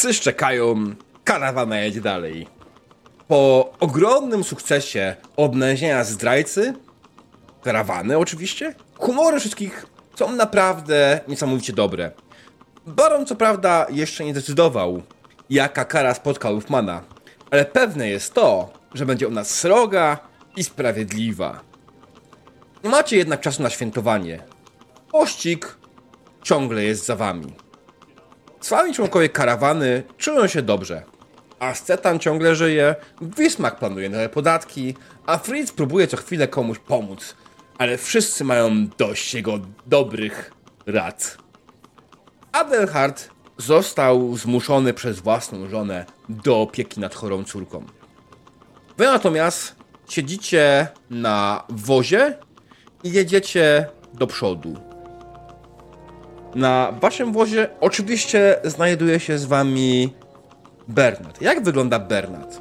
Psy szczekają, karawana jedzie dalej. Po ogromnym sukcesie odnalezienia zdrajcy, karawany oczywiście, humory wszystkich są naprawdę niesamowicie dobre. Baron co prawda jeszcze nie zdecydował, jaka kara spotka Lufmana, ale pewne jest to, że będzie ona sroga i sprawiedliwa. Nie macie jednak czasu na świętowanie. Pościg ciągle jest za wami. Sławni członkowie karawany czują się dobrze. Ascetan ciągle żyje, Wismak planuje nowe podatki, a Fritz próbuje co chwilę komuś pomóc. Ale wszyscy mają dość jego dobrych rad. Adelhard został zmuszony przez własną żonę do opieki nad chorą córką. Wy natomiast siedzicie na wozie i jedziecie do przodu. Na waszym wozie oczywiście znajduje się z wami Bernard. Jak wygląda Bernard?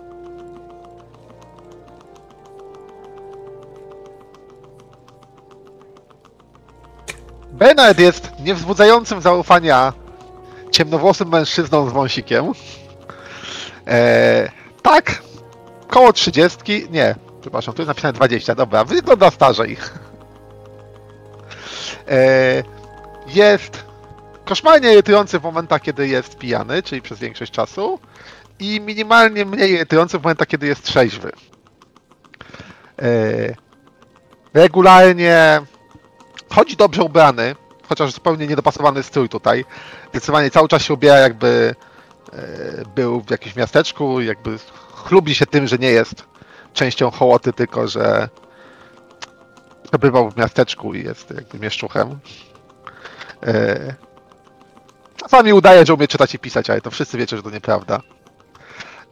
Bernard jest niewzbudzającym zaufania ciemnowłosym mężczyzną z wąsikiem. E, tak, koło trzydziestki, nie, przepraszam, tu jest napisane 20, dobra, wygląda starzej. E, jest koszmarnie irytujący w momentach, kiedy jest pijany, czyli przez większość czasu i minimalnie mniej irytujący w momentach, kiedy jest trzeźwy. E, regularnie chodzi dobrze ubrany, chociaż zupełnie niedopasowany strój tutaj. Zdecydowanie cały czas się ubiera jakby e, był w jakimś miasteczku, jakby chlubi się tym, że nie jest częścią hołoty, tylko że przebywał w miasteczku i jest jakby mieszczuchem. E, czasami udaje, że umie czytać i pisać, ale to wszyscy wiecie, że to nieprawda.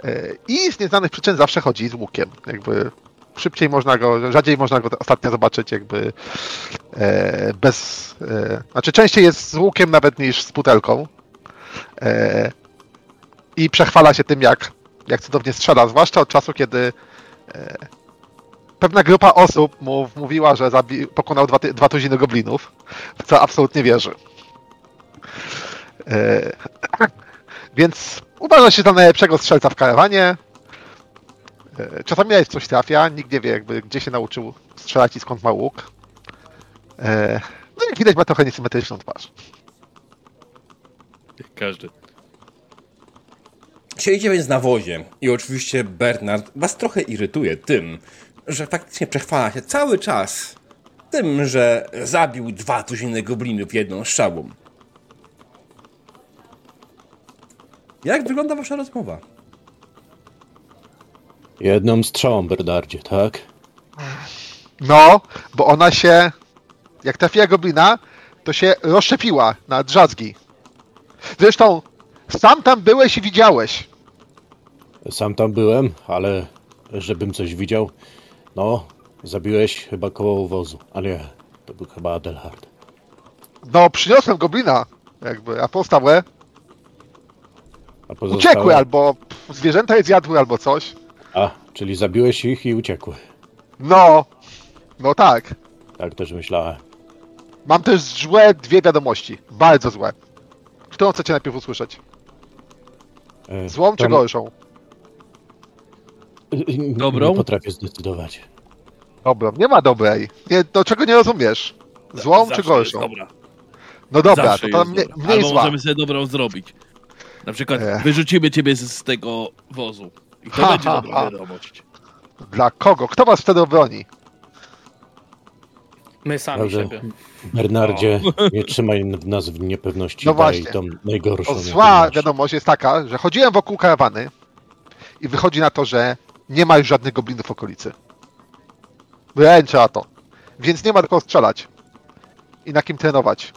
E, I z nieznanych przyczyn zawsze chodzi z łukiem. Jakby szybciej można go, rzadziej można go ostatnio zobaczyć jakby e, bez, znaczy częściej jest z łukiem nawet niż z butelką i przechwala się tym jak, jak cudownie strzela, zwłaszcza od czasu kiedy pewna grupa osób mu mówiła, że zabi- pokonał dwa, ty- dwa tuziny goblinów, w co absolutnie wierzy. E, więc uważa się za najlepszego strzelca w karawanie, E, Czasami jak coś trafia, nikt nie wie jakby gdzie się nauczył strzelać i skąd ma łuk. E, No i jak widać ma trochę niesymetryczną twarz. Jak każdy. Siedzicie więc na wozie i oczywiście Bernard was trochę irytuje tym, że faktycznie przechwala się cały czas tym, że zabił dwa tuziny goblinów jedną strzałą. Jak wygląda wasza rozmowa? Jedną strzałą, Bernardzie, tak? No, bo ona się, jak trafiła goblina, to się rozszczepiła na drzazgi. Zresztą, sam tam byłeś i widziałeś. Sam tam byłem, ale żebym coś widział, no, zabiłeś chyba koło wozu, a nie, to był chyba Adelhard. No, przyniosłem goblina, jakby, a pozostałe A pozostałe... uciekły albo pff, zwierzęta je zjadły albo coś. A, czyli zabiłeś ich i uciekły. No, no tak. Tak też myślałem. Mam też złe dwie wiadomości. Bardzo złe. Którą chcecie najpierw usłyszeć? E, Złą czy gorszą? Nie- Dobrą? Nie potrafię zdecydować. Dobra, nie ma dobrej. Nie, to czego nie rozumiesz? Złą Zawsze czy gorszą? Jest dobra. No dobra, Zawsze to tam mniej, mniej Albo zła. możemy sobie dobrą zrobić. Na przykład Ech. wyrzucimy ciebie z, z tego wozu. I to Ha, będzie ha, dobra ha. wiadomość. Dla kogo? Kto was wtedy obroni? My sami Dobrze. siebie. Bernardzie, nie trzymaj nas w niepewności, No właśnie. tą najgorszą. O, zła wiadomość jest taka, że chodziłem wokół karawany i wychodzi na to, że nie ma już żadnych goblinów w okolicy. Ręczę na to. Więc nie ma do kogo strzelać. I na kim trenować.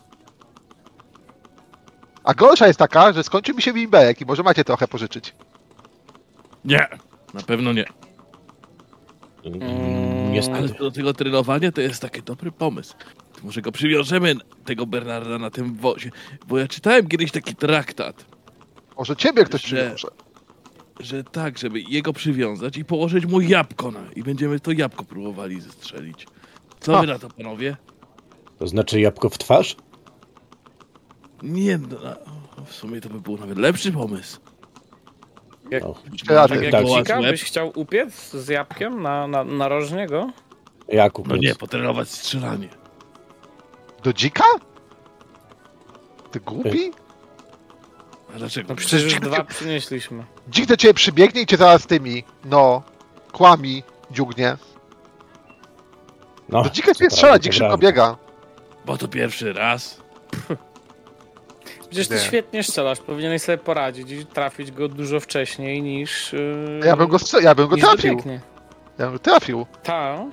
A gorsza jest taka, że skończy mi się bimberek i może macie trochę pożyczyć. Nie, na pewno nie. Mm, Ale do tego trenowania to jest taki dobry pomysł. To może go przywiążemy, tego Bernarda, na tym wozie. Bo ja czytałem kiedyś taki traktat, Może ciebie ktoś Że- przywiąże. Że tak, żeby jego przywiązać i położyć mu jabłko na. I będziemy to jabłko próbowali zestrzelić. Co Ha. wy na to, panowie? To znaczy jabłko w twarz? Nie, no, w sumie to by był nawet lepszy pomysł. Jak- No, Ja tak jak tak. byś chciał upiec z jabłkiem na, na, narożnie go? Jakub, No nie, potrenować strzelanie. Do dzika? Ty głupi? A dlaczego? No przecież już dwa przynieśliśmy. Dzik do ciebie przybiegnie i cię zaraz tymi, no, kłami dziugnie. no, Do dzika cię strzela, dzik szybko biega. Bo to pierwszy raz. Przecież ty Nie. świetnie strzelasz, powinieneś sobie poradzić i trafić go dużo wcześniej niż... Yy, Ja bym go, strze- ja bym go niż trafił. dobiegnie. Ja bym go trafił. Ta, No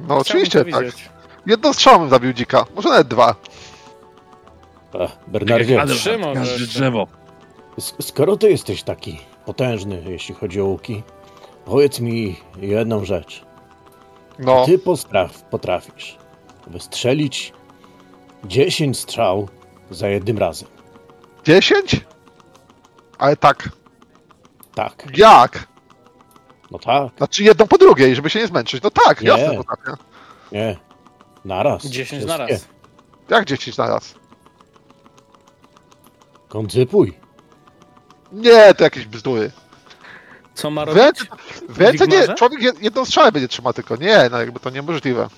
chciałbym oczywiście, to tak. widzieć. Jedną strzałą bym zabił dzika, może nawet dwa. Ech, Bernardzie, Adelhard, Trzy może każde jeszcze. drzewo. Skoro ty jesteś taki potężny, jeśli chodzi o łuki, powiedz mi jedną rzecz. No, Ty postraf, potrafisz wystrzelić 10 strzał za jednym razem. dziesięć? Ale tak, Tak, jak? no tak, Znaczy jedną po drugiej, żeby się nie zmęczyć. No tak, Nie. jasne potrafię. nie, naraz. 10 Wszystkie. na raz. Jak dziesięć na raz? Koncypuj. Nie, to jakieś bzdury. Co ma robić? ręce, ręce nie, człowiek jed- jedną strzałę będzie trzymał tylko. Nie, no jakby to niemożliwe.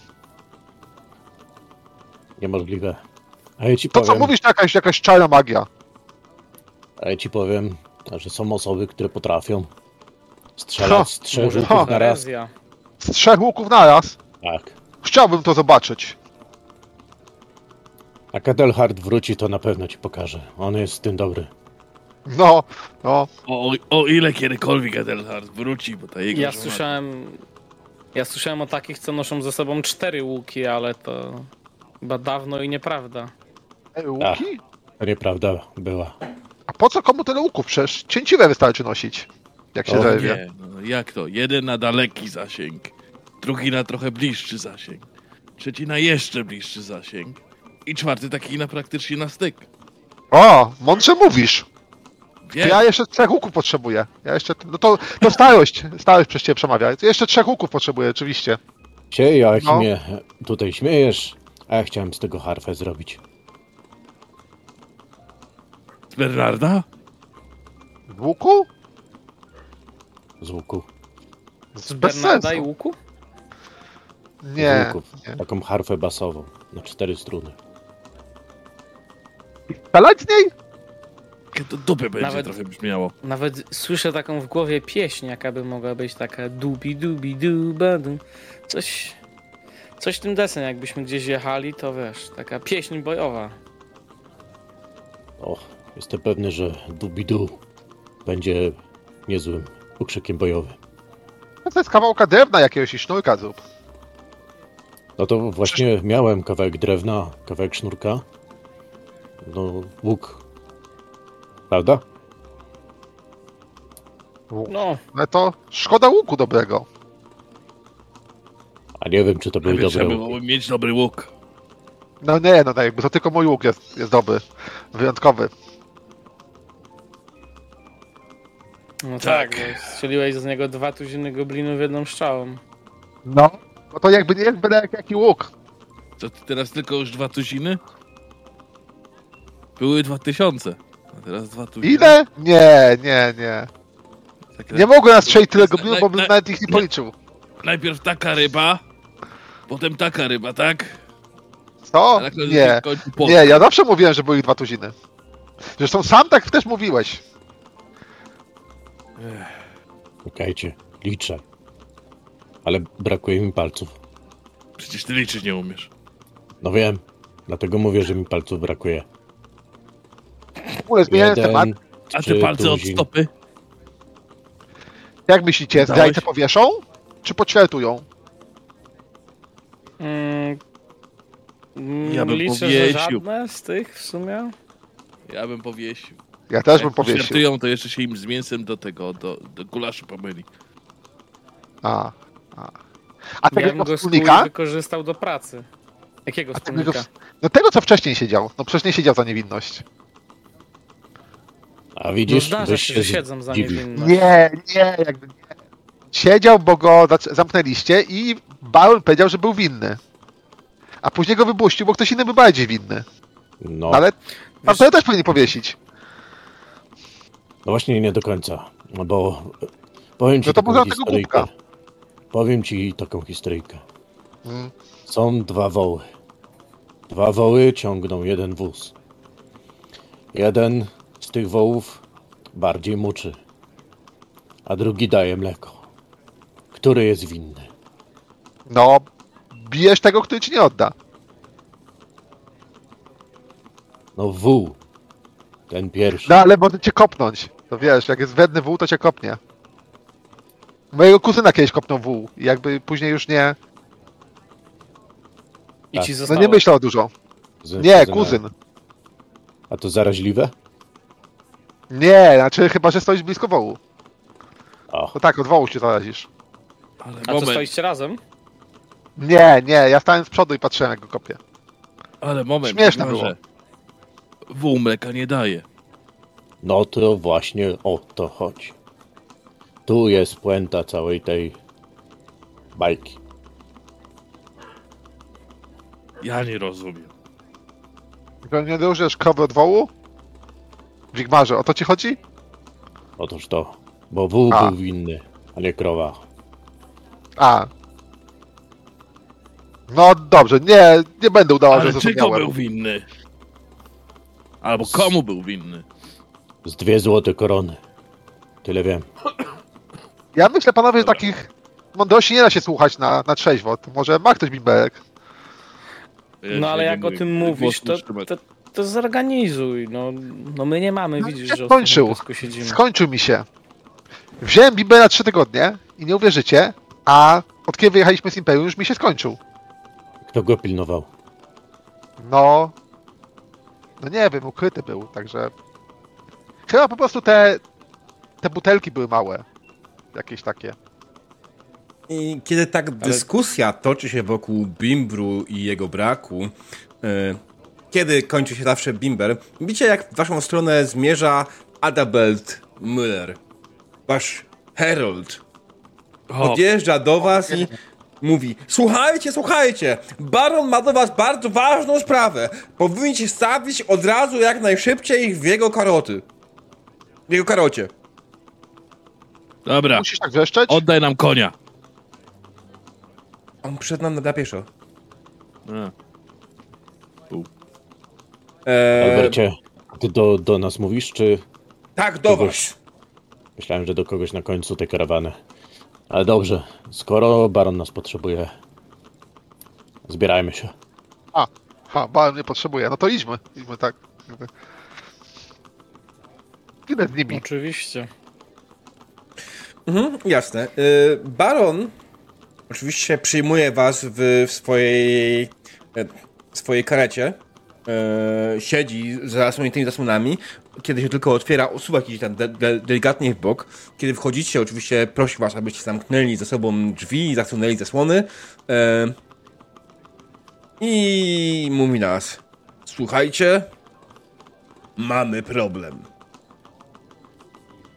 Niemożliwe. A ja ci To powiem, co mówisz, to jakaś, jakaś czarna magia. a ja ci powiem, że są osoby, które potrafią strzelać z trzech łuków na raz. Z trzech łuków naraz. Tak. Chciałbym to zobaczyć. A Ketelhard wróci, to na pewno ci pokaże. On jest w tym dobry. No, no. O, o ile kiedykolwiek Adelhard wróci, bo ta jego Ja żona- słyszałem... Ja słyszałem o takich, co noszą ze sobą cztery łuki, ale to... Chyba dawno i nieprawda. Ej, łuki? To nieprawda była. A po co komu tyle łuków? Przecież cięciwe wystarczy nosić. Jak się O, zerwie. Nie, no, jak to? Jeden na daleki zasięg, drugi na trochę bliższy zasięg, trzeci na jeszcze bliższy zasięg i czwarty taki na praktycznie na styk. O, mądrze mówisz. Wiem, Ja jeszcze trzech łuków potrzebuję. Ja jeszcze. No to, to starość. Starość przez ciebie przemawia. Jeszcze trzech łuków potrzebuję, oczywiście. Cię, jak No. mnie tutaj śmiejesz, a ja chciałem z tego harfę zrobić. z Bernarda? W łuku? Z łuku. Z Bez Bernarda sensu. i łuku? z Nie. łuków. nie. Taką harfę basową na cztery struny. Strzelać z niej? Jakie to dupy będzie Nawet- trochę brzmiało. Nawet słyszę taką w głowie pieśń, jaka by mogła być taka dubi dubi duba du. Coś... Coś w tym desen, jakbyśmy gdzieś jechali, to wiesz, taka pieśń bojowa. O, jestem pewny, że Dubidu będzie niezłym ukrzykiem bojowym. No to jest kawałka drewna jakiegoś i sznurka zrób. No to właśnie miałem kawałek drewna, kawałek sznurka. No, łuk. Prawda? No, No to szkoda łuku dobrego. A nie wiem, czy to Najpierw dobre trzeba byłoby mieć dobry łuk. No nie, no tak, jakby to tylko mój łuk jest, jest dobry. Wyjątkowy. no Tak. tak, bo strzeliłeś z niego dwa tuziny goblinów jedną strzałą. No. No to jakby nie jest byle jak jaki łuk. Co ty teraz tylko już dwa tuziny? Były dwa tysiące. A teraz dwa tuziny. Ile? Nie, nie, nie. Tak, Nie mogłem nastrzelić tyle goblinów, bo na- bym nawet ich nie policzył. Najpierw taka ryba, potem taka ryba, tak? Co? Końcu Nie. Nie, ja zawsze mówiłem, że były ich dwa tuziny. Zresztą sam tak też mówiłeś. Czekajcie, liczę. Ale brakuje mi palców. Przecież ty liczyć nie umiesz. No wiem, dlatego mówię, że mi palców brakuje. W ogóle zmieniając temat. Jeden, A te trzy palce od tuzin. stopy? Jak myślicie, Dałeś? zdrajcę powieszą? Czy poćwiartują? Mm, mm, Ja bym liczę, że powiesił. żadne z tych w sumie. Ja bym powiesił. Ja też bym Jak powiesił. poświętują, to jeszcze się im z mięsem do tego, do, do gulaszu pomyli. A, a. A Ja tego bym go wspólnika? wykorzystał do pracy. Jakiego A tego, wspólnika? no tego, co wcześniej siedział. No przecież nie siedział za niewinność. A No widzisz, zdarza byś się, że siedzą za niewinność. Nie, nie, jakby nie. Siedział, bo go zamknęliście i Baul powiedział, że był winny. A później go wypuścił, bo ktoś inny był bardziej winny. No, Ale to też powinien powiesić. no właśnie nie do końca. No bo powiem ci No to taką historyjkę. głupka. Powiem ci taką historyjkę. Mm. Są dwa woły. Dwa woły ciągną jeden wóz. Jeden z tych wołów bardziej muczy, a drugi daje mleko. Który jest winny? No, bijesz tego, który ci nie odda. No wół. Ten pierwszy. No ale może cię kopnąć. To wiesz, jak jest wredny wół, to cię kopnie. Mojego kuzyna kiedyś kopnął wół i jakby później już nie... I Tak. ci No No zostało. nie myślał dużo. Z- Nie, kuzyna. kuzyn. A to zaraźliwe? Nie, znaczy chyba, że stoisz blisko wołu. O, No tak, od wołu się zarazisz. Ale A to moment, stoicie razem? Nie, nie, ja stałem z przodu i patrzyłem jak go kopie. ale moment. Śmieszne Sigmarze. Wół mleka nie daje. no to właśnie o to chodzi. Tu jest puenta całej tej bajki. Ja nie rozumiem. Że nie różniesz krowy od wołu? Wigmarze, o to ci chodzi? Otóż to, bo wół A. był winny, a nie krowa. A. No dobrze, nie, nie będę udała, że Ale czego zrozumiałem. był winny? Albo komu był winny? Z dwie złote korony. Tyle wiem. Ja myślę, panowie, że Dobra. takich mądrości nie da się słuchać na, na trzeźwo. To Może ma ktoś bimberek. No ale jak o tym mówisz, to, to, to zorganizuj. No, no my nie mamy, No, widzisz, że skończył. Skończył mi się. Wziąłem bimbę na trzy tygodnie i nie uwierzycie, a od kiedy wyjechaliśmy z Imperium już mi się skończył. Kto go pilnował? No. No nie wiem, ukryty był, także. Chyba po prostu te. Te butelki były małe. Jakieś takie. I kiedy tak dyskusja toczy się wokół Bimbru i jego braku, e, kiedy kończy się zawsze Bimber, widzicie jak w waszą stronę zmierza Adabelt Müller, wasz Herald. O, Podjeżdża do was i mówi Słuchajcie, słuchajcie, Baron ma do was bardzo ważną sprawę. Powinniście stawić od razu jak najszybciej w jego karoty. W jego karocie. dobra, Musisz tak wrzeszczeć? oddaj nam konia. On przed nam na pieszo. A. Eee, Albercie, ty do, do nas mówisz, czy tak, do kogoś- was. myślałem, że do kogoś na końcu tej karawany? Ale dobrze, skoro baron nas potrzebuje, zbierajmy się. A, ha, bałem nie potrzebuję. No to idźmy. Idźmy tak. Idę z nimi. Oczywiście. Mhm, jasne. Y, Baron oczywiście przyjmuje was w, w swojej e, w swojej karecie. E, siedzi za zasłoniętymi zasłonami. Kiedy się tylko otwiera, osuwa jakiś tam de, de, delikatnie w bok. Kiedy wchodzicie, oczywiście prosi was, abyście zamknęli za sobą drzwi, zasunęli zasłony. E, I mówi nas. Słuchajcie, mamy problem.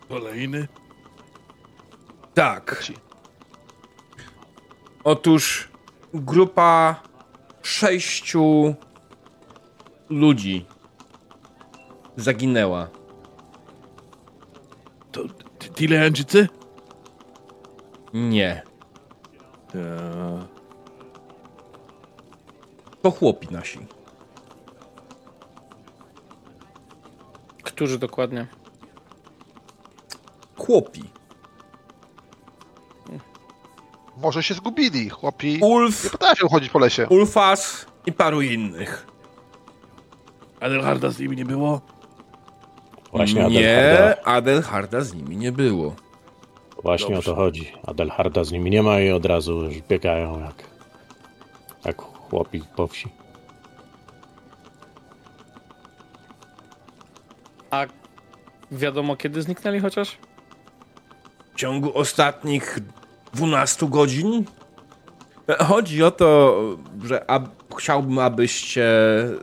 Kolejny? Tak. Otóż grupa sześciu ludzi zaginęła. To t- Tileańczycy? Nie. Eee, To chłopi nasi. Którzy dokładnie? Chłopi. Może się zgubili, chłopi. Nie Ulf, potrafią chodzić po lesie. Ulfas i paru innych. Adelharda z nimi nie było? Właśnie Adelharda, Nie, Adelharda z nimi nie było. właśnie Dobrze. o to chodzi. Adelharda z nimi nie ma i od razu już biegają jak, jak chłopi po wsi. A wiadomo kiedy zniknęli chociaż? W ciągu ostatnich 12 godzin? Chodzi o to, że ab, chciałbym, abyście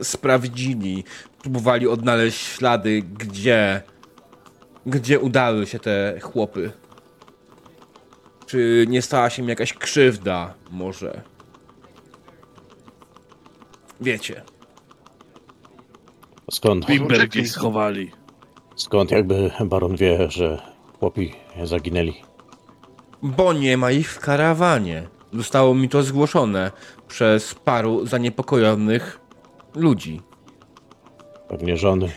sprawdzili, próbowali odnaleźć ślady, gdzie, gdzie udały się te chłopy. Czy nie stała się im jakaś krzywda, może? Wiecie. Skąd, Bimber uciekli. gdzieś schowali. skąd jakby baron wie, że chłopi zaginęli. Bo nie ma ich w karawanie. Zostało mi to zgłoszone przez paru zaniepokojonych ludzi. Pewnie żony.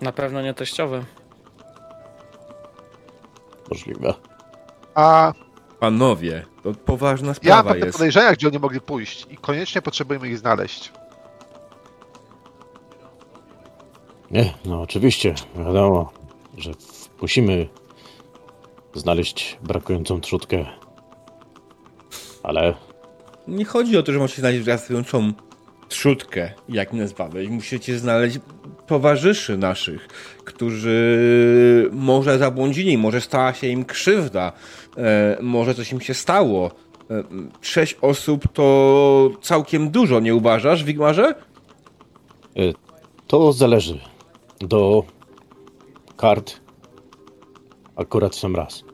Na pewno nie teściowe. Możliwe. A Panowie, to poważna ja sprawa mam pewne jest. podejrzenia, gdzie oni mogli pójść i koniecznie potrzebujemy ich znaleźć. Nie, no oczywiście. Wiadomo, że musimy znaleźć brakującą trzutkę. Ale Nie chodzi o to, że musicie znaleźć wracającą trzutkę, jak nazwamy. Musicie znaleźć towarzyszy naszych, którzy może zabłądzili, może stała się im krzywda, e, może coś im się stało. E, sześć osób to całkiem dużo, nie uważasz, Wigmarze? y, to zależy. Do kart akurat w sam raz.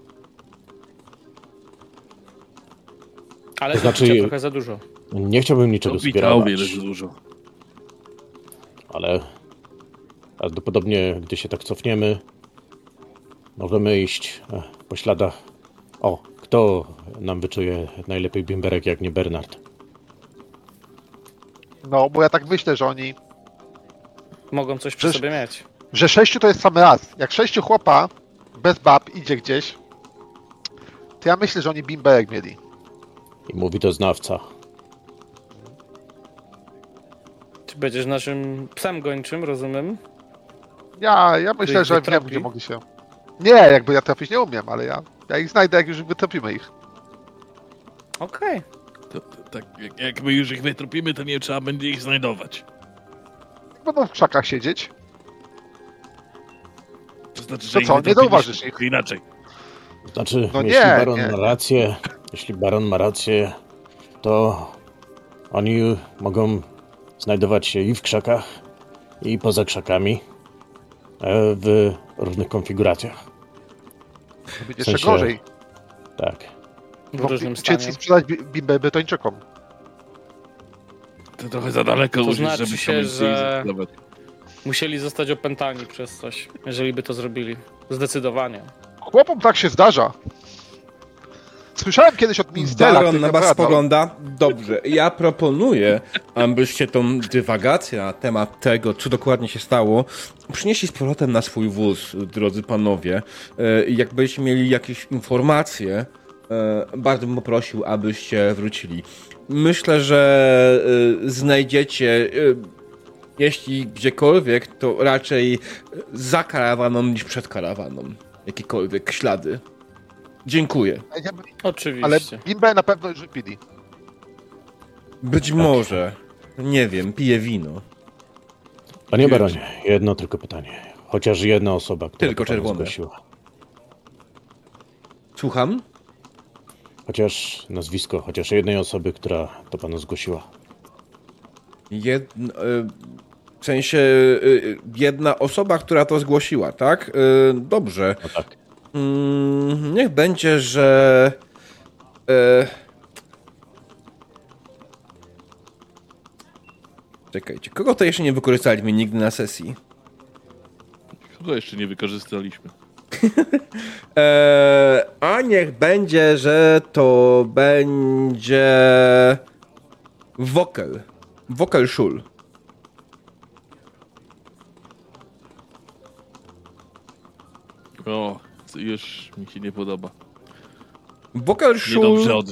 Ale To znaczy- trochę za dużo. Nie chciałbym niczego To witał wiele za dużo. ale prawdopodobnie, gdy się tak cofniemy, możemy iść e, po śladach. O, kto nam wyczuje najlepiej bimberek, jak nie Bernard? No, bo ja tak myślę, że oni. Mogą coś przy Przecież- sobie mieć. że sześciu to jest sam raz. Jak sześciu chłopa bez bab idzie gdzieś, to ja myślę, że oni bimberek mieli. I mówi to znawca. Ty będziesz naszym psem gończym, rozumiem? Ja, ja myślę, że wiem, gdzie mogli się. Nie, jakby ja trafić nie umiem, ale ja, ja ich znajdę, jak już wytropimy ich. Okej. To, to, tak, jak, jak my już ich wytropimy, to nie trzeba będzie ich znajdować. Będą w krzakach siedzieć. To znaczy, że To co, nie zauważysz ich? Inaczej. Znaczy, No jeśli nie, baron nie. ma rację, jeśli baron ma rację, to oni mogą znajdować się i w krzakach, i poza krzakami, e, w różnych konfiguracjach. Będzie jeszcze sensie- gorzej. Tak. W Bo różnym uciec stanie. i sprzedać bi- bimbę betończykom. To trochę za daleko To użyć, znaczy żeby się, się że-. Musieli zostać opętani przez coś, jeżeli by to zrobili. Zdecydowanie. Chłopom tak się zdarza. Słyszałem kiedyś od Minstela, Baron na was spogląda. Dobrze, ja proponuję, abyście tą dywagację na temat tego, co dokładnie się stało, przynieśli z powrotem na swój wóz, drodzy panowie. E, Jakbyście mieli jakieś informacje, e, bardzo bym poprosił, abyście wrócili. Myślę, że e, znajdziecie, jeśli gdziekolwiek, to raczej za karawaną niż przed karawaną. Jakiekolwiek ślady. Dziękuję. Oczywiście. Ale bimbę na pewno już wypili. Być może. Nie wiem, piję wino. Panie baronie, jedno tylko pytanie. Chociaż jedna osoba, która Tylko to panu czerwone. zgłosiła. Słucham? Chociaż nazwisko, chociaż jednej osoby, która to panu zgłosiła. Jed... W sensie e, jedna osoba, która to zgłosiła, tak? E, Dobrze. No tak. Mm, Niech będzie, że. Czekajcie, kogo to jeszcze nie wykorzystaliśmy nigdy na sesji? Kogo jeszcze nie wykorzystaliśmy? E, a niech będzie, że to będzie. Wokel. Wokel Szul. O, już mi się nie podoba.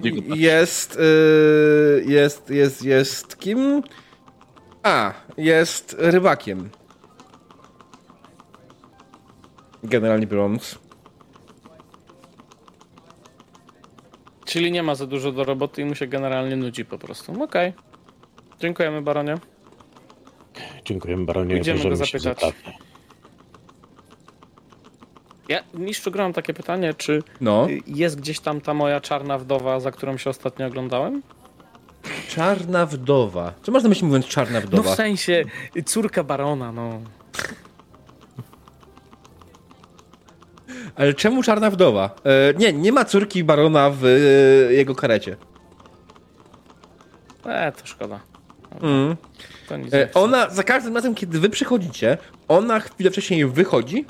Niego patrzeć. jest, y, jest, jest, jest kim? A, jest rybakiem. Generalnie biorąc. Czyli nie ma za dużo do roboty i mu się generalnie nudzi po prostu. Okej. Dziękujemy, baronie. Dziękujemy baronie. Idziemy możemy go się zapytać. Ja, mistrzu, gram takie pytanie, czy No. jest gdzieś tam ta moja czarna wdowa, za którą się ostatnio oglądałem? Czarna wdowa. Co można myśleć mówiąc czarna No wdowa? w sensie, córka barona, no. Ale czemu czarna wdowa? E, nie, nie ma córki barona w e, jego karecie. E, to szkoda. Mm. To E. Ona, za każdym razem, kiedy wy przychodzicie, ona chwilę wcześniej wychodzi.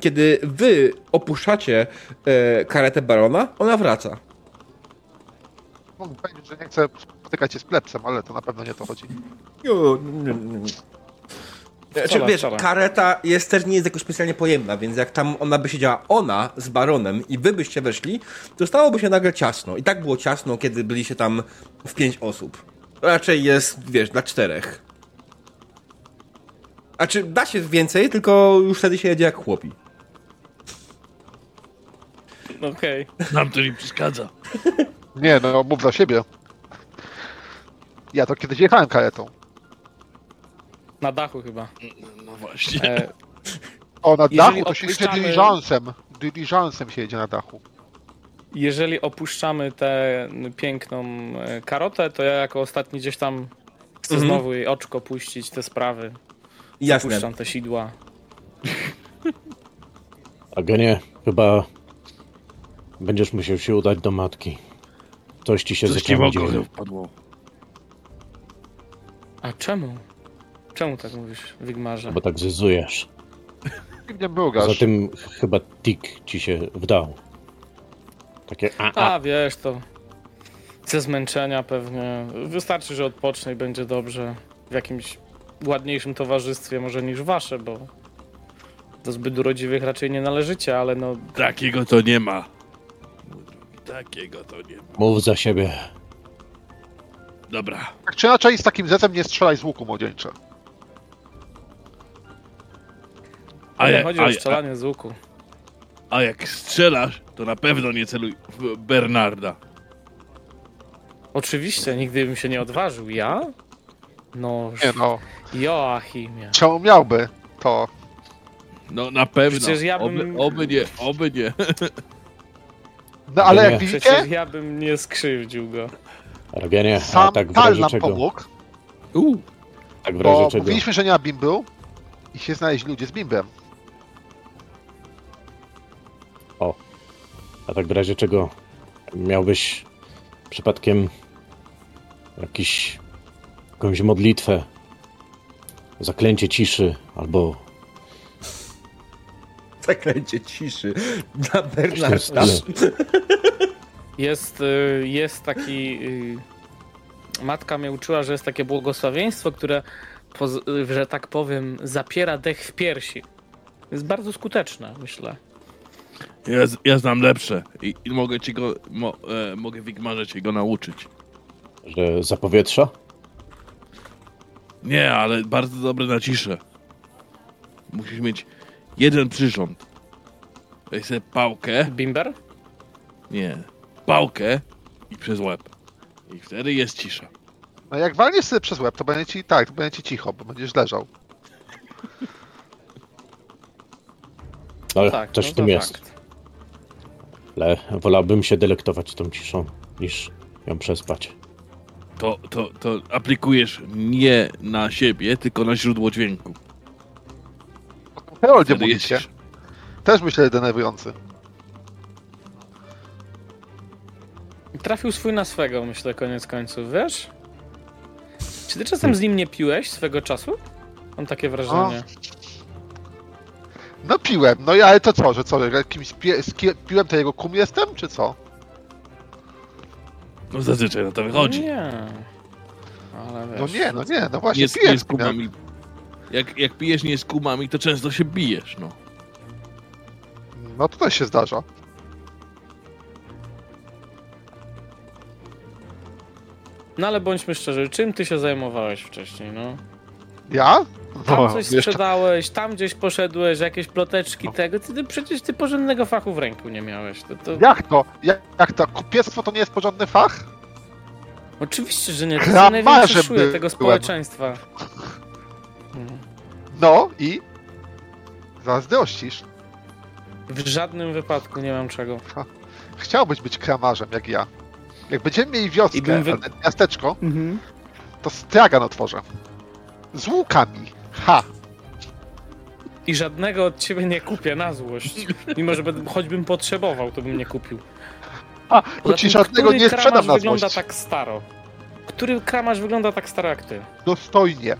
Kiedy wy opuszczacie e, karetę barona, ona wraca. Mógł powiedzieć, że nie chcę spotykać się z plepsem, ale to na pewno nie o to chodzi. Jo, nie, nie, nie. Znaczy, wiesz, kareta jest też nie jest jakoś specjalnie pojemna, więc jak tam ona by siedziała ona z baronem i wy byście weszli, to stałoby się nagle ciasno. I tak było ciasno, kiedy byliście tam w pięć osób. To raczej jest, wiesz, dla czterech. A czy da się więcej, tylko już wtedy się jedzie jak chłopi. Okej. Nam to nie przeszkadza. Nie, no mów za siebie. Ja to kiedyś jechałem karetą. Na dachu chyba. No właśnie. E, O, na Jeżeli dachu to się jedzie opuszczamy- diligencem. Diligencem się jedzie na dachu. jeżeli opuszczamy tę piękną e, karotę, to ja jako ostatni gdzieś tam chcę Mhm. znowu jej oczko puścić, te sprawy. Jasne. Puszczam te sidła. A genie, chyba będziesz musiał się udać do matki. Coś ci się Coś ci w zaczęło wpadło. A czemu? Czemu tak mówisz, Wigmarze? Bo tak zyzujesz. Poza mrugasz. tym chyba tik ci się wdał. Takie a, a. A, wiesz, to ze zmęczenia pewnie. Wystarczy, że odpocznę i będzie dobrze. W jakimś ładniejszym towarzystwie może niż wasze, bo do zbyt urodziwych raczej nie należycie, ale no Takiego to nie ma. Takiego to nie ma. Mów za siebie. Dobra. Tak czy inaczej z takim zecem nie strzelaj z łuku młodzieńcze. A, nie chodzi a, o a, strzelanie z łuku. a jak strzelasz, to na pewno nie celuj w Bernarda. Oczywiście, nigdy bym się nie odważył. Ja? No, Nie no, Joachimie. czemu miałby? To No na pewno. Przecież ja bym- oby, oby nie, oby nie. No ale Nie. jak widzicie, Przecież ja bym nie skrzywdził go. Ragenie, a sam tak w Tal razie nam czego? pomógł, Tak w bo razie czego? mówiliśmy, że nie ma bimbu i się znaleźli ludzie z bimbem. A tak w razie czego miałbyś przypadkiem jakiś, jakąś modlitwę, zaklęcie ciszy albo Zaklęcie ciszy tym Bernarda. Jest, y, jest taki. y, Matka mnie uczyła, że jest takie błogosławieństwo, które, że tak powiem, zapiera dech w piersi. Jest bardzo skuteczne, myślę. ja, ja znam lepsze i, i mogę ci go, mo, e, mogę Wigmarze ci go nauczyć. że zapowietrza? Nie, ale bardzo dobre na ciszę. Musisz mieć jeden przyrząd. Weź sobie pałkę, Bimber? nie, pałkę i przez łeb. I wtedy jest cisza. No jak walniesz sobie przez łeb, to będzie ci tak, to będzie ci cicho, bo będziesz leżał. No, Tak, coś no w tym jest. fakt. Ale wolałbym się delektować tą ciszą, niż ją przespać. To, to, to aplikujesz nie na siebie, tylko na źródło dźwięku. Herold nie Wtedy mówicie. Też myślę denerwujący. Trafił swój na swego, myślę, koniec końców, wiesz? Czy ty czasem z nim nie piłeś swego czasu? Mam takie wrażenie. No piłem, no i ale to co, że co, że jakimś pie, z piłem to jego kum jestem, czy co? No zazwyczaj na to wychodzi. Nie. Ale wiesz, No nie, no nie, no właśnie nie, z- piłem. nie z kumami. Jak, jak pijesz nie z kumami, to często się bijesz, no. No to też się zdarza. No ale bądźmy szczerzy, czym ty się zajmowałeś wcześniej, no? Ja? Tam No, coś jeszcze, sprzedałeś, tam gdzieś poszedłeś, jakieś ploteczki tego, ty, ty przecież ty porządnego fachu w ręku nie miałeś. To, to... jak to? Jak, jak to? Kupiectwo to nie jest porządny fach? Oczywiście, że nie, to jest największy szuje tego społeczeństwa. No i? Zazdrościsz. W żadnym wypadku nie mam czego. Chciałbyś być kramarzem, jak ja. Jak będziemy mieli wioskę, I bym wy- miasteczko, to stragan otworzę. Z łukami. Ha! I żadnego od ciebie nie kupię na złość. Mimo, że choćbym potrzebował, to bym nie kupił. A, bo ci żadnego który nie kramarz sprzedam na wygląda złość. tak staro. Który kramarz wygląda tak staro jak ty? Dostojnie.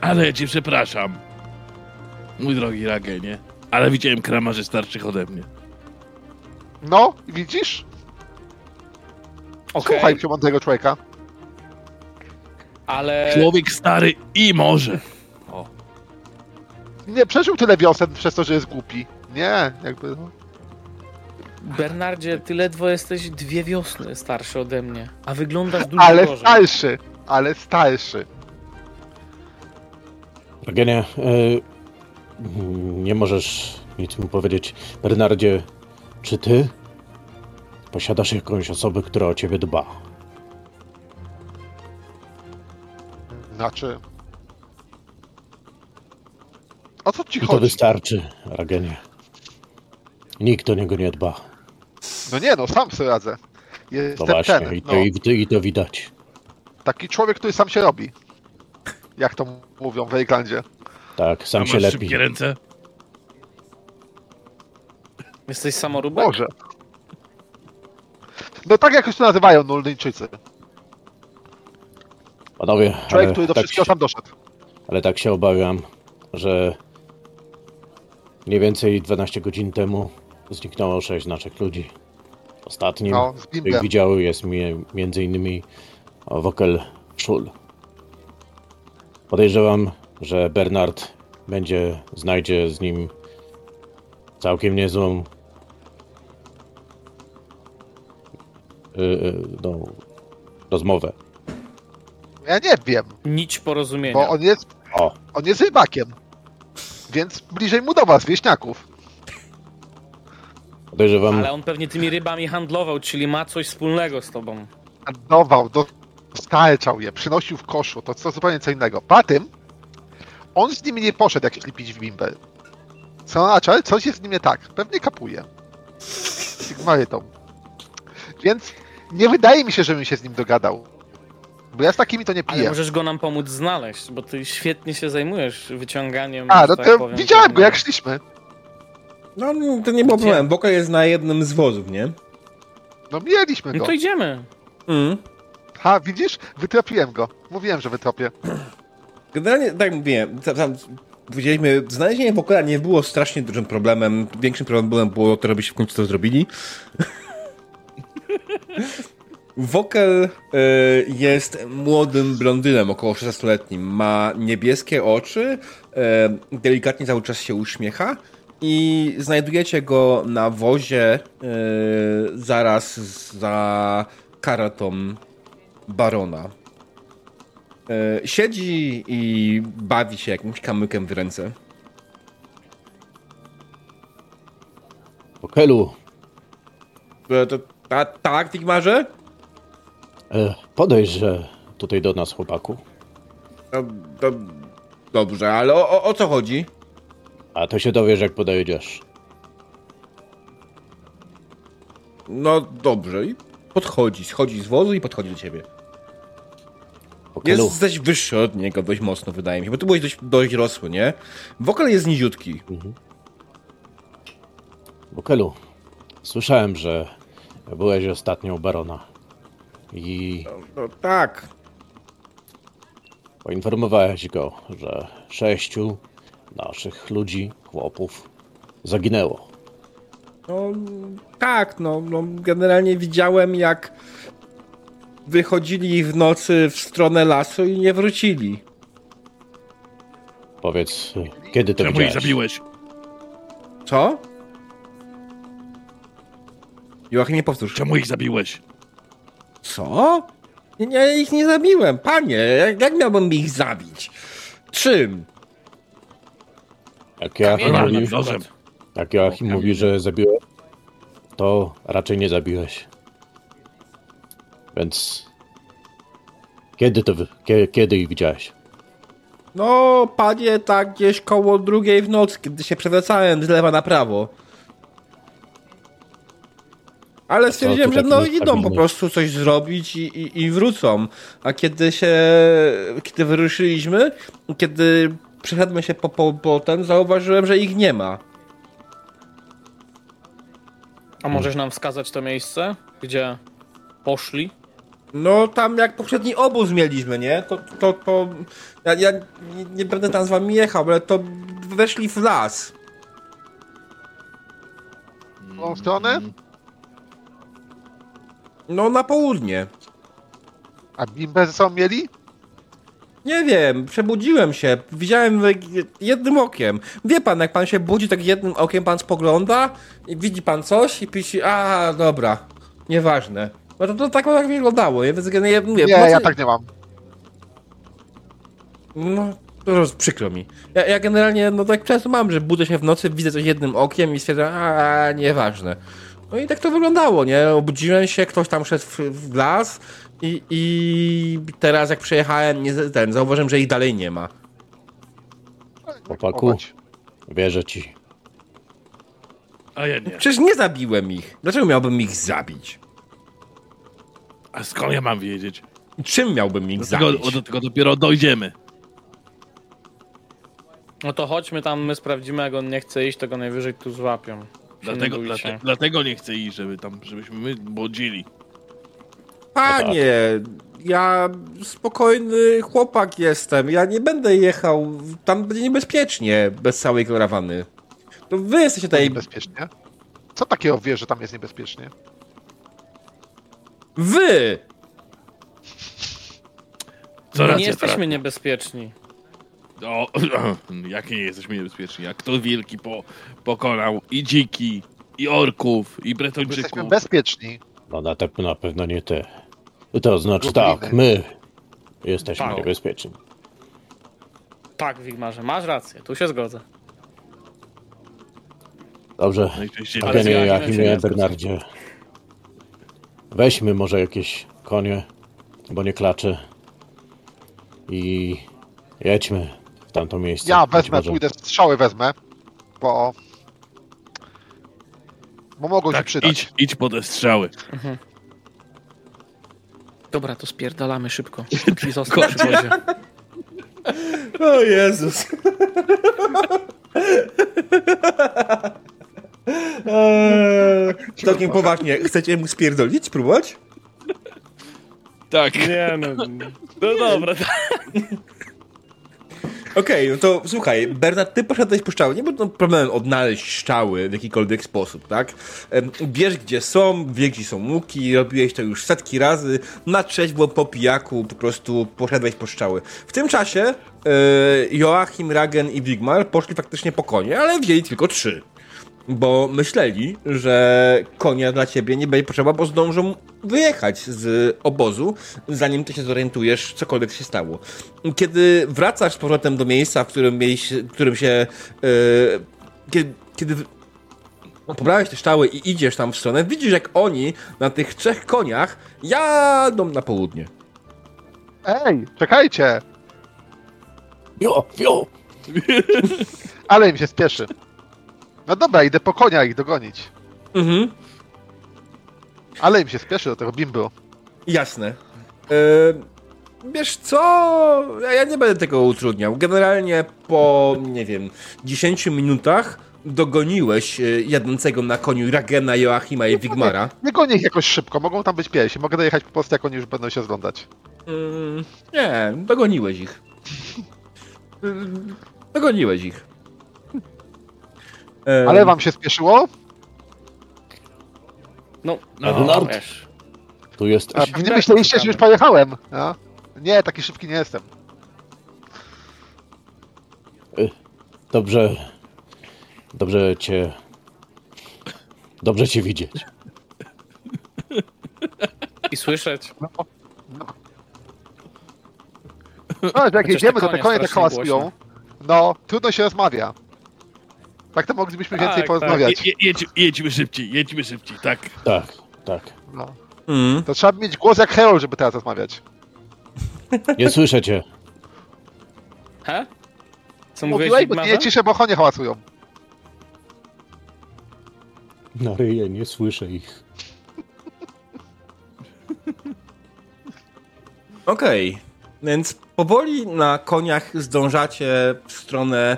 Ale ja cię przepraszam. Mój drogi Ragenie. Ale widziałem kramarzy starszych ode mnie. No, widzisz? Okej, Słuchaj przemądrego człowieka. ale Człowiek stary i może. Nie przeżył tyle wiosen przez to, że jest głupi. Nie, jakby. No. Bernardzie, ty ledwo jesteś dwie wiosny starszy ode mnie, a wyglądasz dużo Ale gorzej. starszy. Ale starszy. Ragenie, e, nie możesz nic mu powiedzieć. Bernardzie, czy ty posiadasz jakąś osobę, która o ciebie dba? Znaczy. O co ci I to chodzi? wystarczy, Ragenie. Nikt o niego nie dba. No nie, no sam sobie radzę. No Jestem właśnie, ten. i, No, to, i, to, i to widać. taki człowiek, który sam się robi. Jak to mówią w Irlandzie. Tak, A sam masz się lepi. szybkie ręce? Jesteś samorubek? Może. No tak jakoś to nazywają Nuldyńczycy. Panowie, Człowiek, ale który do tak, wszystkiego sam doszedł. ale tak się obawiam, że mniej więcej 12 godzin temu zniknęło 6 naszych ludzi. Ostatnim, No, z których widziały, jest mi, między innymi Wokel Szul. Podejrzewam, że Bernard będzie, znajdzie z nim całkiem niezłą yy, yy, no, rozmowę. Ja nie wiem, Nić porozumienia. bo on jest, O, on jest rybakiem. Więc bliżej mu do was, wieśniaków. podejrzewam, Ale on pewnie tymi rybami handlował, czyli ma coś wspólnego z tobą. Dawał, dostarczał je, przynosił w koszu, to co zupełnie co innego. Po tym, on z nimi nie poszedł jak szli pić w bimbę. Co znaczy, coś jest z nim nie tak. Pewnie kapuje. Sigmarytą. Więc nie wydaje mi się, żebym się z nim dogadał. Bo ja z takimi to nie Ale piję. możesz go nam pomóc znaleźć, bo ty świetnie się zajmujesz wyciąganiem. A, no tak to powiem, widziałem go jak szliśmy. No, to nie było Gdzie? problem. Boka jest na jednym z wozów, nie? No mieliśmy No go. to idziemy. Mm. Ha, widzisz? Wytropiłem go. Mówiłem, że wytropię. Generalnie, tak mówiłem, tam, powiedzieliśmy, znalezienie Wokala nie było strasznie dużym problemem. Większym problemem było to, żebyście w końcu to zrobili. Wokel y, jest młodym blondynem, około 16-letnim. Ma niebieskie oczy, y, delikatnie cały czas się uśmiecha i znajdujecie go na wozie y, zaraz za karatą barona. E, siedzi i bawi się jakimś kamykiem w ręce. Wokelu, E, to, ta, tak, Tigmarze? e, podejdź, że tutaj do nas, chłopaku. No, dobrze, ale o, o, o co chodzi? A to się dowiesz, jak podejdziesz. No dobrze, i podchodzi, schodzi z wozu i podchodzi do ciebie. Wokelu, Jesteś wyższy od niego dość mocno, wydaje mi się, bo ty byłeś dość, dość rosły, nie? Wokal jest niziutki. Wokelu, słyszałem, że byłeś ostatnio u barona. I No tak, poinformowałeś go, że sześciu naszych ludzi, chłopów, zaginęło. no tak, no, no generalnie widziałem jak wychodzili w nocy w stronę lasu i nie wrócili. Powiedz, kiedy to Czemu ich zabiłeś? Co? Joachim, nie powtórz. Czemu ich zabiłeś? Co? Nie, nie, ich nie zabiłem, panie. Jak, jak miałbym ich zabić? Czym? Jak Joachim Kamieniem mówi, na jak Joachim mówi, że zabiłeś, to raczej nie zabiłeś. Więc kiedy to, kiedy ich widziałeś? No, panie, tak gdzieś koło drugiej w nocy, kiedy się przewracałem z lewa na prawo. Ale stwierdziłem, tu że no idą po prostu coś zrobić i, i, i wrócą. A kiedy się, kiedy wyruszyliśmy, kiedy przeszedłem się po, po, po ten, zauważyłem, że ich nie ma. A możesz nam wskazać to miejsce, gdzie poszli? No tam jak poprzedni obóz mieliśmy, nie? To, to, to ja, ja nie, nie będę tam z wami jechał, ale to weszli w las. W tą stronę? No na południe. A bimbę ze sobą mieli? Nie wiem, przebudziłem się, widziałem jednym okiem. Wie pan, jak pan się budzi, tak jednym okiem pan spogląda i widzi pan coś i pisze, a dobra, nieważne. No to, to tak, tak wyglądało, nie? Więc nie, mówię, Nie, ja tak nie mam. No, to roz- przykro mi. Ja, ja generalnie, no tak często mam, że budzę się w nocy, widzę coś jednym okiem i stwierdzam, a nieważne. No i tak to wyglądało, nie? Obudziłem się, ktoś tam szedł w, w las i, i teraz jak przejechałem, nie, ten, zauważyłem, że ich dalej nie ma. Chłopaku, wierzę ci. A ja nie. Przecież nie zabiłem ich. Dlaczego miałbym ich zabić? A skąd ja mam wiedzieć? Czym miałbym ich Do tego, zabić? do tego dopiero dojdziemy. No to chodźmy tam, my sprawdzimy, jak on nie chce iść, to go najwyżej tu złapią. Dlatego, nie dlate, dlatego nie chcę iść, żeby tam, żebyśmy my błodzili. Panie, ja spokojny chłopak jestem. Ja nie będę jechał. Tam będzie niebezpiecznie bez całej karawany. To wy jesteście tutaj. niebezpiecznie. Co takiego wiesz, że tam jest niebezpiecznie? Wy! Co nie jesteśmy niebezpieczni. O, jak nie jesteśmy niebezpieczni? Jak to wielki po, pokonał i dziki, i orków, i Jesteśmy bretończyków. bezpieczni. No na, te, na pewno nie ty. To znaczy Gobliny. tak, my jesteśmy Tak. niebezpieczni. Tak, Wigmarze, masz rację, tu się zgodzę. Dobrze, Najczęściej Ale Panie z Joachimem się Joachimie nie zgodzę. Bernardzie. Weźmy może jakieś konie, bo nie klacze. I jedźmy w tamto miejsce. Ja wezmę, może- pójdę, strzały wezmę, bo... Bo mogą się tak, przydać. idź, idź po te strzały. Dobra, to spierdalamy szybko. I został przy wozie. O Jezus. Eee, Całkiem poważnie, chcecie mu spierdolić, spróbować? Tak. Nie no, no dobra. Okej, no to słuchaj, Bernard, ty poszedłeś po szczały. Nie było problemem odnaleźć szczały w jakikolwiek sposób, tak? Em, Wiesz, gdzie są, wiesz, gdzie są łuki, robiłeś to już setki razy, na trzeźwo po pijaku po prostu poszedłeś po szczały. W tym czasie e, Joachim, Ragen i Wigmar poszli faktycznie po konie, ale wzięli tylko trzy. Bo myśleli, że konia dla ciebie nie będzie potrzeba, bo zdążą wyjechać z obozu, zanim ty się zorientujesz, cokolwiek się stało. Kiedy wracasz z powrotem do miejsca, w którym, mieliś, w którym się. Yy, kiedy, kiedy pobrałeś te szczały i idziesz tam w stronę, widzisz, jak oni na tych trzech koniach jadą na południe. Ej, czekajcie! Jo, jo! Ale im się spieszy. No dobra, idę po konia ich dogonić. Mhm. Ale im się spieszy do tego bimbu. Jasne. Yy, wiesz co? Ja- nie będę tego utrudniał. Generalnie po, nie wiem, 10 minutach dogoniłeś yy, jadącego na koniu Ragena, Joachima i Wigmara. Nie gonię ich jakoś szybko, mogą tam być pierwsi. Mogę dojechać po prostu, jak oni już będą się zglądać. Mm, nie, dogoniłeś ich. Dogoniłeś ich. Ale wam się spieszyło? No, No, Bernard? wiesz. Tu jest. A pewnie myśleliście, że już pojechałem. No? Nie, taki szybki nie jestem. Dobrze. Dobrze cię. Dobrze cię widzieć. I słyszeć. No, że jak jedziemy, to te konie tak strasznie hałasują. No, trudno się rozmawia. Tak to moglibyśmy Tak, więcej tak. porozmawiać. Je, jedź, jedźmy szybciej, jedźmy szybciej, tak. Tak, tak. No. Mm, To trzeba mieć głos jak Herol, żeby teraz rozmawiać. Nie słyszę cię. He? Co mówiłeś, Mówiłeś, nie ciszę, bo konie hałasują. Na ryję nie słyszę ich. Okej, więc powoli na koniach zdążacie w stronę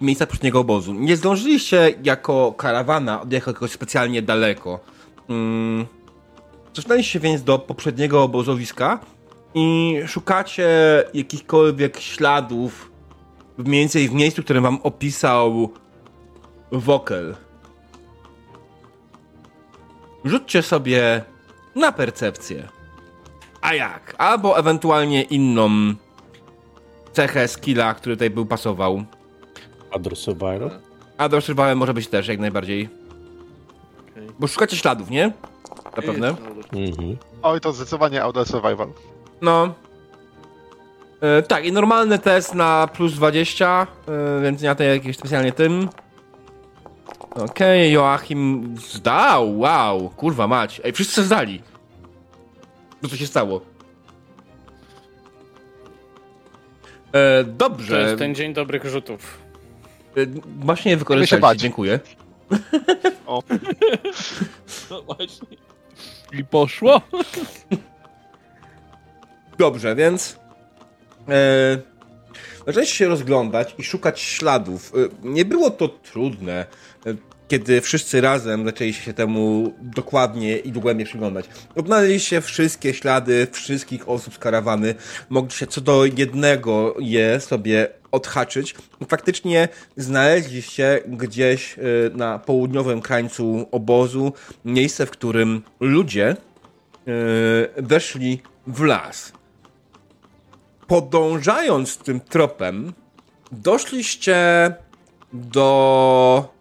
miejsca poprzedniego obozu. Nie zdążyliście jako karawana odjechać jakoś specjalnie daleko. Mm, Cofnęliście więc do poprzedniego obozowiska i szukacie jakichkolwiek śladów mniej więcej w miejscu, które wam opisał Wokel. Rzućcie sobie na percepcję. A jak? Albo ewentualnie inną cechę skilla, który tutaj był pasował. Other Survivor? A doszywałem może być też jak najbardziej. Okej. Bo szukacie śladów, nie? Zapewne. Mhm. Oj, to zdecydowanie Outer Survival. No. E, tak, i normalny test na plus 20, e, więc nie na to jakieś specjalnie tym. Okej, Joachim zdał, wow, kurwa mać. Ej, wszyscy zdali. No co się stało? E, To dobrze, jest ten dzień dobrych rzutów. e, właśnie je bać. wykorzystaliście, dziękuję. O, No właśnie. I poszło. Dobrze, więc. E, zaczęliście się rozglądać i szukać śladów. E, nie było to trudne, e, kiedy wszyscy razem zaczęli się temu dokładnie i dogłębnie przyglądać. Odnaleźliście wszystkie ślady wszystkich osób z karawany. Mogliście co do jednego je sobie odhaczyć. Faktycznie znaleźliście gdzieś e, na południowym krańcu obozu miejsce, w którym ludzie e, weszli w las. Podążając tym tropem, doszliście do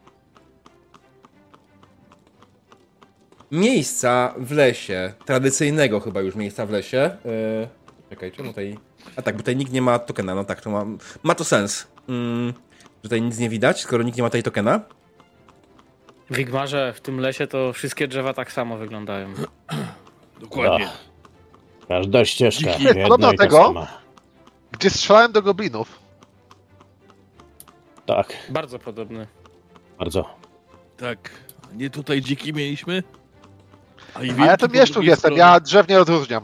miejsca w lesie, tradycyjnego chyba już miejsca w lesie. Yy, czekaj, czemu tutaj... A tak, bo tutaj nikt nie ma tokena, no tak, to ma, ma to sens. Mm, że tutaj nic nie widać, skoro nikt nie ma tutaj tokena. W Wigmarze w tym lesie to wszystkie drzewa tak samo wyglądają. Dokładnie. Każda ścieżka. Podobno tego? sama. gdzie strzelałem do goblinów. Tak, Bardzo podobny. bardzo. Tak. Nie tutaj dziki mieliśmy? I A ja mieszczuk drugiej jestem, stronie. ja drzew nie odróżniam.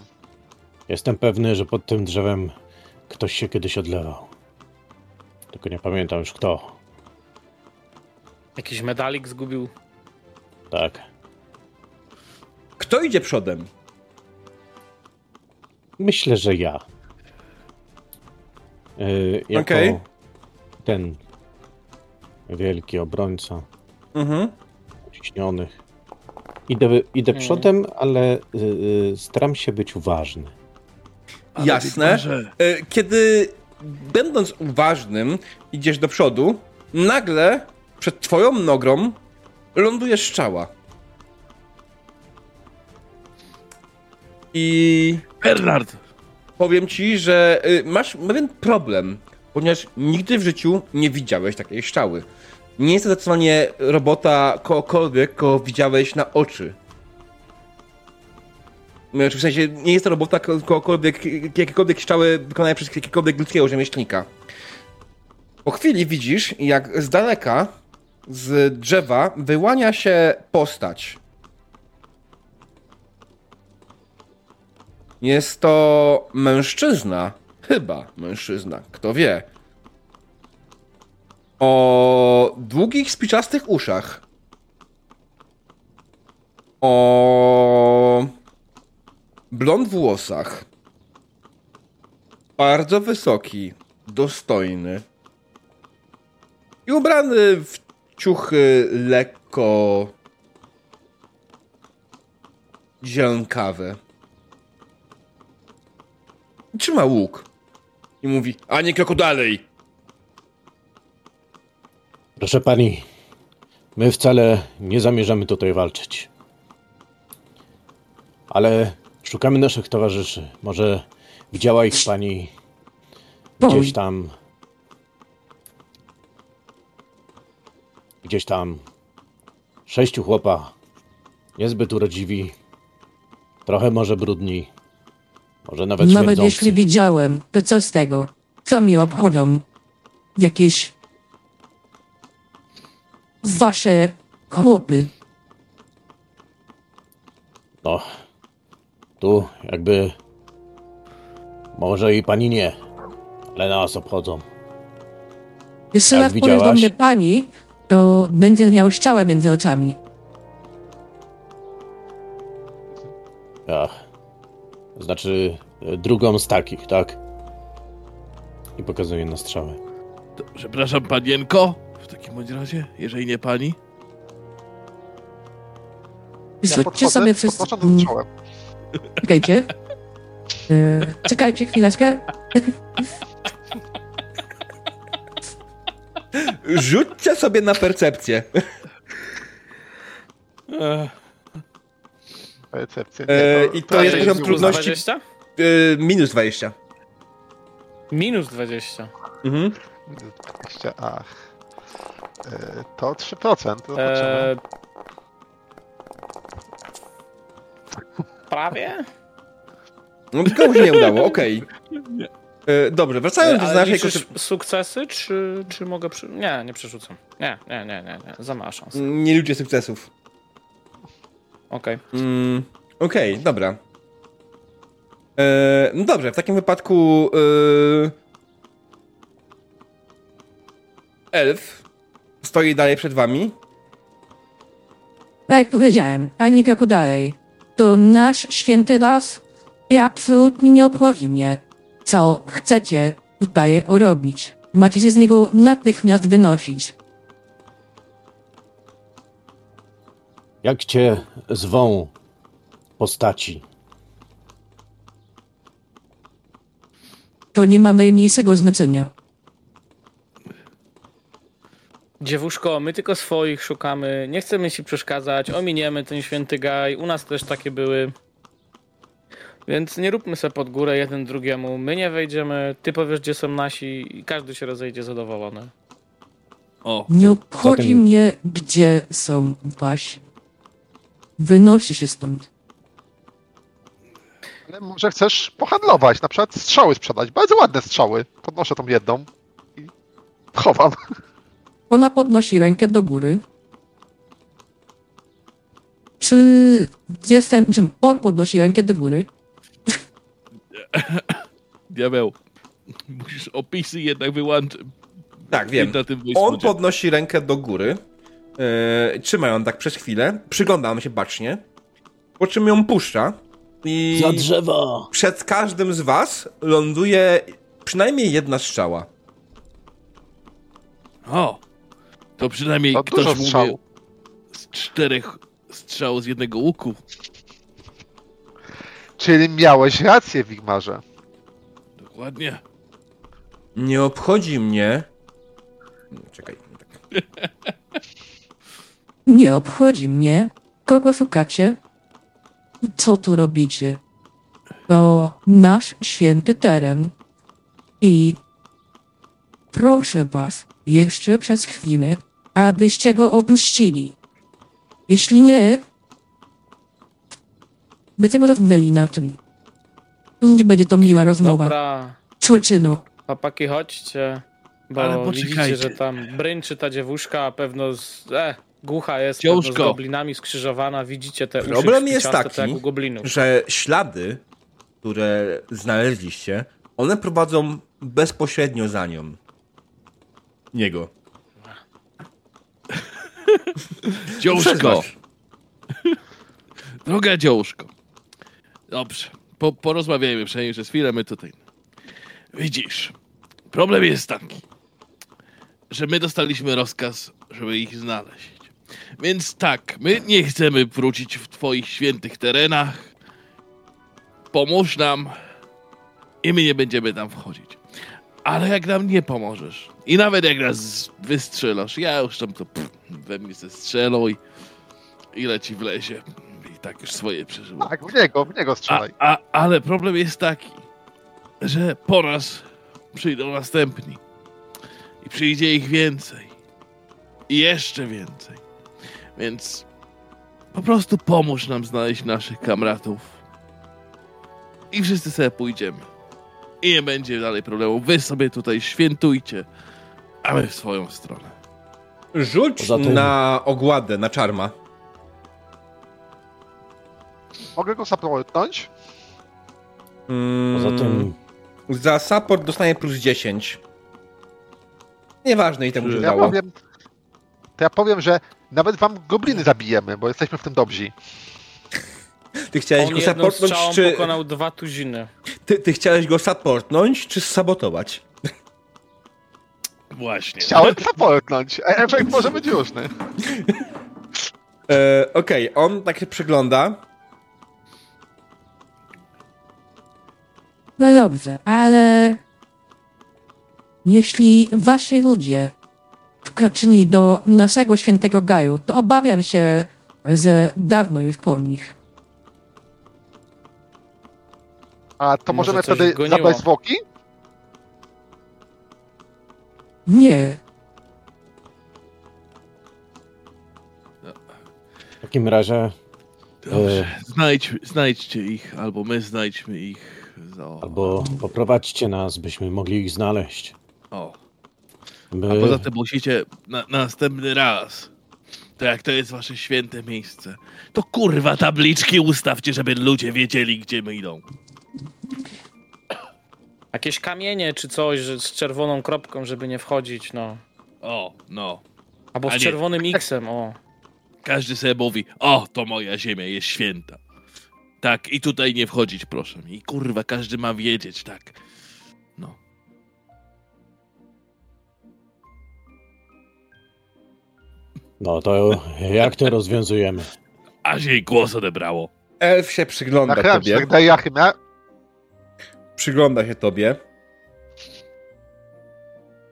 Jestem pewny, że pod tym drzewem ktoś się kiedyś odlewał. Tylko nie pamiętam już kto. Jakiś medalik zgubił. Tak. Kto idzie przodem? Myślę, że ja. Yy, jako Okej. ten wielki obrońca Mhm. ciśnionych. Idę, idę Mhm. przodem, ale yy, staram się być uważny. Ale Jasne. E, Kiedy będąc uważnym idziesz do przodu, nagle przed twoją nogą ląduje szczała. I Bernard! powiem ci, że y, masz pewien problem, ponieważ nigdy w życiu nie widziałeś takiej szczały. Nie jest to zdecydowanie robota kogokolwiek, kogo widziałeś na oczy. W sensie, nie jest to robota ko- kogokolwiek, jakiekolwiek szczały wykonane przez jakiegokolwiek ludzkiego rzemieślnika. Po chwili widzisz, jak z daleka, z drzewa, wyłania się postać. Jest to mężczyzna. Chyba mężczyzna, kto wie. O długich, spiczastych uszach. O blond włosach. Bardzo wysoki, dostojny. I ubrany w ciuchy lekko zielonkawe. Trzyma łuk. I mówi, a nie kroku dalej. Proszę pani, my wcale nie zamierzamy tutaj walczyć. Ale szukamy naszych towarzyszy. Może widziała ich pani gdzieś tam. Gdzieś tam. Sześciu chłopa. Niezbyt urodziwi. Trochę może brudni. Może nawet, Nawet śmierdzący. jeśli widziałem, to co z tego? Co mi obchodzą? Jakieś... Wasze chłopy. No, tu jakby może i pani nie, ale nas obchodzą. Jeśli Jak raz powie do widziałaś? mnie pani, to będzie miał szczałę między oczami. Ach. Znaczy, e, drugą z takich, tak? I pokazuje na strzałę. To, przepraszam, panienko, takim bądź razie, jeżeli nie pani. Rzućcie sobie wszyscy... Czekajcie. E, czekajcie chwileczkę. Rzućcie sobie na percepcję. Nie, E, I to jest nie poziom trudności 20? e, minus 20. Minus 20. Mhm. 20, ach. To 3%. To zobaczymy. Eee... Prawie? No tylko mu się nie udało, okej. E, Dobrze, wracając do Ale naszej liczysz koncepcji. sukcesy, czy, czy mogę przy... Nie, nie przerzucam. Nie, nie, nie, nie, nie. za mała szansa. Nie ludzie sukcesów. Okej. Mm, Okej, dobra. E, no dobrze, w takim wypadku e, elf stoi dalej przed wami. Tak jak powiedziałem, ani kroku dalej. To nasz święty las i absolutnie nie obchodzi mnie, co chcecie tutaj robić. Macie się z niego natychmiast wynosić. Jak cię zwą postaci? To nie ma najmniejszego znaczenia. Dziewuszko, my tylko swoich szukamy, nie chcemy ci przeszkadzać, ominiemy ten święty gaj, u nas też takie były. Więc nie róbmy se pod górę jeden drugiemu, my nie wejdziemy, ty powiesz gdzie są nasi i każdy się rozejdzie zadowolony. O, Nie obchodzi Zatem- mnie, gdzie są wasi. Wynosi się stąd. Ale może chcesz pohandlować, na przykład strzały sprzedać. Bardzo ładne strzały. Podnoszę tą jedną i chowam. Ona podnosi rękę do góry. Czy jestem, czym on podnosi rękę do góry? diabeł. Musisz opisy jednak wyłączyć. Tak, wiem. Na tym On podnosi rękę do góry. E, trzyma ją tak przez chwilę. Przyglądam się bacznie. Po czym ją puszcza. I Za drzewo! przed każdym z was ląduje przynajmniej jedna strzała. O, to przynajmniej To ktoś dużo mówi z czterech strzałów z jednego łuku. Czyli miałeś rację, Wigmarze. Dokładnie. Nie obchodzi mnie. Czekaj. tak. Nie obchodzi mnie, kogo szukacie. Co tu robicie? To nasz święty teren. I proszę was, jeszcze przez chwilę, abyście go opuścili. Jeśli nie, będziemy rozmawiali na tym. Nie będzie to miła rozmowa. Dobra, chłopaki chodźcie, bo Ale widzicie, poczekajcie. że tam brynczy ta dziewuszka, a pewno z... E, głucha jest, pewno z Dziążko. goblinami skrzyżowana, widzicie te Problem uszy jest szpiciaste, taki, jak u goblinów. że ślady, które znaleźliście, one prowadzą bezpośrednio za nią. Niego. Dziążko. Droga dziążko. Dobrze. Po, porozmawiajmy przynajmniej przez chwilę, my tutaj. Widzisz, problem jest taki, że my dostaliśmy rozkaz, żeby ich znaleźć. Więc tak, my nie chcemy wrócić w twoich świętych terenach. Pomóż nam i my nie będziemy tam wchodzić. Ale jak nam nie pomożesz i nawet jak nas wystrzelasz, ja już tam to pff, we mnie ze strzelą i ile ci wlezie. I tak już swoje przeżyło. Tak, w niego, w niego A, strzelaj. a, ale problem jest taki, że po raz przyjdą następni. I przyjdzie ich więcej. I jeszcze więcej. Więc po prostu pomóż nam znaleźć naszych kamratów. I wszyscy sobie pójdziemy. I nie będzie dalej problemu. Wy sobie tutaj świętujcie, a my w swoją stronę. Rzuć tym- na ogładę, na czarma. Mogę go zapłynąć? Mm, Poza tym Za support dostanie plus 10. Nieważne i temu Czy- się Ja dało. powiem, to ja powiem, że nawet wam gobliny zabijemy, bo jesteśmy w tym dobrzy. Ty chciałeś On go supportnąć, czy... pokonał dwa tuziny. Ty, ty chciałeś go supportnąć, czy sabotować? Właśnie. Chciałem supportnąć, a efekt może być różny. E, Okej, on tak się przygląda. No dobrze, ale jeśli wasi ludzie wkroczyli do naszego świętego gaju, to obawiam się, że dawno już po nich. A to Może możemy coś wtedy goniło. zabrać zwłoki? Nie, W takim razie Dobrze, znajdź, znajdźcie ich, albo my znajdźmy ich. O, albo poprowadźcie nas, byśmy mogli ich znaleźć. o. By... A poza tym musicie na, na następny raz. To jak to jest wasze święte miejsce, to kurwa tabliczki ustawcie, żeby ludzie wiedzieli, gdzie my idą. Jakieś kamienie czy coś że z czerwoną kropką, żeby nie wchodzić, no. O, no. Albo A z nie. czerwonym X-em, o. Każdy sobie mówi, o, to moja ziemia jest święta. Tak, i tutaj nie wchodzić, proszę. I kurwa, każdy ma wiedzieć, tak. No. No to jak to rozwiązujemy? Aż jej głos odebrało. Elf się przygląda Na chleb, tobie. tak daje Jachymia. Przygląda się tobie.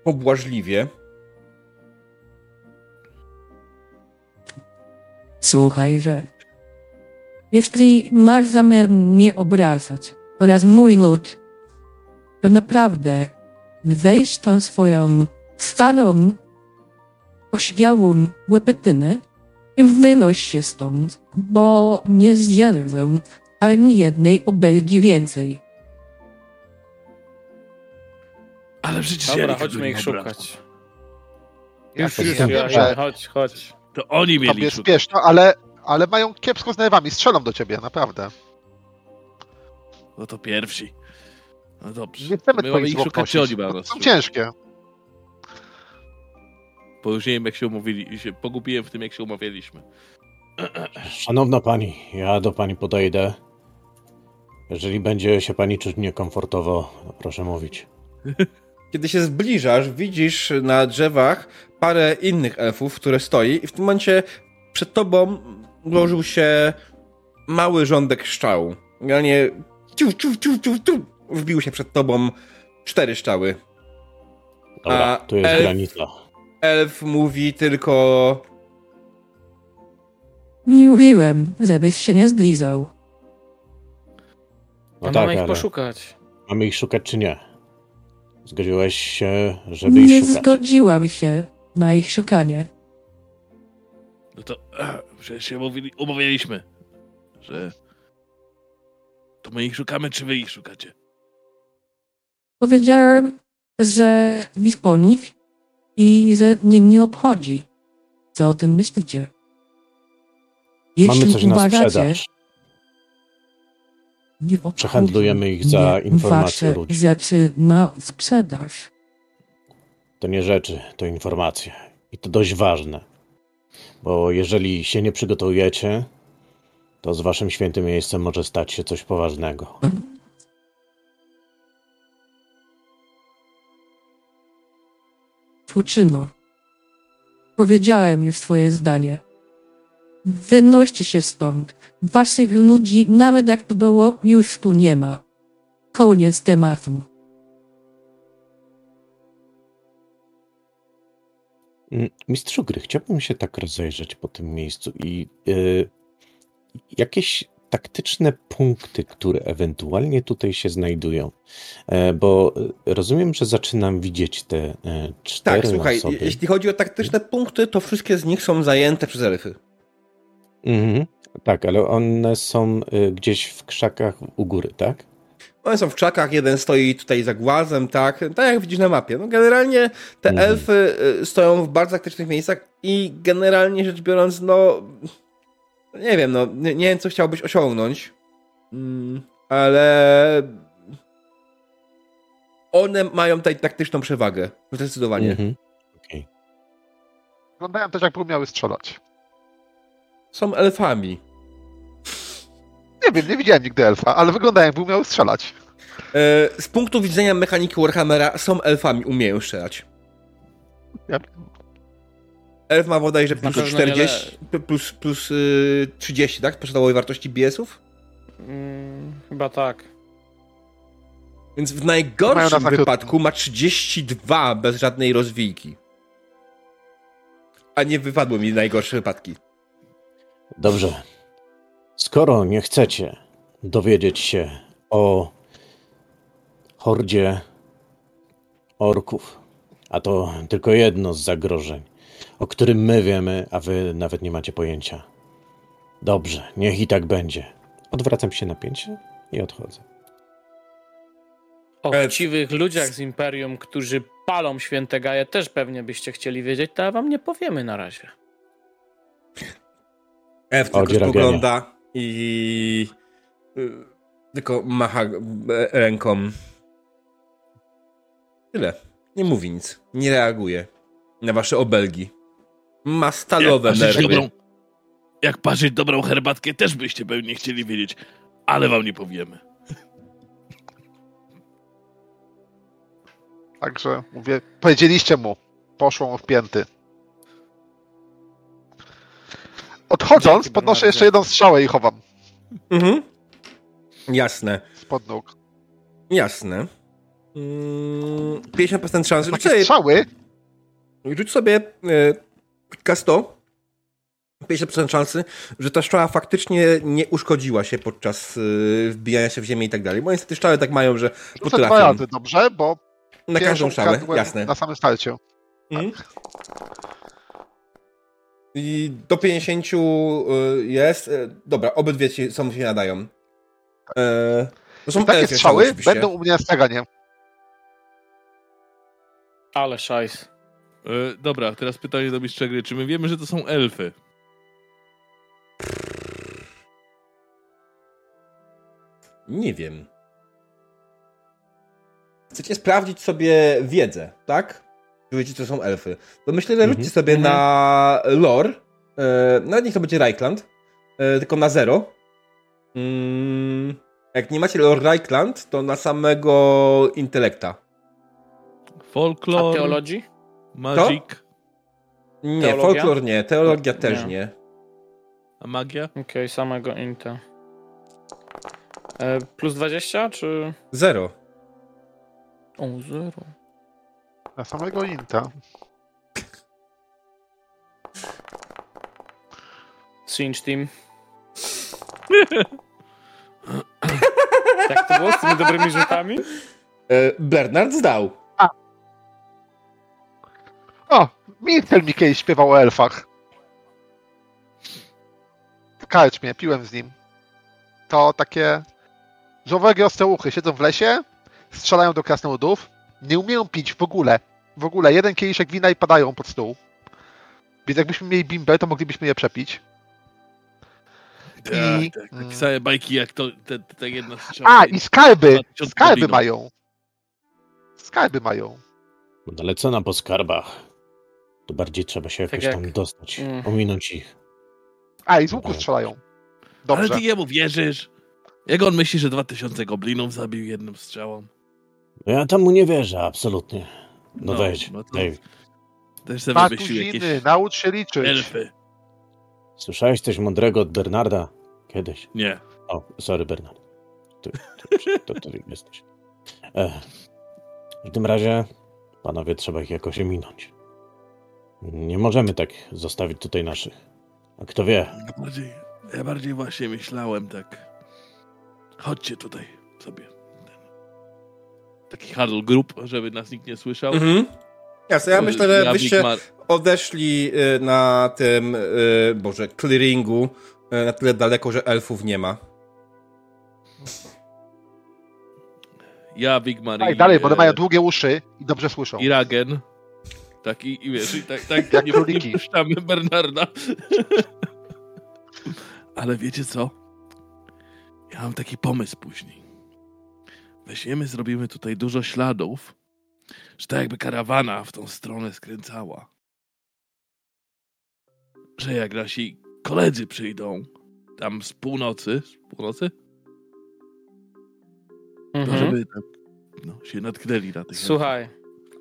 Pobłażliwie. słuchaj, że jeśli masz zamiar mnie obrażać oraz mój lud, to naprawdę weź tą swoją starą, oświałą łepetynę i wynoś się stąd, bo nie zdzierżę ani jednej obelgi więcej. Ale przecież Dobra, ja chodźmy ich nie szukać. Już, już już chodź, chodź. To oni mieli tobie szukać. spieszno, ale, ale mają kiepsko z nerwami. Strzelą do ciebie, naprawdę. No to pierwsi. No dobrze. Nie chcemy My mamy twoich ich szukać, oni mają To nas są szukać? ciężkie. Bo już nie wiem, jak się umówili. Się pogubiłem w tym, jak się umawialiśmy. Szanowna pani, ja do pani podejdę. Jeżeli będzie się pani czuć niekomfortowo, to proszę mówić. Kiedy się zbliżasz, widzisz na drzewach parę innych elfów, które stoi i w tym momencie przed tobą ułożył się mały rządek szczał. Generalnie ciu, ciu, ciu, ciu, ciu, wbił się przed tobą cztery szczały. Dobra, A tu jest elf- granica. Elf mówi tylko Nie mówiłem, żebyś się nie zblizał. No A tak, mamy ich ale poszukać. mamy ich szukać czy nie? Zgodziłeś się, żeby ich Nie szukać. zgodziłam się na ich szukanie. No to eh, przecież się umówili, umawialiśmy, że to my ich szukamy, czy wy ich szukacie? Powiedziałem, że po nich i że mnie nie obchodzi. Co o tym myślicie? Jeśli Mamy coś na uważacie, sprzedaż. Przehandlujemy ich za informacje ludzi. rzeczy na sprzedaż. To nie rzeczy, to informacje. I to dość ważne. Bo jeżeli się nie przygotujecie, to z waszym świętym miejscem może stać się coś poważnego. Fuczyno. Powiedziałem już swoje zdanie. Wynoście się stąd. Waszych ludzi, nawet jak to było, już tu nie ma. Koniec tematu. Mm, Mistrzu gry, chciałbym się tak rozejrzeć po tym miejscu i y, jakieś taktyczne punkty, które ewentualnie tutaj się znajdują. E, bo y, rozumiem, że zaczynam widzieć te e, cztery Tak, słuchaj, osoby. jeśli chodzi o taktyczne punkty, to wszystkie z nich są zajęte przez elfy. Mhm. Tak, ale one są y, gdzieś w krzakach u góry, tak? One są w czakach, jeden stoi tutaj za głazem, tak, tak jak widzisz na mapie. No generalnie te Mhm. elfy y, stoją w bardzo taktycznych miejscach i generalnie rzecz biorąc, no nie wiem, no nie, nie wiem, co chciałbyś osiągnąć, mm, ale one mają tutaj taktyczną przewagę, zdecydowanie. Mhm. Okej. Wyglądają też, jakby umiały strzelać. Są elfami. Nie wiem, nie widziałem nigdy elfa, ale wygląda jakby umiał strzelać. E, z punktu widzenia mechaniki Warhammera są elfami, umieją strzelać. Ja- Elf ma bodajże plus pewno nie 40, plus, plus y, 30, tak? Posiadałowej wartości BS-ów? Mm, chyba tak. Więc w najgorszym na wypadku ma 32 bez żadnej rozwijki. A nie wypadły mi najgorsze wypadki. Dobrze. Skoro nie chcecie dowiedzieć się o hordzie orków, a to tylko jedno z zagrożeń, o którym my wiemy, a wy nawet nie macie pojęcia. Dobrze, niech i tak będzie. Odwracam się na pięcie i odchodzę. O chciwych ludziach z Imperium, którzy palą święte gaje, też pewnie byście chcieli wiedzieć, to wam nie powiemy na razie. F tylko spogląda i y, tylko macha e, ręką. Tyle. Nie mówi nic. Nie reaguje na wasze obelgi. Ma stalowe jak nerwy. dobrą, jak parzyć dobrą herbatkę, też byście pewnie chcieli wiedzieć, ale wam nie powiemy. Także mówię, powiedzieliście mu, poszło mu w pięty. Odchodząc, podnoszę jeszcze jedną strzałę i chowam Mhm. Jasne. spod nóg. Jasne. Mm, 50% szansy. Rzuć sobie, strzały? rzuć sobie e, K100. 50% szansy, że ta strzała faktycznie nie uszkodziła się podczas e, wbijania się w ziemię i tak dalej. Bo niestety strzały tak mają, że Rzucę dwa potrafią. razy, dobrze? Bo Na każdą strzałę, jasne. Na samym starcie. Mhm. I do 50 y, jest. y, Dobra, obydwie ci są się nadają. E, to są Takie strzały oczywiście. będą u mnie na straganie. Ale szajs. E, dobra, teraz pytanie do mistrza gry. Czy my wiemy, że to są elfy? Nie wiem. Chcecie sprawdzić sobie wiedzę, tak? Czy wiecie, co są elfy. To myślę, że Mhm. rzućcie sobie na lore. E, nawet niech to będzie Reichland. E, tylko na zero. Mm, jak nie macie lore Reichland, to na samego intelekta. A Folklor, teologii? magic, Nie, Teologia? folklor nie, teologia też Nie. nie. a magia? Okej, samego Inta. E, plus 20, czy... Zero. O, zero. Na samego Inta. Cinch Team. Jak to było z tymi dobrymi rzutami? E, Bernard zdał. O, Michel mi kiedyś śpiewał o elfach. W karczmie, piłem z nim. To takie żołowego ostreuchy siedzą w lesie, strzelają do krasnoludów, nie umieją pić w ogóle. W ogóle, jeden kieliszek wina i padają pod stół. Więc jakbyśmy mieli bimbę, to moglibyśmy je przepić. I- Tak, tak, mm. takie same bajki jak to, te, te, te jedna strzała. A, i skarby! 2000 Skarby mają. Skarby mają. No Ale co na po skarbach? To bardziej trzeba się jakoś jak- tam dostać, Mm. ominąć ich. A, i z łuku strzelają. Ale Dobrze. ty jemu wierzysz? Jak on myśli, że 2000 goblinów zabił jedną strzałą? No ja tam mu nie wierzę, absolutnie. No, No, weź, no to- Dave. Też sobie wymyślił jakieś naucz się liczyć. elfy. Słyszałeś coś mądrego od Bernarda? Kiedyś. Nie. O, sorry Bernard. Ty, ty, to ty jesteś. E, w tym razie, panowie, trzeba ich jakoś ominąć. Nie możemy tak zostawić tutaj naszych. A kto wie, Ja bardziej, ja bardziej właśnie myślałem tak. Chodźcie tutaj sobie. Taki huddle group, żeby nas nikt nie słyszał. Mhm. Jasne, ja myślę, że byście Big odeszli y, na tym, y, boże, clearingu y, na tyle daleko, że elfów nie ma. ja Wigmar Tak, i, dalej, bo one mają długie uszy i dobrze słyszą. i Ragen. Tak, i, i wiesz, i tak, tak Jak nie, króliki. nie puszczamy Bernarda. Ale wiecie co? Ja mam taki pomysł później. Weźmiemy, zrobimy tutaj dużo śladów, że tak jakby karawana w tą stronę skręcała. Że jak nasi koledzy przyjdą, tam z północy, z północy, to Mhm. żeby tak, no, się natknęli na tych Słuchaj,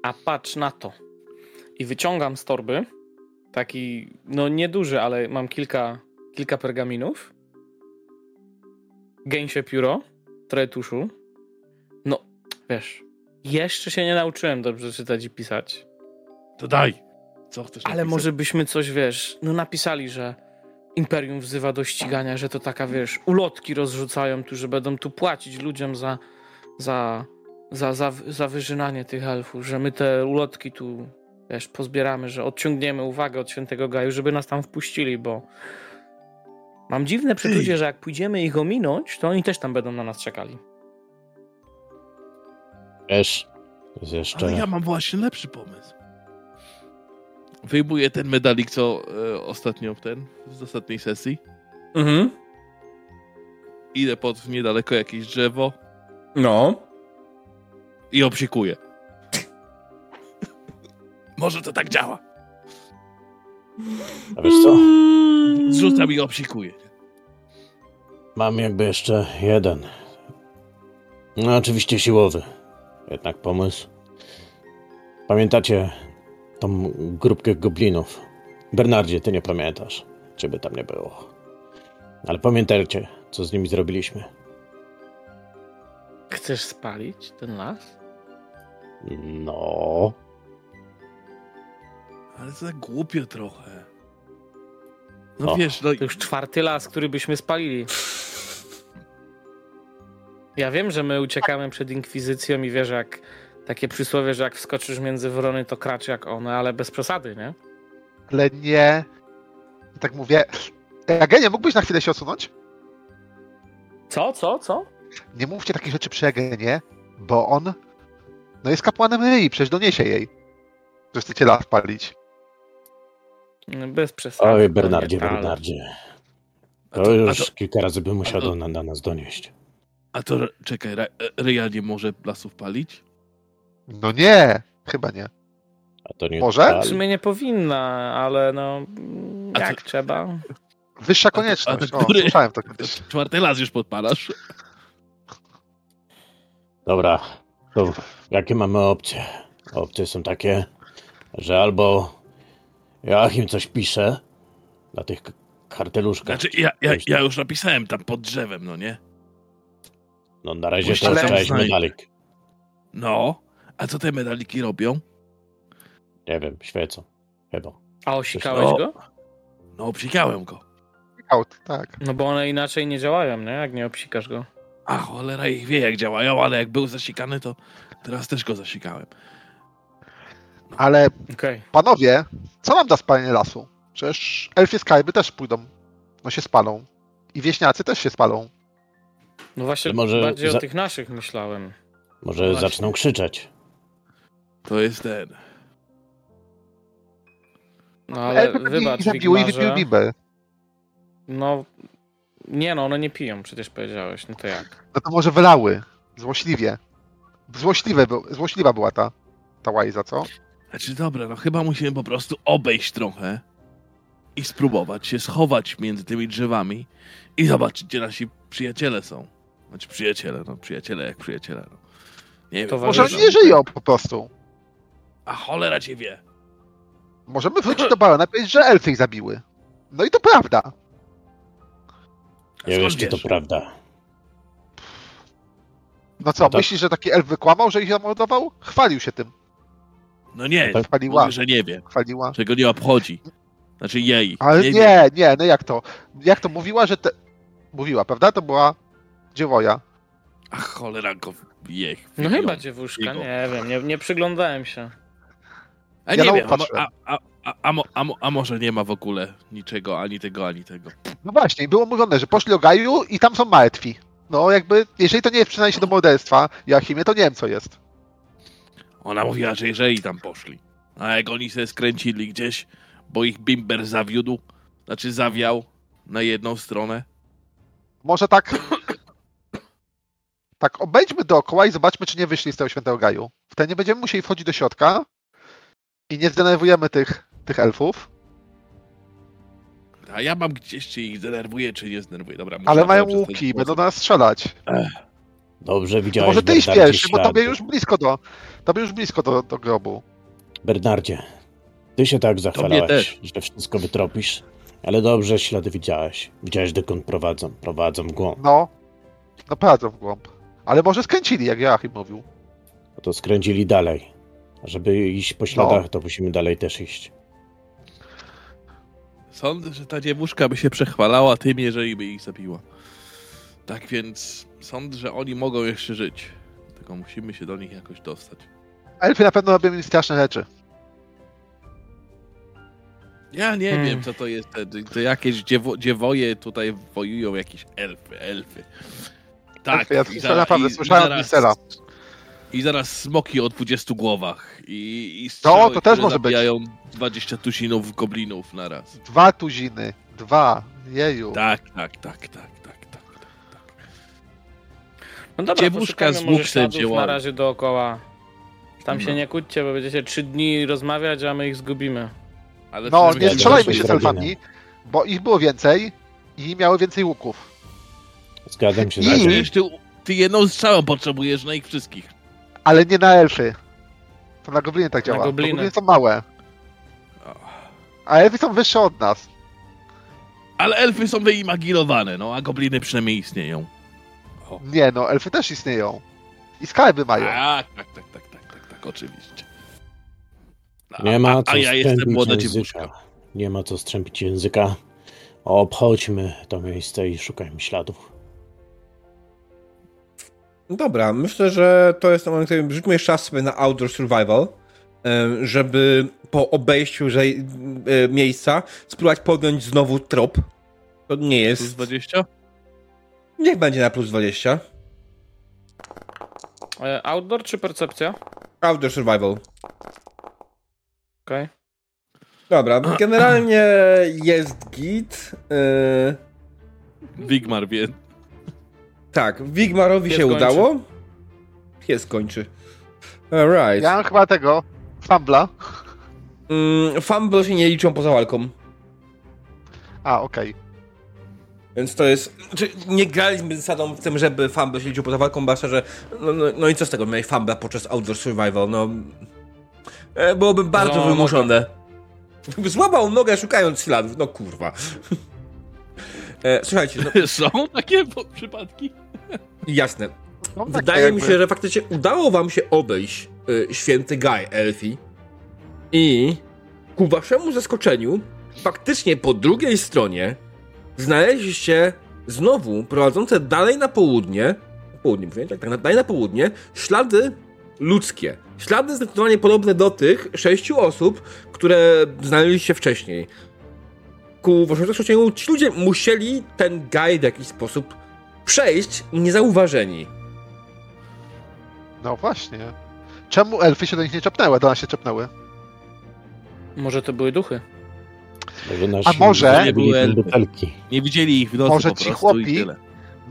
a patrz na to. I wyciągam z torby taki, no nieduży, ale mam kilka, kilka pergaminów. Gęsie pióro, trochę tuszu. Wiesz, jeszcze się nie nauczyłem dobrze czytać i pisać. To daj. Co chcesz Ale napisać? może byśmy coś, wiesz, no napisali, że Imperium wzywa do ścigania, że to taka, wiesz, ulotki rozrzucają tu, że będą tu płacić ludziom za, za, za, za, za wyżynanie tych elfów, że my te ulotki tu, wiesz, pozbieramy, że odciągniemy uwagę od Świętego Gaju, żeby nas tam wpuścili, bo mam dziwne przeczucie, że jak pójdziemy ich ominąć, to oni też tam będą na nas czekali. Wiesz, jest jeszcze... Ale ja mam właśnie lepszy pomysł. Wyjmuję ten medalik, co e, ostatnio ten, z ostatniej sesji. Mhm. Idę pod niedaleko jakieś drzewo No. i obsikuję. Może to tak działa. A wiesz co? Zrzucam i obsikuję. Mam jakby jeszcze jeden. No oczywiście siłowy. Jednak pomysł. Pamiętacie tą grupkę goblinów? Bernardzie, ty nie pamiętasz. Ciebie tam nie było. Ale pamiętajcie, co z nimi zrobiliśmy. Chcesz spalić ten las? No... Ale to tak głupio trochę. No O. wiesz, no To już czwarty las, który byśmy spalili. Ja wiem, że my uciekamy przed inkwizycją i wiesz, jak takie przysłowie, że jak wskoczysz między wrony, to kracz jak one, ale bez przesady, nie? Ale nie. Tak mówię. Agenie, mógłbyś na chwilę się odsunąć? Co, co, co? Nie mówcie takich rzeczy przy Agenie, bo on no jest kapłanem Ryi, przecież doniesie jej, że chcecie las palić. Bez przesady. Oj, Bernardzie, ale- Bernardzie. To już to, kilka razy by musiał na, na nas donieść. A to czekaj, Ra- Ryja nie może lasów palić? No nie, chyba nie. A to nie Może? W sumie nie powinna, ale no, jak to- trzeba. Wyższa A to- konieczność. a to O, który- słyszałem to kiedyś. Czwarty las już podpalasz. Dobra, to jakie mamy opcje? Opcje są takie, że albo Joachim coś pisze na tych karteluszkach. Znaczy, ja, ja, ja już napisałem tam pod drzewem, no nie? No na razie to znajść. medalik. No, a co te medaliki robią? Nie wiem, świecą. Chyba. A osikałeś No. go? No, obsikałem go. Out, tak. No bo one inaczej nie działają, nie? Jak nie obsikasz go. A cholera ich wie jak działają, ale jak był zasikany, to teraz też go zasikałem. Ale Okej. panowie, co nam da spalenie lasu? Przecież elfie skarby też pójdą, no się spalą. I wieśniacy też się spalą. No właśnie Ale może bardziej za- o tych naszych myślałem. Może Właśnie. zaczną krzyczeć. To jest ten. No ale pewnie wybacz, zabiły i wypiły bibę. No, nie no, one nie piją, przecież powiedziałeś, no to jak? No to może wylały. Złośliwie. Złośliwe, złośliwa była ta, ta łajza, co? Znaczy, dobra, no chyba musimy po prostu obejść trochę i spróbować się schować między tymi drzewami i zobaczyć, gdzie nasi przyjaciele są. Znaczy, przyjaciele, no przyjaciele jak przyjaciele. No. Nie wiem. Może oni nie żyją po prostu. A cholera cię wie. Możemy wrócić do Barona i powiedzieć, że elfy ich zabiły. No i to prawda. A Nie skąd wiesz, czy to prawda. No co, tak. myślisz, że taki elf wykłamał, że ich zamordował? Chwalił się tym. No nie, tak Chwaliła. mówię, że nie wie, Chwaliła. że go nie obchodzi. Znaczy jej. Ale nie, nie, nie, no jak to? Jak to mówiła, że te... Mówiła, prawda? To była dziewoja. A cholera go wie. No chyba dziewuszka, Jego. nie wiem, nie, nie przyglądałem się. A Ja nie wiem, a, a, a, a, a, mo- a, mo- a może nie ma w ogóle niczego, ani tego, ani tego. No właśnie, było mówione, że poszli do Gaju i tam są martwi. No jakby, jeżeli to nie jest przynajmniej się do morderstwa Joachimie, to nie wiem co jest. Ona mówiła, że jeżeli tam poszli. A jak oni się skręcili gdzieś, bo ich bimber zawiódł, znaczy zawiał na jedną stronę. Może tak... tak obejdźmy dookoła i zobaczmy, czy nie wyszli z tego świętego Gaju. Wtedy nie będziemy musieli wchodzić do środka i nie zdenerwujemy tych, tych elfów. A ja mam gdzieś, czy ich zdenerwuję, czy nie zdenerwuję. Dobra, Ale mają łuki, będą na nas strzelać. Dobrze, To widziałeś, może ty Bernardzie, pierwszy, bo tobie już blisko do, tobie już blisko do, do grobu. Bernardzie, ty się tak zachwalałeś, że wszystko wytropisz, ale dobrze ślady widziałeś. Widziałeś, dokąd prowadzą. Prowadzą w głąb. No, no prowadzą w głąb. Ale może skręcili, jak Joachim mówił. No to skręcili dalej. A żeby iść po śladach, to musimy dalej też iść. Sądzę, że ta dziewuszka by się przechwalała tym, jeżeli by ich zabiła. Tak więc sądzę, że oni mogą jeszcze żyć. Tylko musimy się do nich jakoś dostać. Elfy na pewno robią mi straszne rzeczy. Ja nie Hmm. wiem, co to jest. To, to jakieś dziewo, dziewoje tutaj wojują, jakieś elfy, elfy. Tak, ja i słyszałem naprawdę, słyszałem od Mistela. I zaraz smoki o 20 głowach. I, i No, strzały, to też może być. zabijają 20 tuzinów goblinów na raz. Dwa tuziny. Dwa. Jeju. Tak, tak, tak, tak, tak, tak. tak. No dobra, Dziewuszka z działała. na razie dookoła. Tam się No. nie kłóćcie, bo będziecie trzy dni rozmawiać, a my ich zgubimy. Ale No, nie strzelajmy się z elfami, bo ich było więcej i miały więcej łuków. Zgadzam się I- z tym. Przecież ty, ty jedną strzałą potrzebujesz na ich wszystkich. Ale nie na elfy. To na gobliny tak działa. gobliny. Gobliny są małe. A elfy są wyższe od nas. Ale elfy są wyimaginowane, no a gobliny przynajmniej istnieją. Nie no, elfy też istnieją. I skarby mają. Tak, tak, tak, tak, tak, tak, tak, oczywiście. A, Nie ma a, co a ja jestem młoda dziewuszka. Nie ma co strzępić języka. Obchodźmy to miejsce i szukajmy śladów. Dobra, myślę, że to jest moment, kiedy rzućmy jeszcze raz sobie na Outdoor Survival, żeby po obejściu że, miejsca spróbować podjąć znowu trop. To nie Plus jest... 20? Niech będzie na plus 20. E, Outdoor czy percepcja? Outdoor Survival. Okej. Dobra, generalnie jest git. e, Wigmar wie. Tak, Wigmarowi Pies się kończy. udało. Pies kończy. Alright. Ja mam chyba tego, Fambla. Mm, fumble się nie liczą poza walką. A, okej. Więc to jest. Znaczy, nie graliśmy zasadą w tym, żeby fumble się liczył poza walką, zwłaszcza, że. No, no, no i co z tego, miałeś fumble podczas Outdoor Survival, no. E, byłoby bardzo No, wymuszone. Złamał nogę szukając śladów, no kurwa. E, słuchajcie, no Są takie przypadki? jasne. No, tak Wydaje mi jakby- się, że faktycznie udało wam się obejść y, święty Guy Elfi i ku waszemu zaskoczeniu faktycznie po drugiej stronie znaleźliście znowu prowadzące dalej na południe na południe mówię, tak, tak, dalej na południe ślady ludzkie. Ślady zdecydowanie podobne do tych sześciu osób, które znaleźliście wcześniej. Ku waszemu zaskoczeniu ci ludzie musieli ten guide w jakiś sposób przejść niezauważeni. No właśnie. Czemu elfy się do nich nie czepnęły? Do nas się czepnęły. Może to były duchy? Może nasi A może- Nie były. Nie widzieli ich w nocy Może po ci chłopi- i tyle.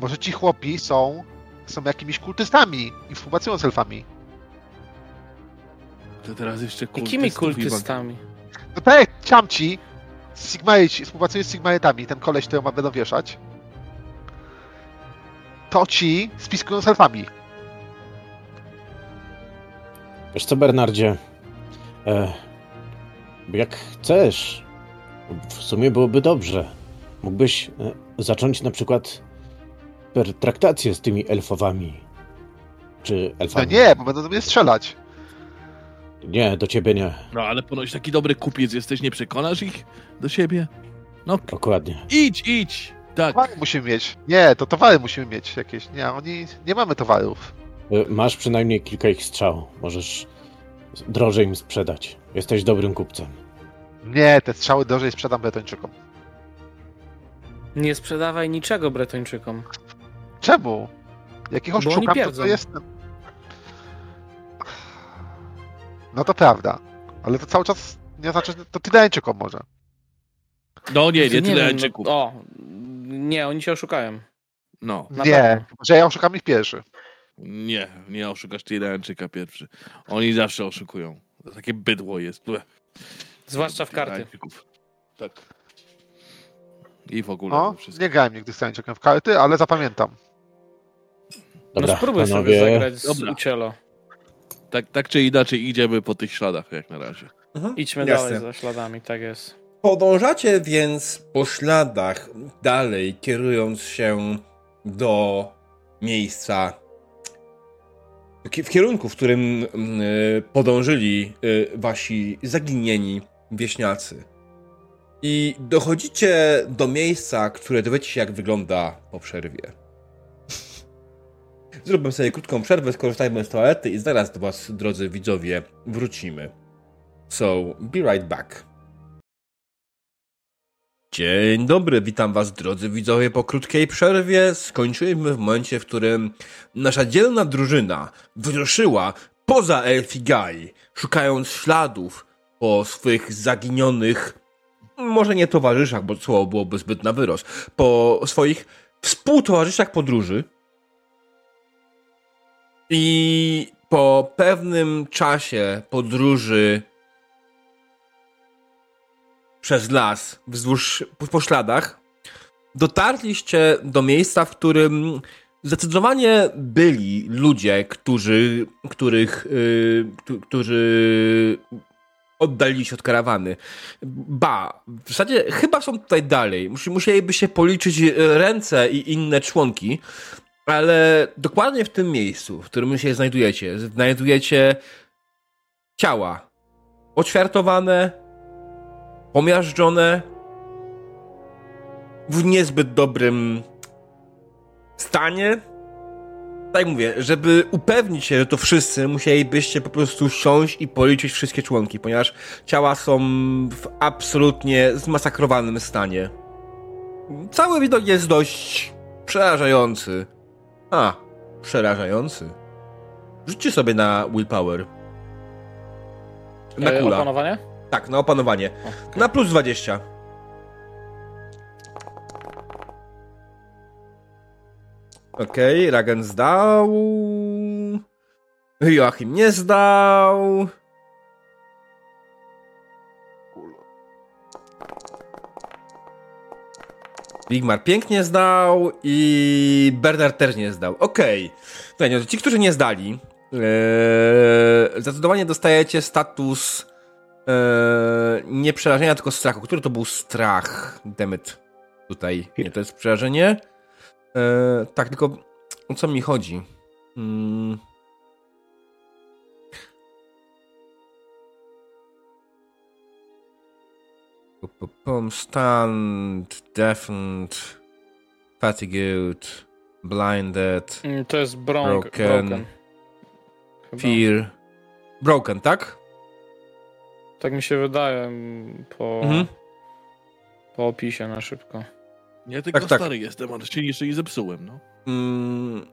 Może ci chłopi są, są jakimiś kultystami i współpracują z elfami. To teraz jeszcze Jakimi kultystów i kultystami? No tak jak ciamci, Sigmaryci, współpracują z Sigmarytami, ten koleś, którego ma będą wieszać, to ci spiskują z elfami. Wiesz co, Bernardzie? E, jak chcesz, w sumie byłoby dobrze. Mógłbyś e, zacząć na przykład pertraktację z tymi elfowami. Czy No elfami? nie, bo będą do mnie strzelać. Nie, do ciebie nie. No ale ponoć taki dobry kupiec jesteś, nie przekonasz ich do siebie? No Dokładnie. idź, idź! Tak, Towary musimy mieć. Nie, to towary musimy mieć jakieś. Nie, oni nie mamy towarów. E, Masz przynajmniej kilka ich strzał. Możesz drożej im sprzedać. Jesteś dobrym kupcem. Nie, te strzały drożej sprzedam Bretończykom. Nie sprzedawaj niczego Bretończykom. Czemu? Jak ich oszukam, to, to jest... No to prawda. Ale to cały czas nie znaczy, to Tydańczykom może. no nie, nie Elczyków. No, o, nie, oni się oszukają. No, Na nie, pewno. że ja oszukam ich pierwszy. nie, nie oszukasz Tyrańczyka pierwszy. Oni zawsze oszukują. To takie bydło jest. Bleh. Zwłaszcza w karty. Tak. I w ogóle O, nie grałem nigdy Stańczokiem w karty, ale zapamiętam. Dobra, no spróbuj panowie, sobie zagrać z Dobra. Ucielo. Tak, tak czy inaczej idziemy po tych śladach jak na razie. Mhm. Idźmy Jasne. dalej za śladami, tak jest. Podążacie więc po śladach dalej, kierując się do miejsca, w kierunku, w którym y, podążyli y, wasi zaginieni wieśniacy. I dochodzicie do miejsca, które dowiecie się, jak wygląda po przerwie. Zróbmy sobie krótką przerwę, skorzystajmy z toalety i zaraz do was, drodzy widzowie, wrócimy. So, be right back. Dzień dobry, witam was drodzy widzowie po krótkiej przerwie. Skończyliśmy w momencie, w którym nasza dzielna drużyna wyruszyła poza Elfigaj, szukając śladów po swych zaginionych, może nie towarzyszach, bo słowo byłoby zbyt na wyrost, po swoich współtowarzyszach podróży. I po pewnym czasie podróży przez las, wzdłuż, po, śladach, dotarliście do miejsca, w którym zdecydowanie byli ludzie, którzy, których, yy, któ- którzy oddalili się od karawany. Ba, w zasadzie chyba są tutaj dalej. Musi, musieliby się policzyć ręce i inne członki, ale dokładnie w tym miejscu, w którym się znajdujecie, znajdujecie ciała oćwiartowane, pomiażdżone, w niezbyt dobrym stanie. Tak mówię, żeby upewnić się, że to wszyscy, musielibyście po prostu siąść i policzyć wszystkie członki, ponieważ ciała są w absolutnie zmasakrowanym stanie. Cały widok jest dość przerażający. A, przerażający. Rzućcie sobie na willpower. Na E, kula. Opanowanie? Tak, na opanowanie. Na plus 20. Okej, Ragen zdał. Joachim nie zdał. Wigmar pięknie zdał i Bernard też nie zdał. Okej. Okay. No, ci, którzy nie zdali, ee, zdecydowanie dostajecie status Eee, nie przerażenia, tylko strachu. Który to był strach? Demet. Tutaj. Nie, to jest przerażenie. Eee, tak, tylko o co mi chodzi? Hmm. Stunned, deafened, fatigued, blinded, Mm, To jest brąk, Broken. broken. Fear. Broken, tak? Tak mi się wydaje mm, po, Mhm. po opisie na szybko. Ja tylko Tak, tak. stary jestem, ale się jeszcze nie zepsułem, no. Mm,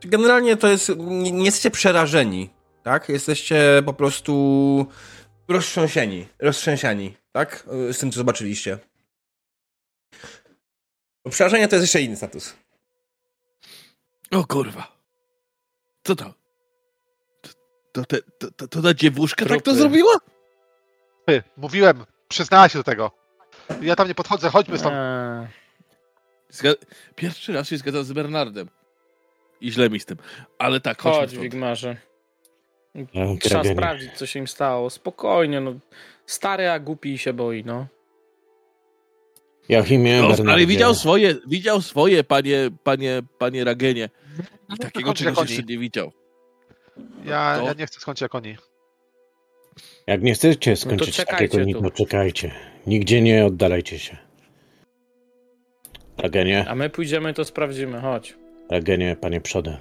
generalnie to jest. Nie, nie jesteście przerażeni, tak? Jesteście po prostu roztrząsieni, roztrzęsiani, tak? Y, Z tym, co zobaczyliście. Bo Przerażenie to jest jeszcze inny status. O kurwa. Co to? To, to, te- to, to, to ta dziewuszka tak to zrobiła? Ty, mówiłem, przyznała się do tego. Ja tam nie podchodzę, chodźmy stąd. Eee, Zga- Pierwszy raz się zgadzam z Bernardem. I źle mi z tym. Ale tak, chodźmy chodź, stąd. Wigmarze. E, Trzeba sprawdzić, co się im stało. Spokojnie, no. Stary, a głupi się boi, no. Joachimie, No, ale widział swoje, widział swoje, panie, panie, panie Ragenie. I takiego czegoś jeszcze nie widział. Ja, to- ja nie chcę skończyć jak oni. Jak nie chcecie skończyć tu. to czekajcie. Nigdzie nie oddalajcie się. Ragenie, A my pójdziemy, to sprawdzimy, chodź. Ragenie, panie przodem.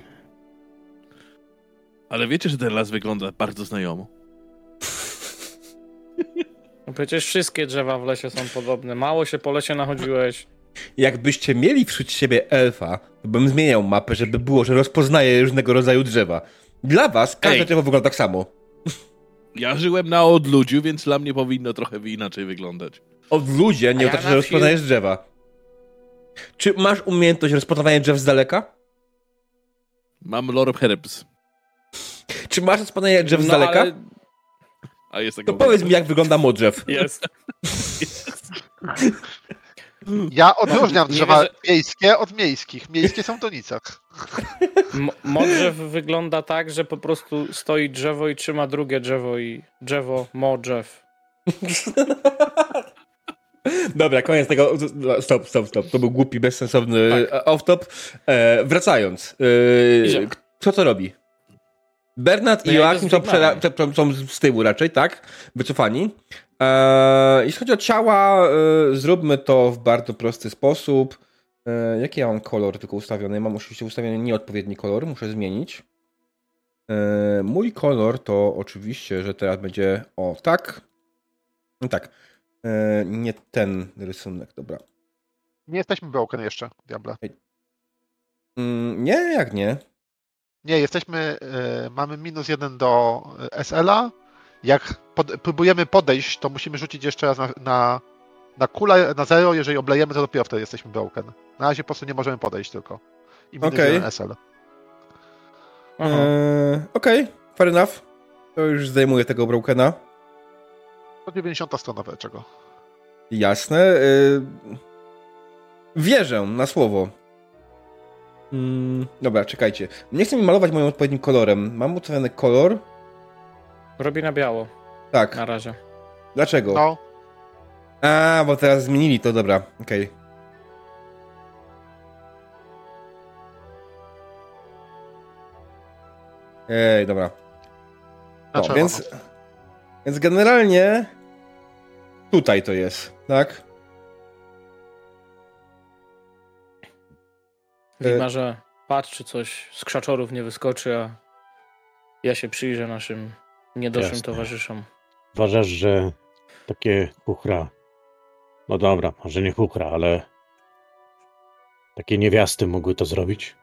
Ale wiecie, że ten las wygląda bardzo znajomo. No przecież wszystkie drzewa w lesie są podobne. Mało się po lesie nachodziłeś. Jakbyście mieli wśród siebie elfa, to bym zmieniał mapę, żeby było, że rozpoznaje różnego rodzaju drzewa. Dla was każde Ej. drzewo wygląda tak samo. Ja żyłem na odludziu, więc dla mnie powinno trochę inaczej wyglądać. Od ludzie nie A ja oznacza, na że wsi- rozpoznajesz drzewa. Czy masz umiejętność rozpoznawania drzew z daleka? Mam Lord Herbs. Czy masz rozpoznawanie drzew z No, daleka? ale A jest To taka powiedz mi, jak wygląda modrzew. Jest. Ja odróżniam drzewa wierzę- miejskie od miejskich. Miejskie są w donicach. M- modrzew wygląda tak, że po prostu stoi drzewo i trzyma drugie drzewo i drzewo mo drzew. Dobra, koniec tego. Stop, stop, stop. To był głupi, bezsensowny Tak. off-top. E, wracając. E, kto to robi? Bernard No i Joachim są, przera- są z tyłu raczej, tak? Wycofani. E, jeśli chodzi o ciała, e, zróbmy to w bardzo prosty sposób. E, jaki ja mam kolor tylko ustawiony? Mam oczywiście ustawiony nieodpowiedni kolor, muszę zmienić. E, mój kolor to oczywiście, że teraz będzie o tak. No tak. E, nie ten rysunek, dobra. Nie jesteśmy broken jeszcze, diable. Mm, nie, jak nie. Nie, jesteśmy, y, mamy minus jeden do y, SL-a. Jak pod, próbujemy podejść, to musimy rzucić jeszcze raz na, na, na kulę na zero. Jeżeli oblejemy, to dopiero wtedy jesteśmy broken. Na razie po prostu nie możemy podejść tylko. I minus Okej. jeden SL. Aha. E, Okej, fair enough. To już zdejmuję tego Brokena. To 90 strona czego. Jasne. E, wierzę na słowo. Mm, dobra, czekajcie. Nie chcę mi malować moim odpowiednim kolorem. Mam ustawiony kolor. Robi na biało Tak. na razie. Dlaczego? No, A, bo teraz zmienili to, dobra. Okej. Ej, dobra. No, więc, więc generalnie tutaj to jest, tak? E- Wigmarze, patrz, czy coś z krzaczorów nie wyskoczy, a ja się przyjrzę naszym niedoszłym Jasne. towarzyszom. Uważasz, że takie chuchra. No dobra, może nie chuchra, ale. Takie niewiasty mogły to zrobić?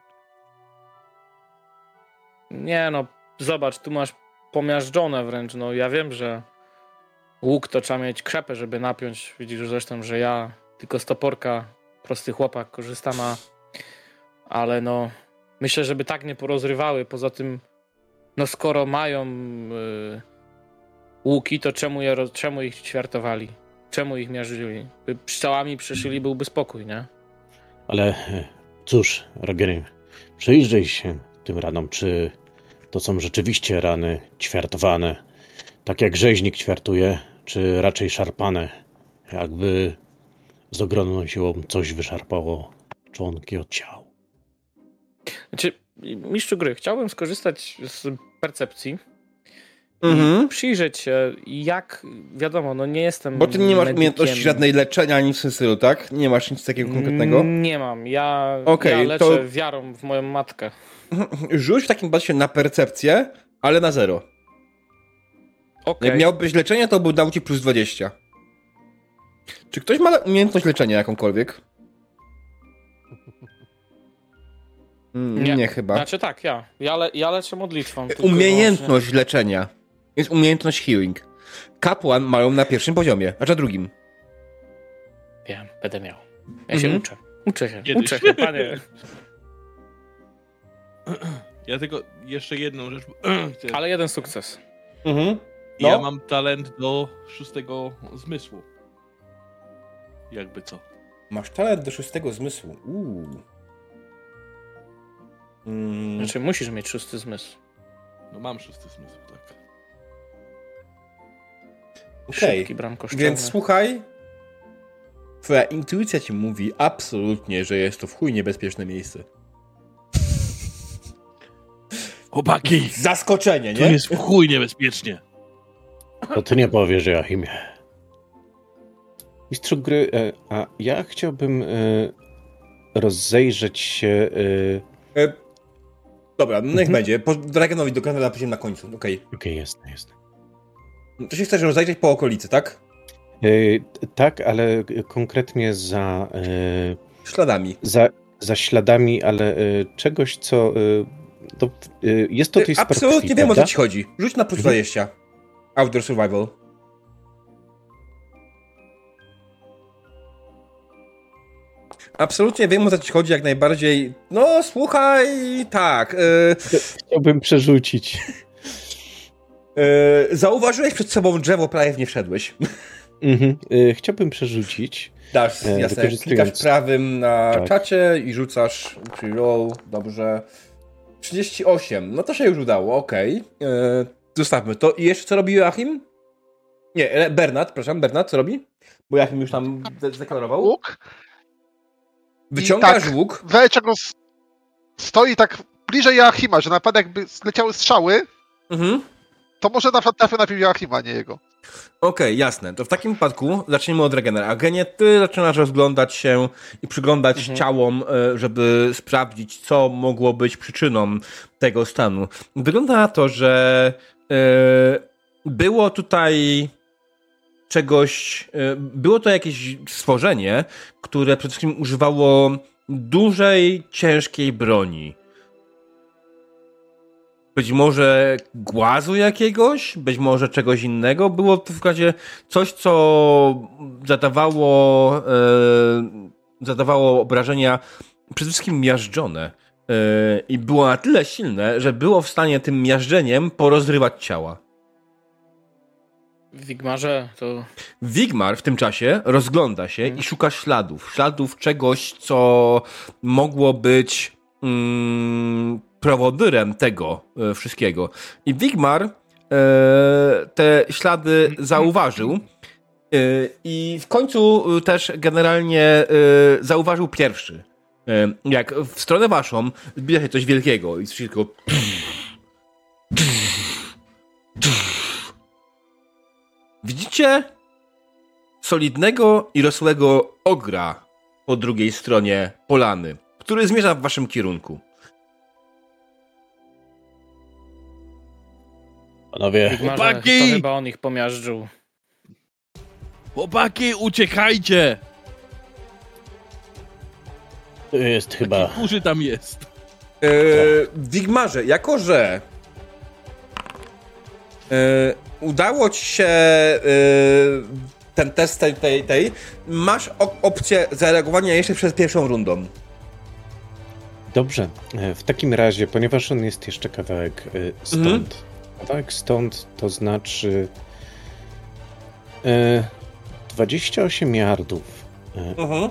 Nie no, zobacz, tu masz pomiażdżone wręcz, no ja wiem, że łuk to trzeba mieć krzepę, żeby napiąć. Widzisz zresztą, że ja tylko z toporka, prosty chłopak, korzystam, a... ale no myślę, żeby tak nie porozrywały. Poza tym, no skoro mają y, łuki, to czemu, je, czemu ich ćwiartowali? Czemu ich miażdżyli? Pszczołami przeszyli, byłby spokój, nie? Ale e, cóż, Rogery, przyjrzyj się tym ranom, czy to są rzeczywiście rany ćwiartowane, tak jak rzeźnik ćwiartuje, czy raczej szarpane, jakby z ogromną siłą coś wyszarpało członki od ciał. Znaczy, mistrzu gry, chciałbym skorzystać z percepcji Mhm. przyjrzeć się, jak, wiadomo, no nie jestem Bo ty nie masz medykiem. umiejętności żadnej leczenia ani w stylu, tak? Nie masz nic takiego konkretnego? Nie mam. Ja, Okej, ja leczę to- wiarą w moją matkę. Rzuć w takim razie na percepcję, ale na zero. Okej. Jak miałbyś leczenie, to by dał ci plus 20. Czy ktoś ma umiejętność leczenia jakąkolwiek? Nie. nie. chyba. Znaczy tak, ja. Ja, le, ja leczę modlitwą. tylko Umiejętność leczenia. Jest umiejętność healing. Kapłan mają na pierwszym poziomie, a na drugim. Wiem, będę miał. Ja się Mhm. uczę. Uczę się, Kiedyś. uczę się, panie. Ja tylko jeszcze jedną rzecz. Ale jeden sukces. Mhm. Ja no. mam talent do szóstego zmysłu. Jakby co. Masz talent do szóstego zmysłu. Uuu. Mm, Znaczy, musisz mieć szósty zmysł. No mam szósty zmysł, tak. Okej. Bramkoszczelny. Więc słuchaj. Twoja intuicja ci mówi absolutnie, że jest to w chuj niebezpieczne miejsce. Chłopaki! Zaskoczenie, nie? jest w chuj niebezpiecznie. To ty nie powiesz, Joachimie. Mistrzu gry, e, a ja chciałbym e, rozejrzeć się. Dobra, no niech Mhm. będzie. Po Dragenowi do Kanada później na końcu. Okej. Okej, jasne, jasne. To się chcesz rozejrzeć po okolicy, tak? T- tak, ale konkretnie za, e, Śladami. za, za śladami, ale e, czegoś, co. to, jest to tej Absolutnie wiem o co ci chodzi. Rzuć na plus Mhm. 20. Outdoor Survival. Absolutnie wiem o co ci chodzi, jak najbardziej. No, słuchaj, tak. E, Chciałbym przerzucić. e, zauważyłeś przed sobą drzewo, prawie w nie wszedłeś. Mhm. Y, chciałbym przerzucić. Dasz, E, jasne, klikasz prawym na Tak. czacie i rzucasz czyli roll, dobrze. 38, no to się już udało, okej. E, Zostawmy to. I jeszcze co robi Joachim? Nie, e, Bernard, przepraszam, Bernard, co robi? Bo Joachim już tam de- zdeklarował. Łuk. Wyciągasz tak. łuk. S- stoi tak bliżej Joachima, że naprawdę jakby leciały strzały, Mhm. to może na przykład trafię najpierw Joachima, nie jego. Okej, jasne. To w takim wypadku zaczniemy od Regenera. A Genie, ty zaczynasz rozglądać się i przyglądać ciałom, e, żeby sprawdzić, co mogło być przyczyną tego stanu. Wygląda na to, że e, było tutaj czegoś, e, było to jakieś stworzenie, które przede wszystkim używało dużej, ciężkiej broni. Być może głazu jakiegoś, być może czegoś innego. Było to w razie coś, co zadawało, e, zadawało obrażenia przede wszystkim miażdżone. E, I było na tyle silne, że było w stanie tym miażdżeniem porozrywać ciała. Wigmarze to Wigmar w tym czasie rozgląda się i szuka śladów. Śladów czegoś, co mogło być mm, prowodyrem tego e, wszystkiego. I Wigmar e, te ślady zauważył. e, I w końcu też generalnie zauważył pierwszy. Jak w stronę waszą zbliża się coś wielkiego i słyszy tylko Widzicie solidnego i rosłego ogra po drugiej stronie polany, który zmierza w waszym kierunku. Panowie, Wigmarze Chłopaki! to chyba on ich pomiażdżył. Chłopaki, uciekajcie! to jest chyba. Kurzy tam jest. Eee, Wigmarze, jako że eee, udało ci się eee, ten test tej, tej, tej masz op- opcję zareagowania jeszcze przed pierwszą rundą. Dobrze. E, W takim razie, ponieważ on jest jeszcze kawałek e, stąd. Mhm. Kawałek stąd to znaczy. E, 28 yardów. Mhm.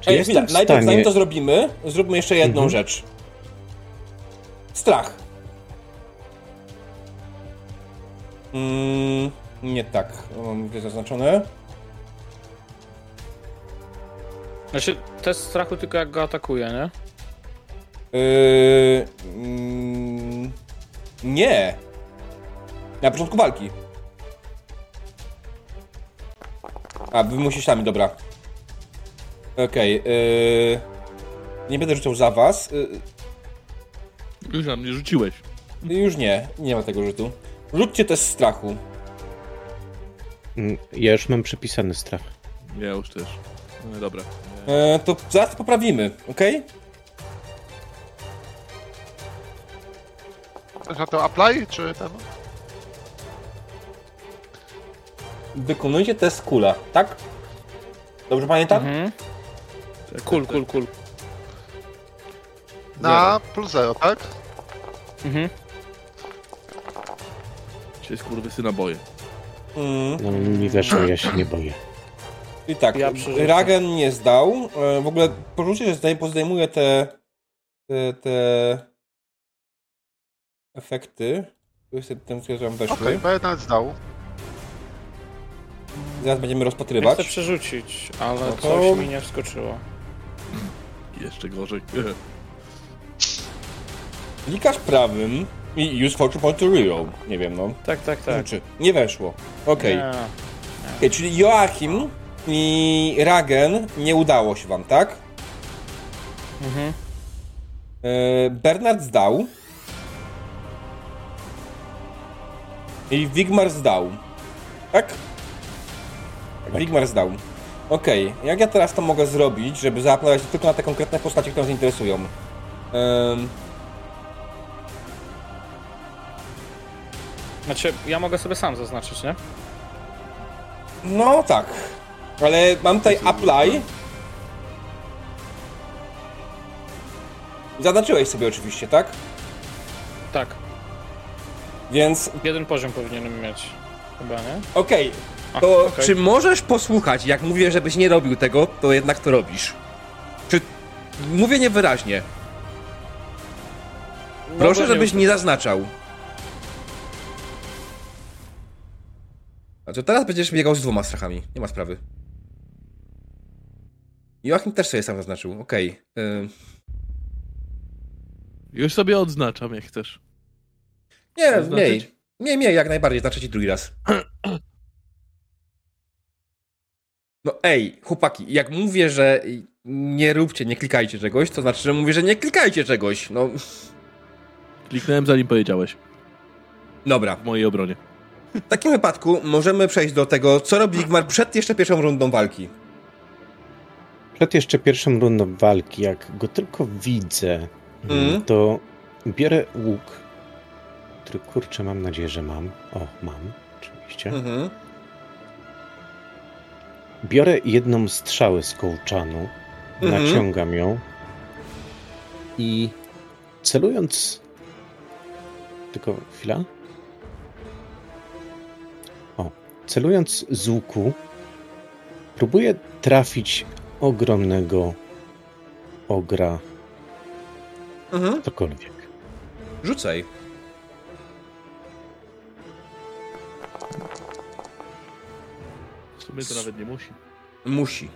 czy Ej, chwila, w najpierw stanie. zanim to zrobimy, zróbmy jeszcze jedną Mhm. rzecz. Strach. Mm, nie tak. Mam gdzie zaznaczone. Znaczy, test strachu tylko jak go atakuje, nie? Yy, mm, nie. Na początku walki. A, wy musisz sami, dobra. Okej, yy, nie będę rzucał za was. Yy, Już na mnie rzuciłeś. już nie, nie ma tego rzutu. Rzućcie test strachu. Mm, Ja już mam przypisany strach. Ja już też. No dobra. Yy, to zaraz to poprawimy, okej? Ktoś na to apply, czy ten? Wykonujcie test kula, tak? Dobrze pamiętam? Mhm. Cool, cool, cool. Na plus zero, tak? Mhm. Się skurwysyna boję. Mm. No mi weszło, ja się nie boję. I tak, Ja. Ragen nie zdał. E, W ogóle porzucie, że zdaj, pozdejmuje te, te, te efekty. Tu jest ten, które wam weszły. Okej, okay, nawet zdał. Zaraz będziemy Chcę rozpatrywać. przerzucić, ale No to- coś mi nie wskoczyło. Jeszcze gorzej. Klikasz prawym i use fortune point to reroll. Nie wiem, no. Tak, tak, tak. Znaczy, nie weszło. Okej. Nie. Okej, czyli Joachim i Ragen nie udało się wam, tak? Mhm. E, Bernard zdał. I Wigmar zdał. Tak? Wigmar zdał. Okej, jak ja teraz to mogę zrobić, żeby zaapelować tylko na te konkretne postacie, które nas interesują? Em, Znaczy, ja mogę sobie sam zaznaczyć, nie? no tak. Ale mam tutaj apply. Zaznaczyłeś sobie oczywiście, tak? Tak. Więc Jeden poziom powinienem mieć. Chyba, nie? Okej, To okej. czy możesz posłuchać, jak mówię, żebyś nie robił tego, to jednak to robisz? Czy mówię niewyraźnie? Proszę, No, bo żebyś nie zaznaczał. A to teraz będziesz biegał z dwoma strachami. Nie ma sprawy. Joachim też sobie sam zaznaczył. Okej. y, Już sobie odznaczam, jak chcesz. Nie, Zaznaczyć? mniej. Mniej, mniej, jak najbardziej. Znaczy ci drugi raz. No ej, chłopaki, jak mówię, że nie róbcie, nie klikajcie czegoś, to znaczy, że mówię, że nie klikajcie czegoś. No, Kliknąłem zanim powiedziałeś. dobra. W mojej obronie. W takim wypadku możemy przejść do tego, co robi Igmar przed jeszcze pierwszą rundą walki. Przed jeszcze pierwszą rundą walki, jak go tylko widzę, Mhm. to biorę łuk, który kurczę mam nadzieję, że mam. O, mam, oczywiście. Mhm. Biorę jedną strzałę z kołczanu, Mhm. naciągam ją i celując. Tylko chwila. Celując z łuku, próbuję trafić ogromnego ogra, Mhm. cokolwiek. Rzucaj. W sumie to nawet nie musi. Musi.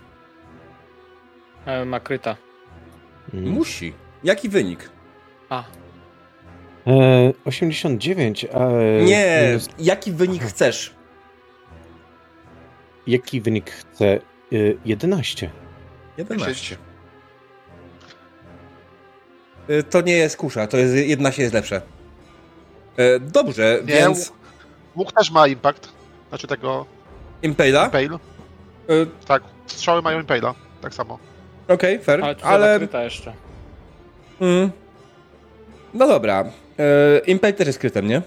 E, Makryta. Mm. Musi. Jaki wynik? A, E, 89, a. Nie, jaki wynik chcesz? Jaki wynik chcę? E, 11. 11. Y, To nie jest kusza, to jest 11 jest lepsze. E, Dobrze, Nie, więc Łuk też ma impact. Znaczy tego Impala? Impale. Y, Tak, strzały mają Impala. Tak samo. Okej, fair, ale tu ale... Makryta jeszcze. Mm. No dobra. E, Impel też jest krytem, nie?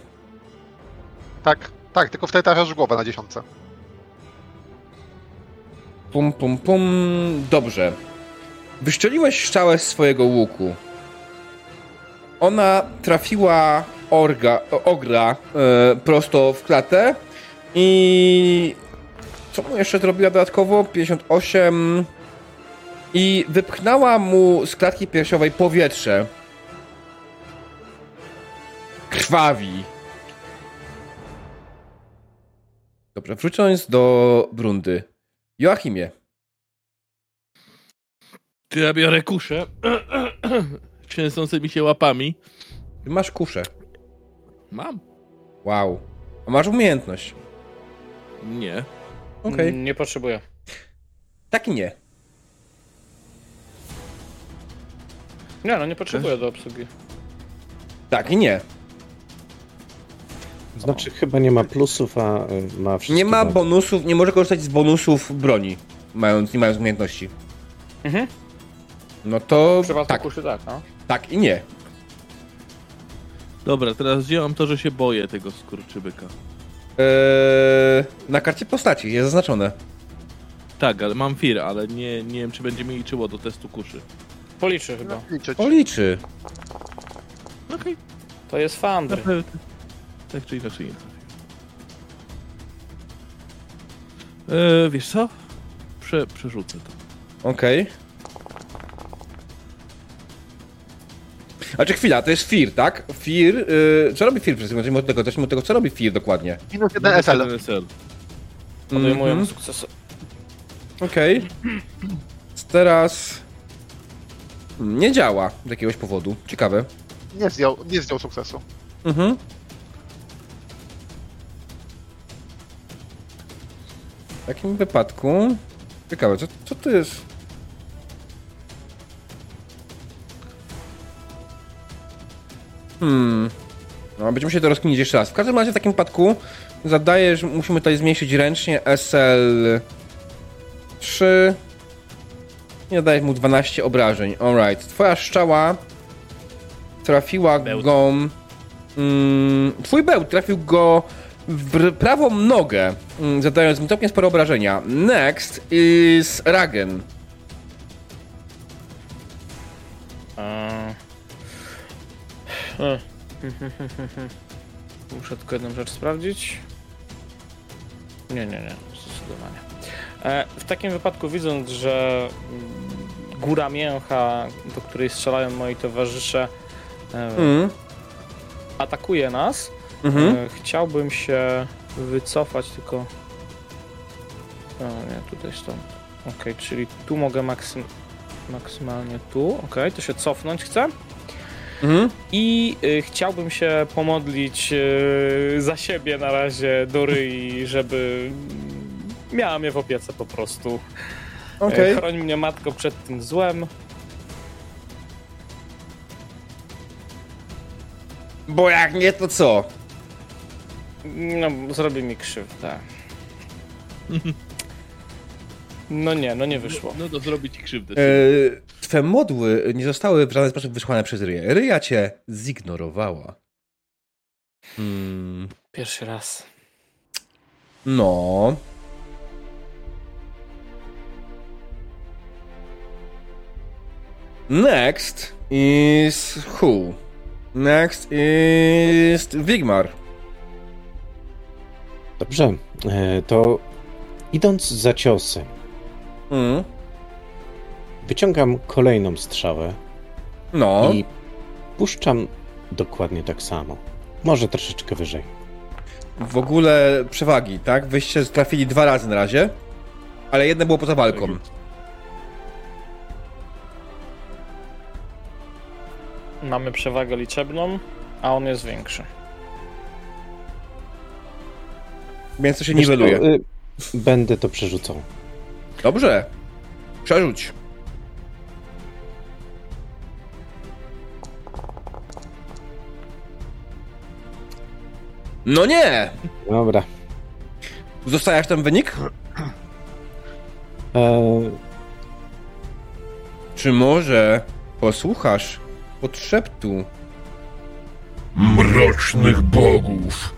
Tak, tak, tylko wtedy trafiasz w głowę na dziesiątce. Pum, pum, pum. Dobrze. Wyszczeliłeś strzałę z swojego łuku. Ona trafiła orga, ogra e, prosto w klatę i co mu jeszcze zrobiła dodatkowo? 58 i wypchnęła mu z klatki piersiowej powietrze. Krwawi. Dobrze, wrócąc do Brundy. Joachimie. Ty ja biorę kuszę. Trzęsącymi się łapami. Ty masz kuszę. Mam. Wow. A masz umiejętność. Nie. Okej. Mm, Nie potrzebuję. Tak i nie. Nie no, nie potrzebuję do obsługi. Tak i nie. Znaczy, chyba nie ma plusów, a e, ma wszystkie. Nie ma bonusów, nie może korzystać z bonusów broni, mając, nie mając umiejętności. Mhm. No to przypadku tak, kuszy tak, no. tak i nie. Dobra, teraz wziąłem to, że się boję tego skurczybyka. Eee, na karcie postaci jest zaznaczone. Tak, ale mam fir, ale nie, nie wiem, czy będzie mi liczyło do testu kuszy. Policzy chyba. Liczyć. O, liczy. Okej. To jest Fandry. Okay. Tak czy inaczej nie trafię. Eee, wiesz co? Prze, przerzucę to. Okej. A czy chwila, to jest Fear, tak? Fear, yy, co robi Fear? Zacznijmy od tego, zacznijmy od tego, co robi Fear dokładnie. Minus jeden SL. SL. Podejmuję Mhm. sukces. Okej. Teraz... Hmm, Nie działa z jakiegoś powodu. Ciekawe. Nie zdjął, nie zdjął sukcesu. Mhm. W takim wypadku... Ciekawe, co, co to jest? Hmm... No, będziemy się to rozkminić jeszcze raz. W każdym razie w takim wypadku zadaję, że musimy tutaj zmniejszyć ręcznie SL 3 i zadaję mu 12 obrażeń. Alright. Twoja szczała trafiła Bełt. go... Mm, twój bełt trafił go prawą nogę, mm, zadając mu całkiem spore obrażenia. Next is Ragen. Muszę tylko jedną rzecz sprawdzić. Nie, nie, nie. zdecydowanie. E, w takim wypadku, widząc, że mm, góra mięcha, do której strzelają moi towarzysze, e, Mhm. atakuje nas, Mhm. e, chciałbym się wycofać, tylko. O nie, tutaj stąd. Okej, czyli tu mogę maksym... maksymalnie tu. Okej, to się cofnąć chcę. Mhm. I y, chciałbym się pomodlić y, za siebie na razie do Ryi, żeby miała mnie w opiece po prostu. E, Chroń mnie matko przed tym złem. Bo jak nie, to co? No, zrobi mi krzywdę. No nie, no nie wyszło. No to zrobi ci krzywdę. E, twe modły nie zostały w żaden sposób wysłane przez Ryję. Ryja cię zignorowała. Hmm. Pierwszy raz. No. Next is who? Next is Wigmar. Dobrze, e, to idąc za ciosem, Mm. wyciągam kolejną strzałę No. i puszczam dokładnie tak samo. Może troszeczkę wyżej. W ogóle przewagi, tak? Wyście trafili dwa razy na razie, ale jedno było poza walką. Mamy przewagę liczebną, a on jest większy. Więc to się Wiesz niweluje. y, Będę to przerzucał. Dobrze. Przerzuć. No nie! Dobra. Zostawiasz ten wynik? E, Czy może posłuchasz podszeptu? Mrocznych bogów.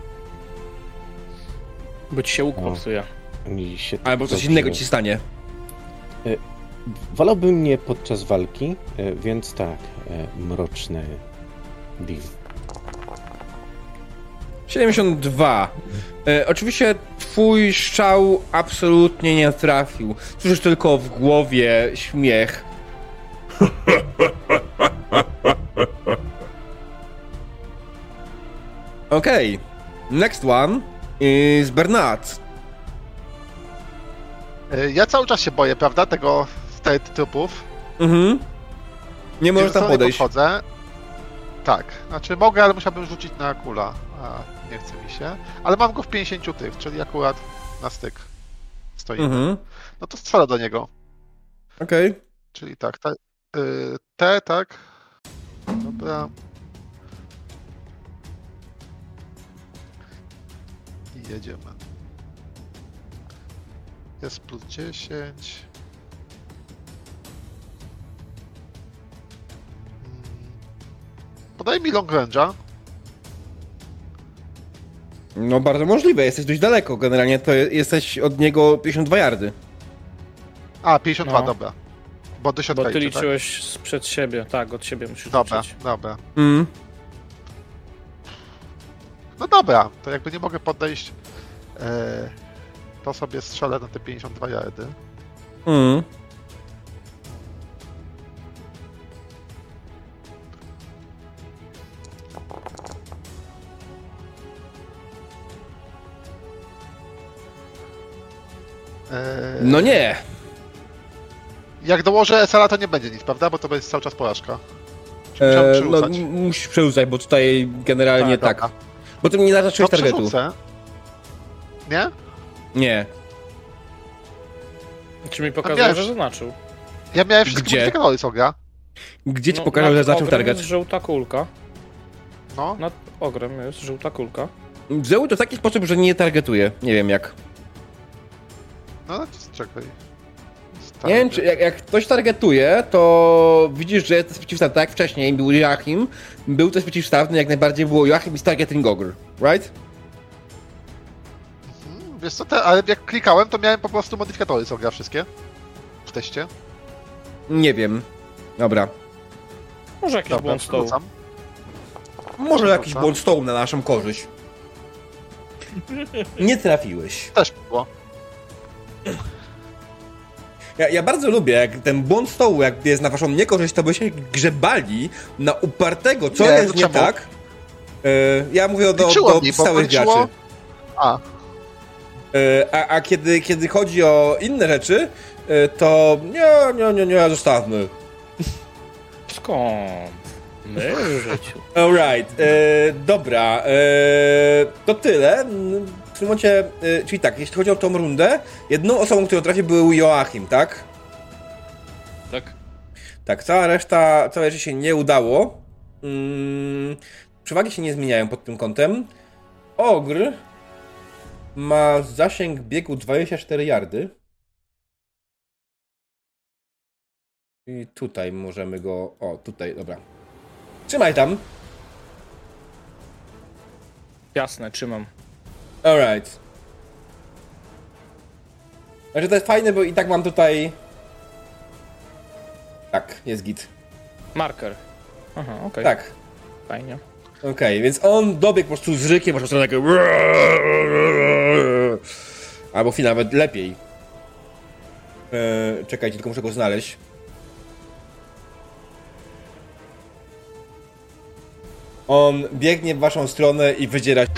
Bo ci się łuk O. popsuje. się Albo coś innego ci stanie. Wolałbym nie podczas walki, e, więc tak, e, mroczny deal. 72. E, oczywiście twój strzał absolutnie nie trafił. Słyszysz tylko w głowie śmiech. Okej. Next one is Bernard. Y, Ja cały czas się boję, prawda, tego, tych trupów. Mhm. Nie możesz tam podejść. Podchodzę. Tak, znaczy mogę, ale musiałbym rzucić na kula. A nie chce mi się. Ale mam go w 50 tych, czyli akurat na styk stoimy. Mhm. No to strzelę do niego. Okej. Czyli tak, te, y, te tak. Dobra. Jedziemy. Jest plus 10. Mm. Podaj mi long range'a. No bardzo możliwe, jesteś dość daleko. Generalnie to je- jesteś od niego 52 yardy. A, 52, No. dobra. Bo do środka Bo ty tak? liczyłeś sprzed siebie. Tak, od siebie musisz Dobra, liczyć. dobra. Mm. No dobra, to jakby nie mogę podejść, e, to sobie strzelę na te 52 jardy. Mm. E, No nie. Jak dołożę SLA to nie będzie nic, prawda? Bo to będzie cały czas porażka. Czy musiałbym E, no, musisz przerzucać, bo tutaj generalnie tak. dobra. Bo ty nie To zaznaczyłeś targetu. przerzucę. Nie? Nie. Czy mi pokazał, miałeś- że zaznaczył? Ja miałem wszystkie Gdzie? co gra. Gdzie ci No, pokażę, że zaznaczył target? jest żółta kulka. No, Nad ogrem jest żółta kulka. Zrobił to w taki sposób, że nie targetuje. Nie wiem jak. no, no czekaj. Nie wiem, czy jak, jak ktoś targetuje, to widzisz, że jest przeciwstawny. Tak jak wcześniej był Joachim, był też przeciwstawny, jak najbardziej było Joachim i Targeting Ogre, right? Hmm, Wiesz co, te, ale jak klikałem, to miałem po prostu modyfikatory, co gra wszystkie. W teście. Nie wiem. Dobra. Może jakiś Dobra, błąd stołu. Może jakiś błąd stołu na naszą korzyść. Nie trafiłeś. Też było. Ja, ja bardzo lubię, jak ten błąd stołu, jak jest na waszą niekorzyść, to by się grzebali na upartego, co Nie, jest nie czemu? tak. E, ja mówię do, Liczyło do mi, bo stałych graczy. A, E, a a kiedy, kiedy chodzi o inne rzeczy, e, to nie, nie, nie, nie, zostawmy. Skąd? My w życiu. Alright, e, dobra, e, to tyle. W tym momencie, e, czyli tak, jeśli chodzi o tą rundę, jedną osobą, którą trafi był Joachim, tak? Tak? Tak, cała reszta, całe reszcie się nie udało. Mm, przewagi się nie zmieniają pod tym kątem. Ogr ma zasięg biegu 24 yardy. I tutaj możemy go... O, tutaj, dobra. Trzymaj tam. Jasne, trzymam. Alright. Znaczy to jest fajne, bo i tak mam tutaj... Tak, jest git. Marker. Aha, okej. Tak. Fajnie. Okej, więc on dobiegł po prostu z rykiem, po prostu takie... Albo nawet lepiej. Eee, czekajcie, tylko muszę go znaleźć. On biegnie w waszą stronę i wydziera się.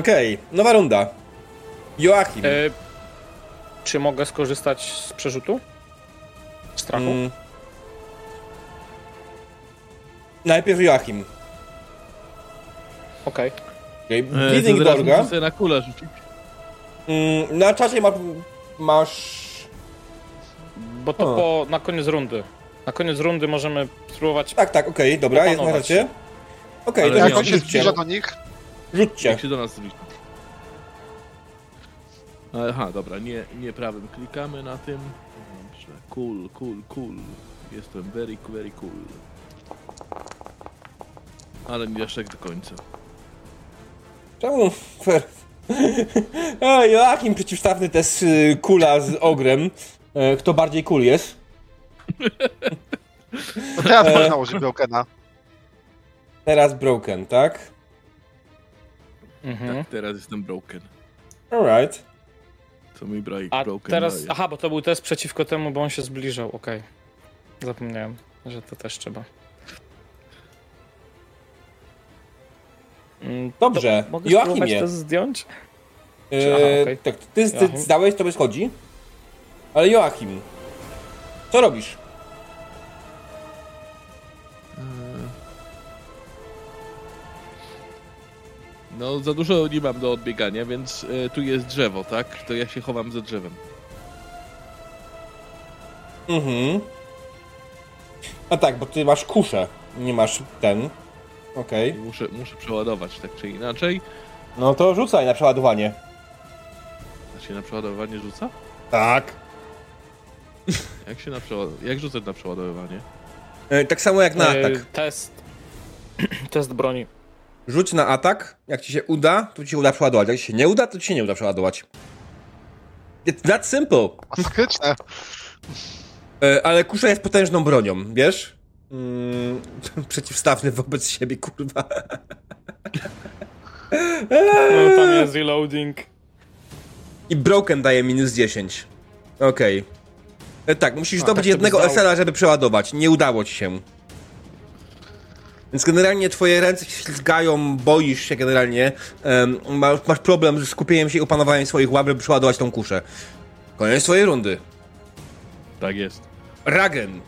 Okej, nowa runda. Joachim. E, czy mogę skorzystać z przerzutu? Strachu? Mm. Najpierw Joachim. Okej. Okay. E, Bleeding to teraz Dorga. na kulę rzucić. Mm, na czasie ma, masz. Bo to O. po, na koniec rundy. Na koniec rundy możemy spróbować. Tak, tak, okej, dobra, jest na czacie. Okej, Ale to nie, jak on się zbliża do nich, Rzućcie. Jak się do nas zbliża. Aha, dobra, nie, nie prawym klikamy na tym. Dobrze, cool, cool, cool. Jestem very, very cool. Ale nie aż tak do końca. Czemu? A, Joachim przeciwstawny to jest y, kula z ogrem. E, Kto bardziej cool jest? to teraz można nałożyć Brokena. Teraz Broken, tak? Mhm. Tak, teraz jestem broken. Alright. Co mi break, A broken teraz. daje. Aha, bo to był test przeciwko temu, bo on się zbliżał. Okej. Zapomniałem, że to też trzeba. Mm, Dobrze. to Mogę Joachimie. to zdjąć? E, Aha, okej. Tak, ty, ty Joachim. zdałeś, to bez chodzi. Ale Joachim, co robisz? No, za dużo nie mam do odbiegania, więc e, tu jest drzewo, tak? To ja się chowam za drzewem. Mhm. A tak, bo ty masz kuszę, nie masz ten. Okej. Muszę, muszę przeładować, tak czy inaczej. No to rzucaj na przeładowanie. A się na przeładowanie rzuca? Tak. Jak się na przeładowanie? Jak rzucać na przeładowywanie? E, tak samo jak na E, atak. Test. test broni. Rzuć na atak, jak ci się uda, to ci się uda przeładować. Jak ci się nie uda, to ci się nie uda przeładować. It's that simple. Masakryczne. E, ale kusza jest potężną bronią, wiesz? Mm, przeciwstawny wobec siebie, kurwa. No tam jest reloading. I Broken daje minus 10. Okej. E, Tak, musisz A, zdobyć tak, jednego zdał. SL-a, żeby przeładować. Nie udało ci się. Więc generalnie twoje ręce się ślizgają, boisz się generalnie. masz, masz problem ze skupieniem się i opanowaniem swoich łap, żeby przeładować tą kuszę. Koniec twojej rundy. Tak jest. Ragen.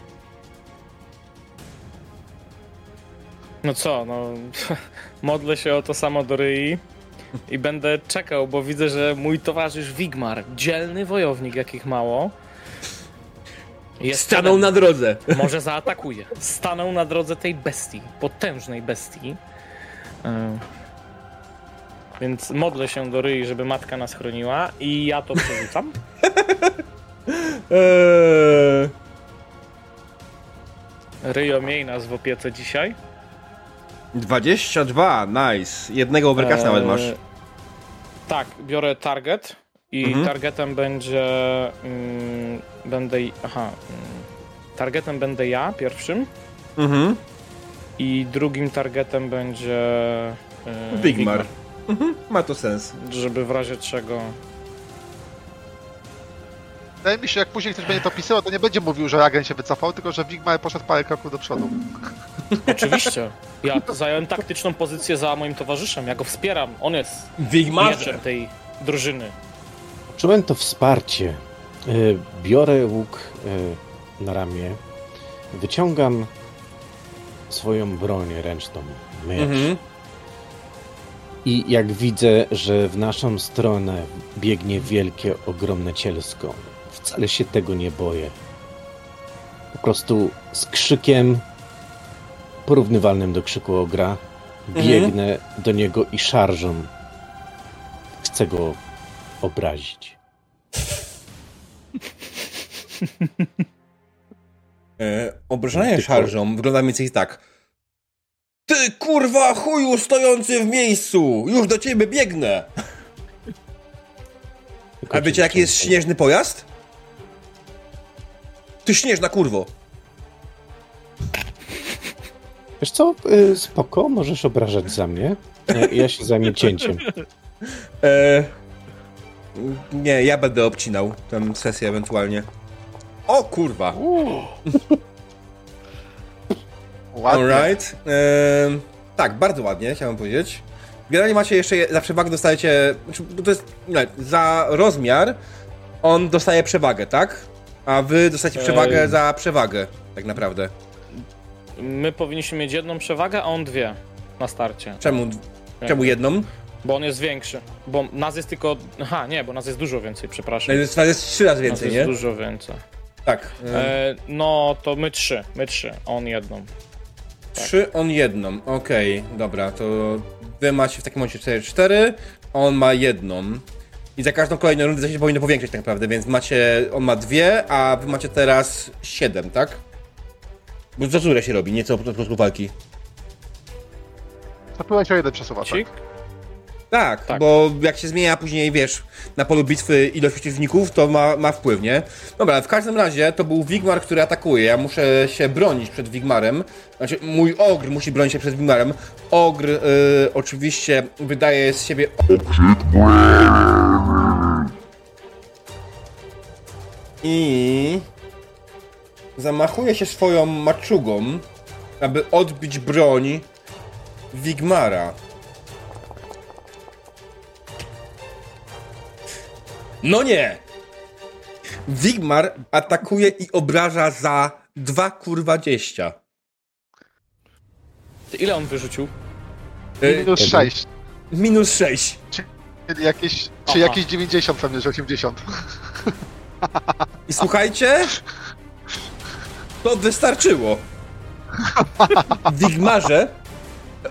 No co, no. Modlę się o to samo do Ryi. I będę czekał, bo widzę, że mój towarzysz Wigmar, dzielny wojownik, jakich mało. Jest Stanął na drodze. Może zaatakuje. Stanął na drodze tej bestii, potężnej bestii. E, Więc modlę się do Ryi, żeby matka nas chroniła i ja to przerzucam. Eee, Ryjo, miej nas w opiece dzisiaj. 22, nice. Jednego overcast nawet masz. Tak, biorę target i Mhm. targetem będzie. Mm, będę. Aha. Mm, targetem będę ja pierwszym Mhm. i drugim targetem będzie. e, Wigmar. Mhm, ma to sens. Żeby w razie czego... Wydaje mi się, jak później ktoś będzie to pisywał, to nie będzie mówił, że agent się wycofał, tylko że Wigmar poszedł parę kroków do przodu. Oczywiście. Ja zająłem taktyczną pozycję za moim towarzyszem. Ja go wspieram. On jest Wigmarze. mieczem tej drużyny. Czułem to wsparcie. Y, Biorę łuk y, na ramię, wyciągam swoją broń ręczną, miecz. Mhm. I jak widzę, że w naszą stronę biegnie wielkie, ogromne cielsko, wcale się tego nie boję. Po prostu z krzykiem porównywalnym do krzyku ogra biegnę do niego i szarżą. Chcę go obrazić. E, obrażanie szarżą wygląda mniej więcej tak. Ty kurwa chuju stojący w miejscu! Już do ciebie biegnę! Tylko A wiecie jaki jest śnieżny pojazd? Ty śnieżna kurwo! Wiesz co, y, spoko, możesz obrażać za mnie. Ja- Ja się zajmę cięciem. E, nie, ja będę obcinał tę sesję ewentualnie. O kurwa! Ładnie. Alright. Ehm, tak, bardzo ładnie, chciałem powiedzieć. Generalnie macie jeszcze, je- za przewagę dostajecie, znaczy, to jest, nie, za rozmiar on dostaje przewagę, tak? A wy dostajecie przewagę Ej. za przewagę, tak naprawdę. My powinniśmy mieć jedną przewagę, a on dwie na starcie. Czemu, czemu jedną? Bo on jest większy. Bo nas jest tylko. Aha, nie, bo nas jest dużo więcej, No przepraszam. jest, to jest trzy razy Nas więcej, jest nie? dużo więcej. Tak. E, no to my trzy, my trzy, on jedną. Trzy, on jedną. Okej, dobra, to wy macie w takim momencie 4, 4, on ma jedną. I za każdą kolejną rundę się powinno powiększyć tak naprawdę, więc macie, on ma dwie, a wy macie teraz siedem, tak? Bo za się robi, nieco po prostu walki. Zapiłeś o jeden przesuwa, tak? Tak. bo jak się zmienia później, wiesz, na polu bitwy ilość przeciwników, to ma, ma wpływ, nie? Dobra, w każdym razie to był Wigmar, który atakuje. Ja muszę się bronić przed Wigmarem. Znaczy, mój ogr musi bronić się przed Wigmarem. Ogr y, oczywiście wydaje z siebie I zamachuje się swoją maczugą, aby odbić broń Wigmara. No nie! Wigmar atakuje i obraża za 2 kurwa 20. Ty Ile on wyrzucił? Y, Minus 6. minus 6. Czyli jakieś, czy jakieś 90 pewnie, że 80. I słuchajcie, to wystarczyło. Wigmarze,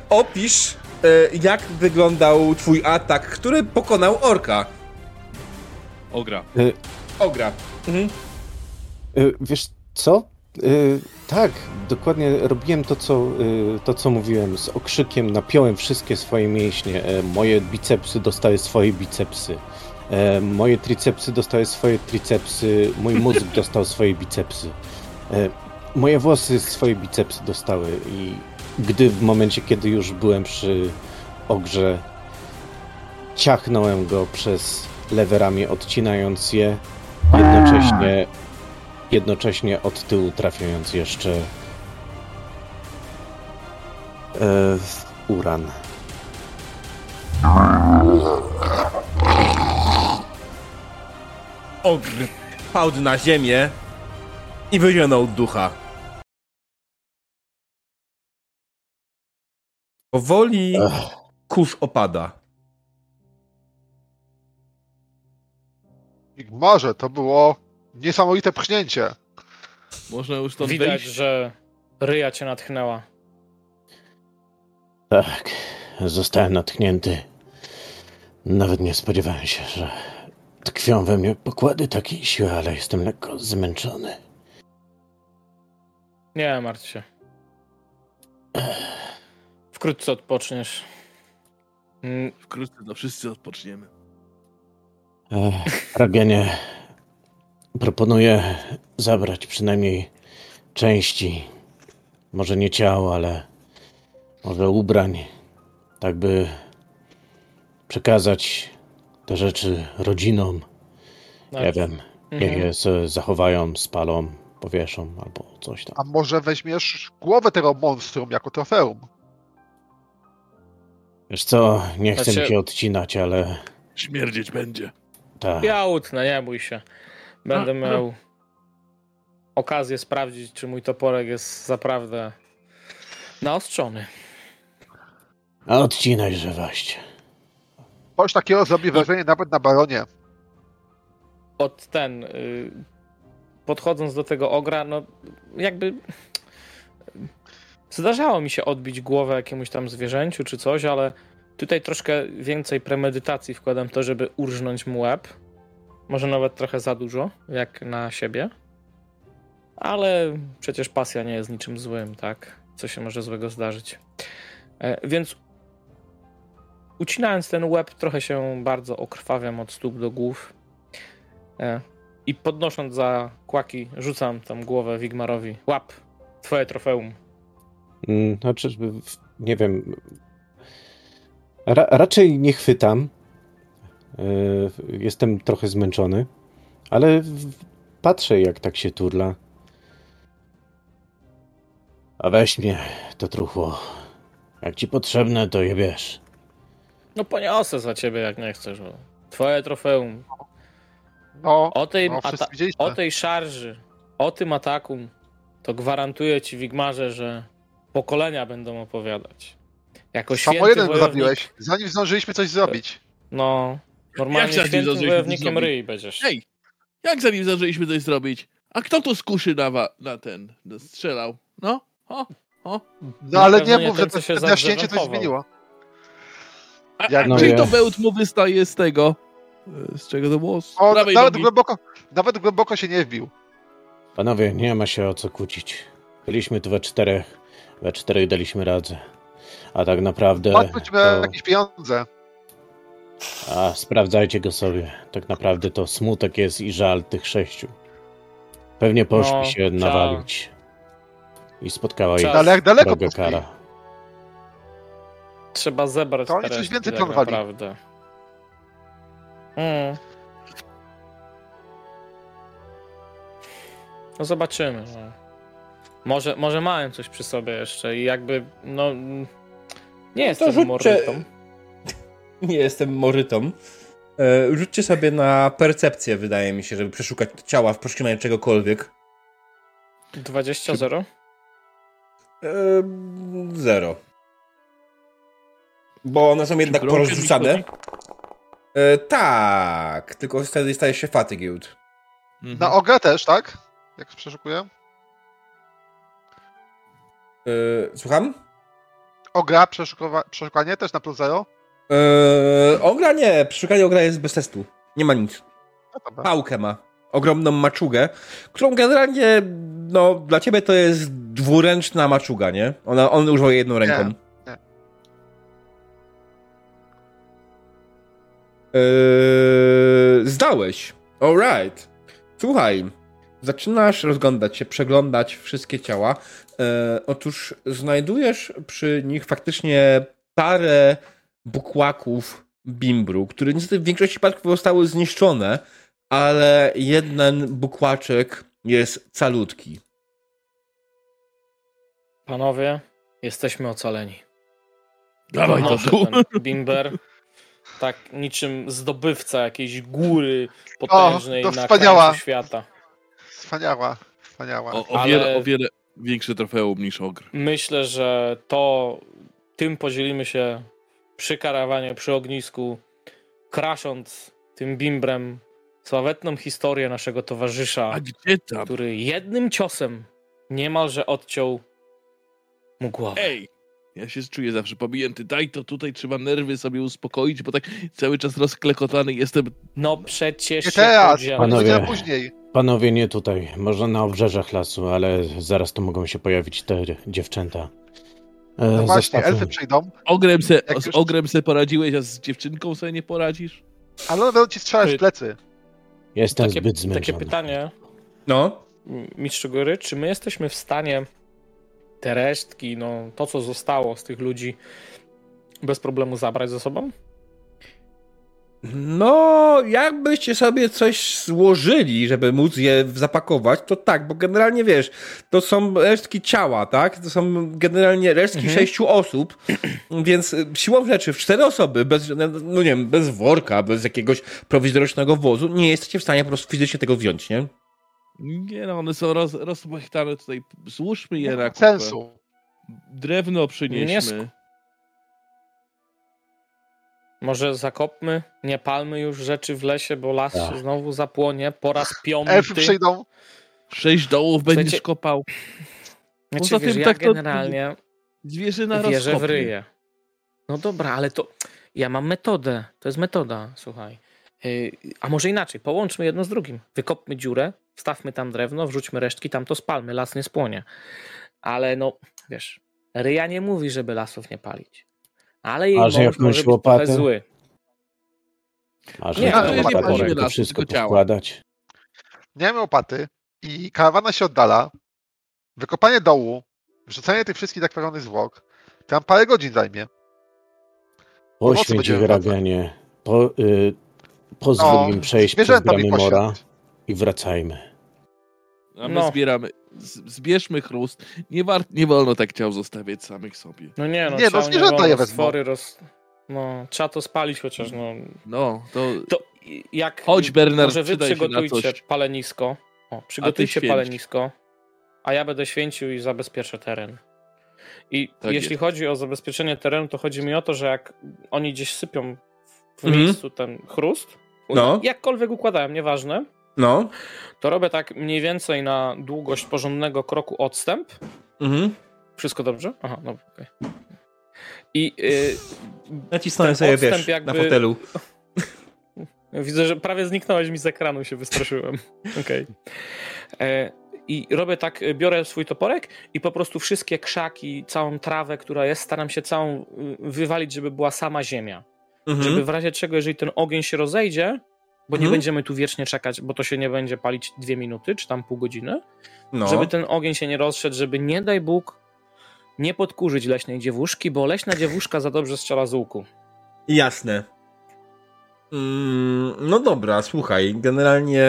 opisz, y, jak wyglądał twój atak, który pokonał orka. Ogra. Ogra. Mhm. Y, Wiesz co? Y, tak, dokładnie robiłem to co, y, to, co mówiłem. Z okrzykiem napiąłem wszystkie swoje mięśnie. E, Moje bicepsy dostały swoje bicepsy. E, Moje tricepsy dostały swoje tricepsy. Mój mózg dostał swoje bicepsy. E, Moje włosy swoje bicepsy dostały. I gdy w momencie, kiedy już byłem przy ogrze, ciachnąłem go przez lewe ramię, odcinając je, jednocześnie jednocześnie od tyłu trafiając jeszcze e, w uran. Ogr padł na ziemię i wyzionął ducha. Powoli kurz opada. Wigmarze, to było niesamowite pchnięcie. Można już stąd Widać, wyjść. że ryja cię natchnęła. Tak, zostałem natchnięty. Nawet nie spodziewałem się, że tkwią we mnie pokłady takiej siły, ale jestem lekko zmęczony. Nie martw się. Wkrótce odpoczniesz. Wkrótce to wszyscy odpoczniemy. Ech, Ragenie, proponuję zabrać przynajmniej części, może nie ciało, ale może ubrań tak by przekazać te rzeczy rodzinom. Nie wiem, niech Mhm. je sobie zachowają, spalą, powieszą albo coś tam. A może weźmiesz głowę tego monstrum jako trofeum? Wiesz co, nie chcę Znaczy- mi się odcinać, ale Śmierdzieć będzie. Tak. Ja utnę, nie bój się. Będę miał okazję sprawdzić, czy mój toporek jest zaprawdę naostrzony. A odcinaj żewaść. Coś takiego zrobi wrażenie nawet na baronie. Od ten, y, podchodząc do tego ogra, no jakby zdarzało mi się odbić głowę jakiemuś tam zwierzęciu czy coś, ale tutaj troszkę więcej premedytacji wkładam to, żeby urżnąć mu łeb. Może nawet trochę za dużo, jak na siebie. Ale przecież pasja nie jest niczym złym, tak? Co się może złego zdarzyć. E, Więc ucinając ten łeb, trochę się bardzo okrwawiam od stóp do głów. E, I podnosząc za kłaki, rzucam tam głowę Wigmarowi. Łap, twoje trofeum. Mm, Znaczy, nie wiem. Ra raczej nie chwytam. Yy, Jestem trochę zmęczony, ale patrzę, jak tak się turla. A weź mnie, to truchło. Jak ci potrzebne, to je bierz. No poniosę za ciebie, jak nie chcesz. No. Twoje trofeum. No, O tej, no o tej szarży, o tym ataku, to gwarantuję ci, Wigmarze, że pokolenia będą opowiadać. Jako Samo jeden go zabiłeś, zanim zdążyliśmy coś zrobić. No, normalnie Jak świętym zdążyliśmy wojownikiem ryj będziesz. Ej, jak zanim zaczęliśmy coś zrobić? A kto to z kuszy na, wa- na ten na strzelał? No? O? O? No ale nie mów, że to się coś zmieniło. A, Jak no czyj ja- to bełt mu wystaje z tego? E, Z czego to było? O, nawet nogi. głęboko, nawet głęboko się nie wbił. Panowie, nie ma się o co kłócić. Byliśmy tu we czterech. We czterech daliśmy radę. A tak naprawdę. Patrzmy To... jakieś pieniądze. A sprawdzajcie go sobie. Tak naprawdę to smutek jest i żal tych sześciu. Pewnie poszli No, się nawalić. I spotkała ich jak daleko kara. Trzeba zebrać To oni coś więcej tak planowali. naprawdę. Mm. No zobaczymy. No. Może, może mają coś przy sobie jeszcze i jakby, no... Nie jestem rzućcie- morrytą. Nie jestem morytą. E, rzućcie sobie na percepcję, wydaje mi się, żeby przeszukać ciała w poszukiwaniu czegokolwiek. 20-0? E, zero. Bo one są jednak porozrzucane. E, tak, tylko wtedy staje się fatigued. Mhm. Na ogra też, tak? Jak przeszukuję? E, słucham? Ogra, przeszukanie też na plus zero? E, ogra nie, przeszukanie ogra jest bez testu. Nie ma nic. No. Pałkę ma. Ogromną maczugę, którą generalnie, no, dla ciebie to jest dwuręczna maczuga, nie? Ona, on używa jej jedną ręką. nie. Eee, zdałeś. Alright. Słuchaj. Zaczynasz rozglądać się, przeglądać wszystkie ciała. Eee, otóż znajdujesz przy nich faktycznie parę bukłaków bimbru, które niestety w większości przypadków zostały zniszczone, ale jeden bukłaczek jest calutki. Panowie, jesteśmy ocaleni. Dawaj to tu. Bimber, tak niczym zdobywca jakiejś góry potężnej to na wspaniała. krańcu świata. Wspaniała, wspaniała. O, o, wiele, o wiele większe trofeum niż ogr. Myślę, że to tym podzielimy się przy karawanie, przy ognisku, krasząc tym bimbrem sławetną historię naszego towarzysza, A gdzie tam? który jednym ciosem niemalże odciął mu głowę. Ej! Ja się czuję zawsze pominięty. Daj to tutaj, trzeba nerwy sobie uspokoić, bo tak cały czas rozklekotany jestem. No przecież Nie teraz. Panowie. później. Panowie, nie tutaj. Może na obrzeżach lasu, ale zaraz tu mogą się pojawić te dziewczęta. E, No właśnie, zostawmy- elfy przyjdą, Ogrem se, z już- ogrem se poradziłeś, a z dziewczynką sobie nie poradzisz? ale one będą ci strzelać w plecy. Jestem Takie, zbyt takie zmęczony. pytanie, No. m- mistrzu góry, czy my jesteśmy w stanie te resztki, no to co zostało z tych ludzi bez problemu zabrać ze sobą? No, jakbyście sobie coś złożyli, żeby móc je zapakować, to tak, bo generalnie wiesz, to są resztki ciała, tak? To są generalnie resztki sześciu osób, więc siłą rzeczy w cztery osoby, bez, no nie wiem, bez worka, bez jakiegoś prowizorycznego wozu, nie jesteście w stanie po prostu fizycznie tego wziąć, nie? Nie no, one są roz, tutaj. Złóżmy je Nie na kupę. sensu. Drewno przynieśmy. Może zakopmy, nie palmy już rzeczy w lesie, bo las się znowu zapłonie po raz piąty. Elfy przyjdą. Sześć dołów będziesz kopał. Znaczy, Poza wiesz, tym ja tak to- generalnie Zwierzyna wierzę w ryje. No dobra, ale to ja mam metodę. To jest metoda, słuchaj. Yy, a może inaczej, połączmy jedno z drugim. Wykopmy dziurę, wstawmy tam drewno, wrzućmy resztki, tam to spalmy, las nie spłonie. Ale no, wiesz, ryja nie mówi, żeby lasów nie palić. Ale jej A mąż może być trochę zły. A że Nie, nie, ale nie nie palimy to lasu, wszystko poskładać. Nie mamy opaty i karawana się oddala. Wykopanie dołu, wrzucenie tych wszystkich zakwaronych zwłok, to nam parę godzin zajmie. Poświęć wyrabianie. Po, y, pozwól No, im przejść przez bramy mora i wracajmy. A my No. zbieramy. Zbierzmy chrust. Nie, war, nie wolno tak ciał zostawiać samych sobie. No nie, no, Nie, no, zwierzęta wolno, je wezmą. stwory roz... No, trzeba to spalić chociaż, no. No, to To jak... Chodź, Bernard, Może wy przygotujcie palenisko. O, przygotujcie święć. palenisko, a ja będę święcił i zabezpieczę teren. I Tak jeśli jest. chodzi o zabezpieczenie terenu, to chodzi mi o to, że jak oni gdzieś sypią w Mhm. miejscu ten chrust, No. jakkolwiek układają, nieważne, No. to robię tak mniej więcej na długość porządnego kroku odstęp. Mhm. Wszystko dobrze? Aha, no okej. I y, Nacisnąłem sobie, wiesz, jakby- na fotelu. Widzę, że prawie zniknąłeś mi z ekranu, się wystraszyłem. Okej. E, I robię tak, biorę swój toporek i po prostu wszystkie krzaki, całą trawę, która jest, staram się całą y, wywalić, żeby była sama ziemia. Mhm. Żeby w razie czego, jeżeli ten ogień się rozejdzie, bo nie Mhm. będziemy tu wiecznie czekać, bo to się nie będzie palić dwie minuty, czy tam pół godziny, No. żeby ten ogień się nie rozszedł, żeby nie daj Bóg nie podkurzyć leśnej dziewuszki, bo leśna dziewuszka za dobrze strzela z łuku. Jasne. Mm, no dobra, słuchaj, generalnie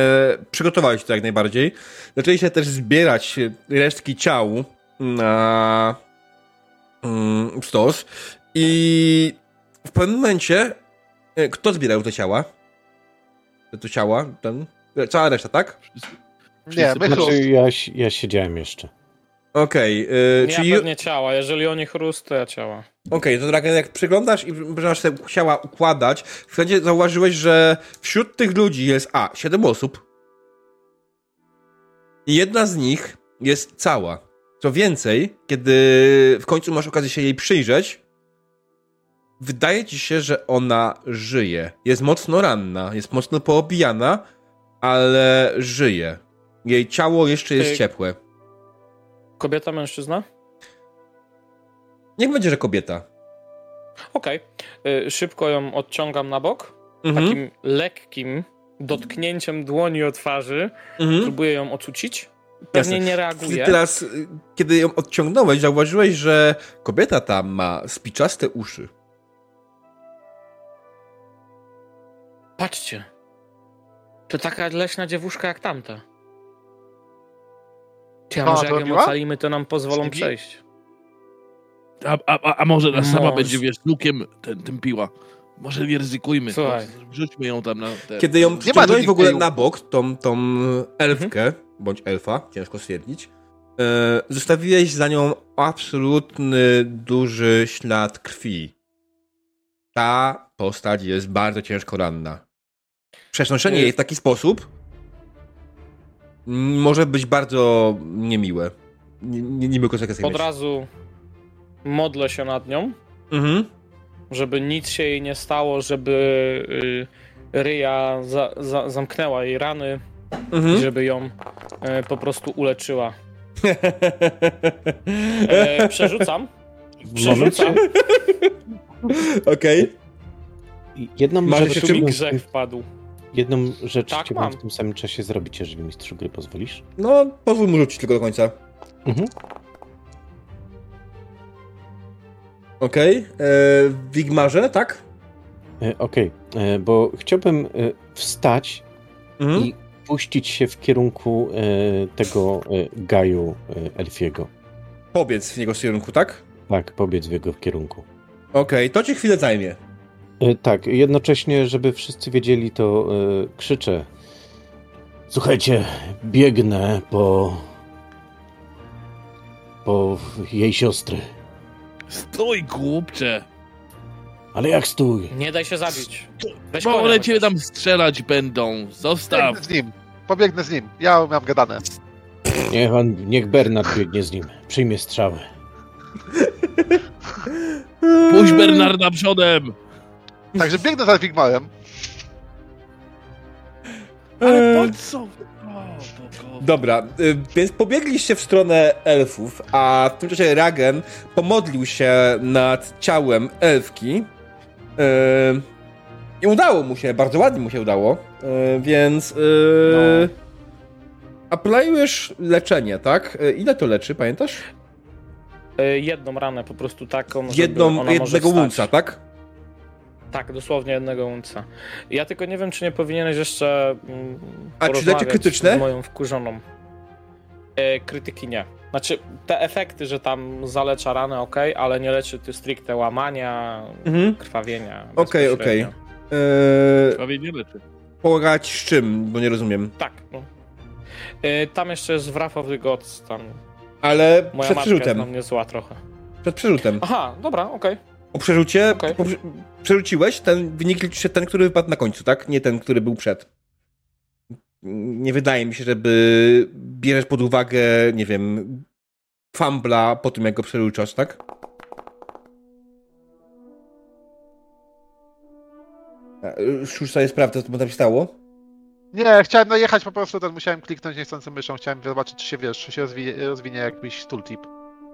przygotowałeś się to jak najbardziej. Zaczęliście też zbierać resztki ciał na mm, stos i w pewnym momencie e, kto zbierał te ciała? Tu ciała? Ten? Cała reszta, tak? Nie, my. Znaczy, ja, ja siedziałem jeszcze. Okej, Ja czyli... pewnie ciała, jeżeli oni chrust, to ja ciała. Okej, to Draken, jak przyglądasz i zaczynasz te ciała układać, wtedy zauważyłeś, że wśród tych ludzi jest A, 7 osób. I jedna z nich jest cała. Co więcej, kiedy w końcu masz okazję się jej przyjrzeć, wydaje ci się, że ona żyje. Jest mocno ranna, jest mocno poobijana, ale żyje. Jej ciało jeszcze jest Ty- ciepłe. Kobieta, mężczyzna? Niech będzie, że kobieta. Okej. Y, Szybko ją odciągam na bok. Mhm. Takim lekkim dotknięciem dłoni o twarzy. Mhm. Próbuję ją ocucić. Pewnie Jasne. nie reaguje. teraz, y, kiedy ją odciągnąłeś, zauważyłeś, że kobieta ta ma spiczaste uszy. Patrzcie. To taka leśna dziewuszka jak tamta. Czy a może jak ją ocalimy, to nam pozwolą Śledzi? przejść. A, a, a- może nas sama będzie, wiesz, lukiem ten, tym piła. Może nie ryzykujmy. Słuchaj. Wrzućmy ją tam na te... Kiedy ją przyciągnąłeś w ogóle na bok, tą, tą elfkę, bądź elfa, ciężko stwierdzić, e, zostawiłeś za nią absolutny, duży ślad krwi. Ta postać jest bardzo ciężko ranna. Przesączenie Y- jej w taki sposób może być bardzo niemiłe. Nie, nie, konsekwencje Od razu modlę się nad nią, Mhm. żeby nic się jej nie stało, żeby y, Ryja za, za, zamknęła jej rany i Mhm. żeby ją e, po prostu uleczyła. E, przerzucam. Przerzucam. Okej. I Jedną Masz jeszcze chciałbym, grzech wpadł. Jedną rzecz Tak, chciałbym mam. w tym samym czasie zrobić, jeżeli mistrzu gry pozwolisz. No, pozwól mu rzucić tylko do końca. Mhm. Okej. E, W Wigmarze, tak? E, Okej, e, bo chciałbym e, wstać Mhm. i puścić się w kierunku e, tego e, gaju e, elfiego. Pobiec w jego kierunku, tak? Tak, pobiec w jego kierunku. Okej, to ci chwilę zajmie. E, Tak, jednocześnie, żeby wszyscy wiedzieli, to e, krzyczę. Słuchajcie, biegnę po. po jej siostry. Stój, głupcze! Ale jak stój? Nie daj się zabić. Weź Bo one cię tam strzelać będą. Zostaw! Pobiegnę z nim. Pobiegnę z nim. Ja mam gadane. Niech on, niech Bernard biegnie z nim. Przyjmie strzałę. Puść Bernarda przodem! Także biegnę za Wigmarem. Ale Eee, po co? Dobra, y, więc pobiegliście w stronę elfów, a w tym czasie Ragen pomodlił się nad ciałem elfki. y, I udało mu się, bardzo ładnie mu się udało, y, więc. y, Aplikujesz leczenie, tak? Ile to leczy, pamiętasz? Jedną ranę po prostu taką, Jedną, jednego łunca, tak? Tak, dosłownie jednego unca. Ja tylko nie wiem, czy nie powinieneś jeszcze mm, A czy krytyczne? z moją wkurzoną. E, krytyki nie. Znaczy, te efekty, że tam zalecza ranę, ok, ale nie leczy ty stricte łamania, Mhm. krwawienia. Okej, okej. Y, Prawie nie leczy. Pomagać z czym, bo nie rozumiem. Tak, no. E, tam jeszcze jest Wrath of the Gods, tam Ale moja przed przerzutem. na mnie zła trochę. Przed przerzutem. Aha, dobra, okej. O przerzucie. Okej. po prze- Przerzuciłeś, ten wynik liczy się ten, który wypadł na końcu, tak? Nie ten, który był przed. Nie wydaje mi się, żeby bierzesz pod uwagę, nie wiem, fumbla po tym, jak go przerzucasz, tak? Już sobie sprawdzę, co tam się stało. Nie, chciałem najechać po prostu, ten musiałem kliknąć niechcący myszą. Chciałem zobaczyć, czy się wiesz, czy się rozwinie, rozwinie jakiś tooltip.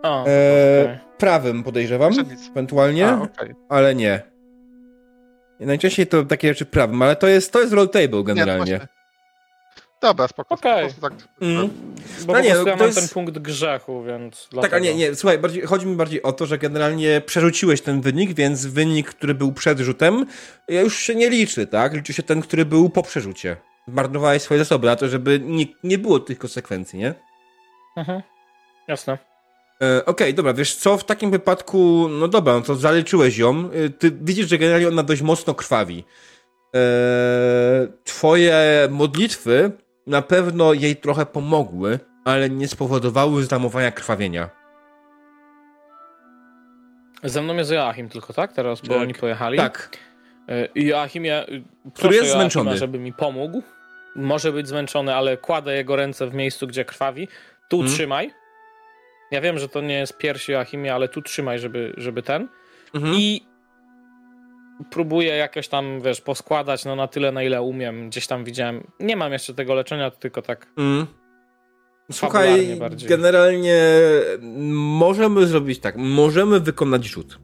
O, Eee, okej. Prawym podejrzewam, Jeszcze nic. ewentualnie, A, okej. ale nie. Najczęściej to takie rzeczy prawym, ale to jest, to jest roll table Nie, generalnie. właśnie. Dobra, spoko. Okej. Po tak. Mm. Bo No po nie, ja mam jest- ten punkt grzechu, więc Tak, a dlatego. nie, nie, słuchaj, bardziej, chodzi mi bardziej o to, że generalnie przerzuciłeś ten wynik, więc wynik, który był przed rzutem, ja już się nie liczy, tak? Liczy się ten, który był po przerzucie. Zmarnowałeś swoje zasoby na to, żeby nie, nie było tych konsekwencji, nie? Mhm. Jasne. E, Okej, dobra, wiesz co, w takim wypadku, no dobra, no to zaleczyłeś ją. E, Ty widzisz, że generalnie ona dość mocno krwawi. E, twoje modlitwy na pewno jej trochę pomogły, ale nie spowodowały zamowania krwawienia. Ze mną jest Joachim tylko, tak? Teraz, bo Tak. oni pojechali. Tak. Y, I Joachimie, y, proszę jest Joachima, zmęczony. żeby mi pomógł. Może być zmęczony, ale kładę jego ręce w miejscu, gdzie krwawi. Tu Mhm. trzymaj. Ja wiem, że to nie jest piersi Joachimie, ale tu trzymaj, żeby, żeby ten. Mhm. I próbuję jakoś tam, wiesz, poskładać, no na tyle, na ile umiem. Gdzieś tam widziałem. Nie mam jeszcze tego leczenia, tylko tak. Mm. Fabularnie Słuchaj, generalnie możemy zrobić tak. Możemy wykonać rzut.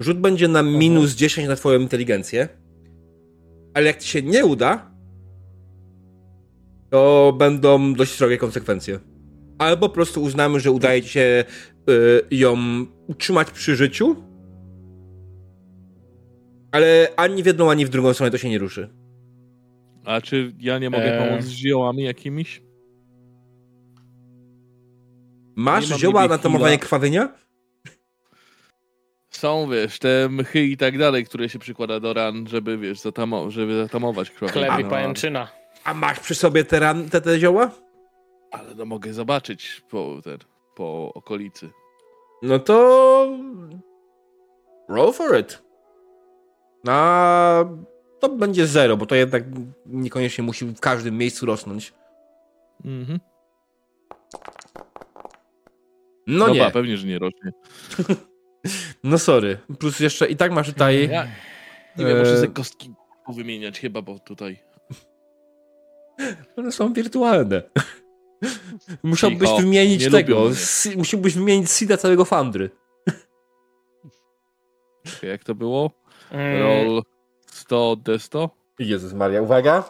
Rzut będzie na Mhm. minus 10 na twoją inteligencję. Ale jak ci się nie uda, to będą dość srogie konsekwencje. Albo po prostu uznamy, że udaje ci się y, ją utrzymać przy życiu, ale ani w jedną, ani w drugą stronę to się nie ruszy. A czy ja nie mogę Eee. pomóc z ziołami jakimiś? Masz Nie zioła na tamowanie krwawienia? Są, wiesz, te mchy i tak dalej, które się przykłada do ran, żeby, wiesz, zatamo- żeby zatamować krwawienie. Chleb i No, pajęczyna. A masz przy sobie te, ran, te, te zioła? Ale no mogę zobaczyć po, ten, po okolicy. No to. Roll for it. A to będzie zero, bo to jednak niekoniecznie musi w każdym miejscu rosnąć. Mhm. No, Dobra, nie. pewnie, że nie rośnie. No sorry. Plus jeszcze i tak masz tutaj. Ja, nie wiem, muszę Eee. sobie kostki powymieniać chyba, bo tutaj... One są wirtualne. Musiałbyś Cicho, wymienić nie tego. si- Musiałbyś wymienić seeda całego Foundry. Jak to było? Mm, Roll 100 D100? Jezus Maria, uwaga.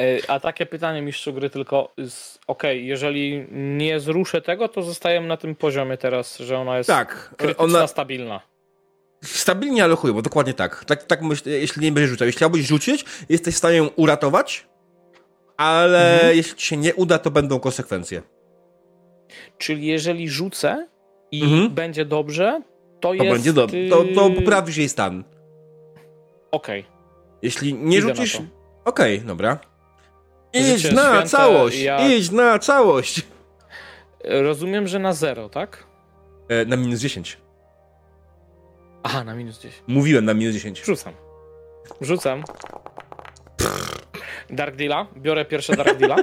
E, A takie pytanie mistrzu gry tylko, z- okej, jeżeli nie zruszę tego, to zostajemy na tym poziomie teraz, że ona jest Tak, krytyczna, ona stabilna. Stabilnie, ale chujowo, dokładnie tak. Tak, tak jeśli nie będziesz rzucał. Jeśli chciałbyś rzucić, jesteś w stanie ją uratować, ale Mhm. jeśli ci się nie uda, to będą konsekwencje. Czyli jeżeli rzucę i Mhm. będzie dobrze, to, To jest... będzie dobrze. To, to poprawisz jej stan. Okej. Jeśli nie Idę rzucisz... Okej, dobra. Idź Życie na święte, całość! ja- Idź na całość! Rozumiem, że na zero, tak? E, na minus 10. Aha, na minus 10. Mówiłem na minus 10. Rzucam. Rzucam. Dark Deala. Biorę pierwsze Dark Deala.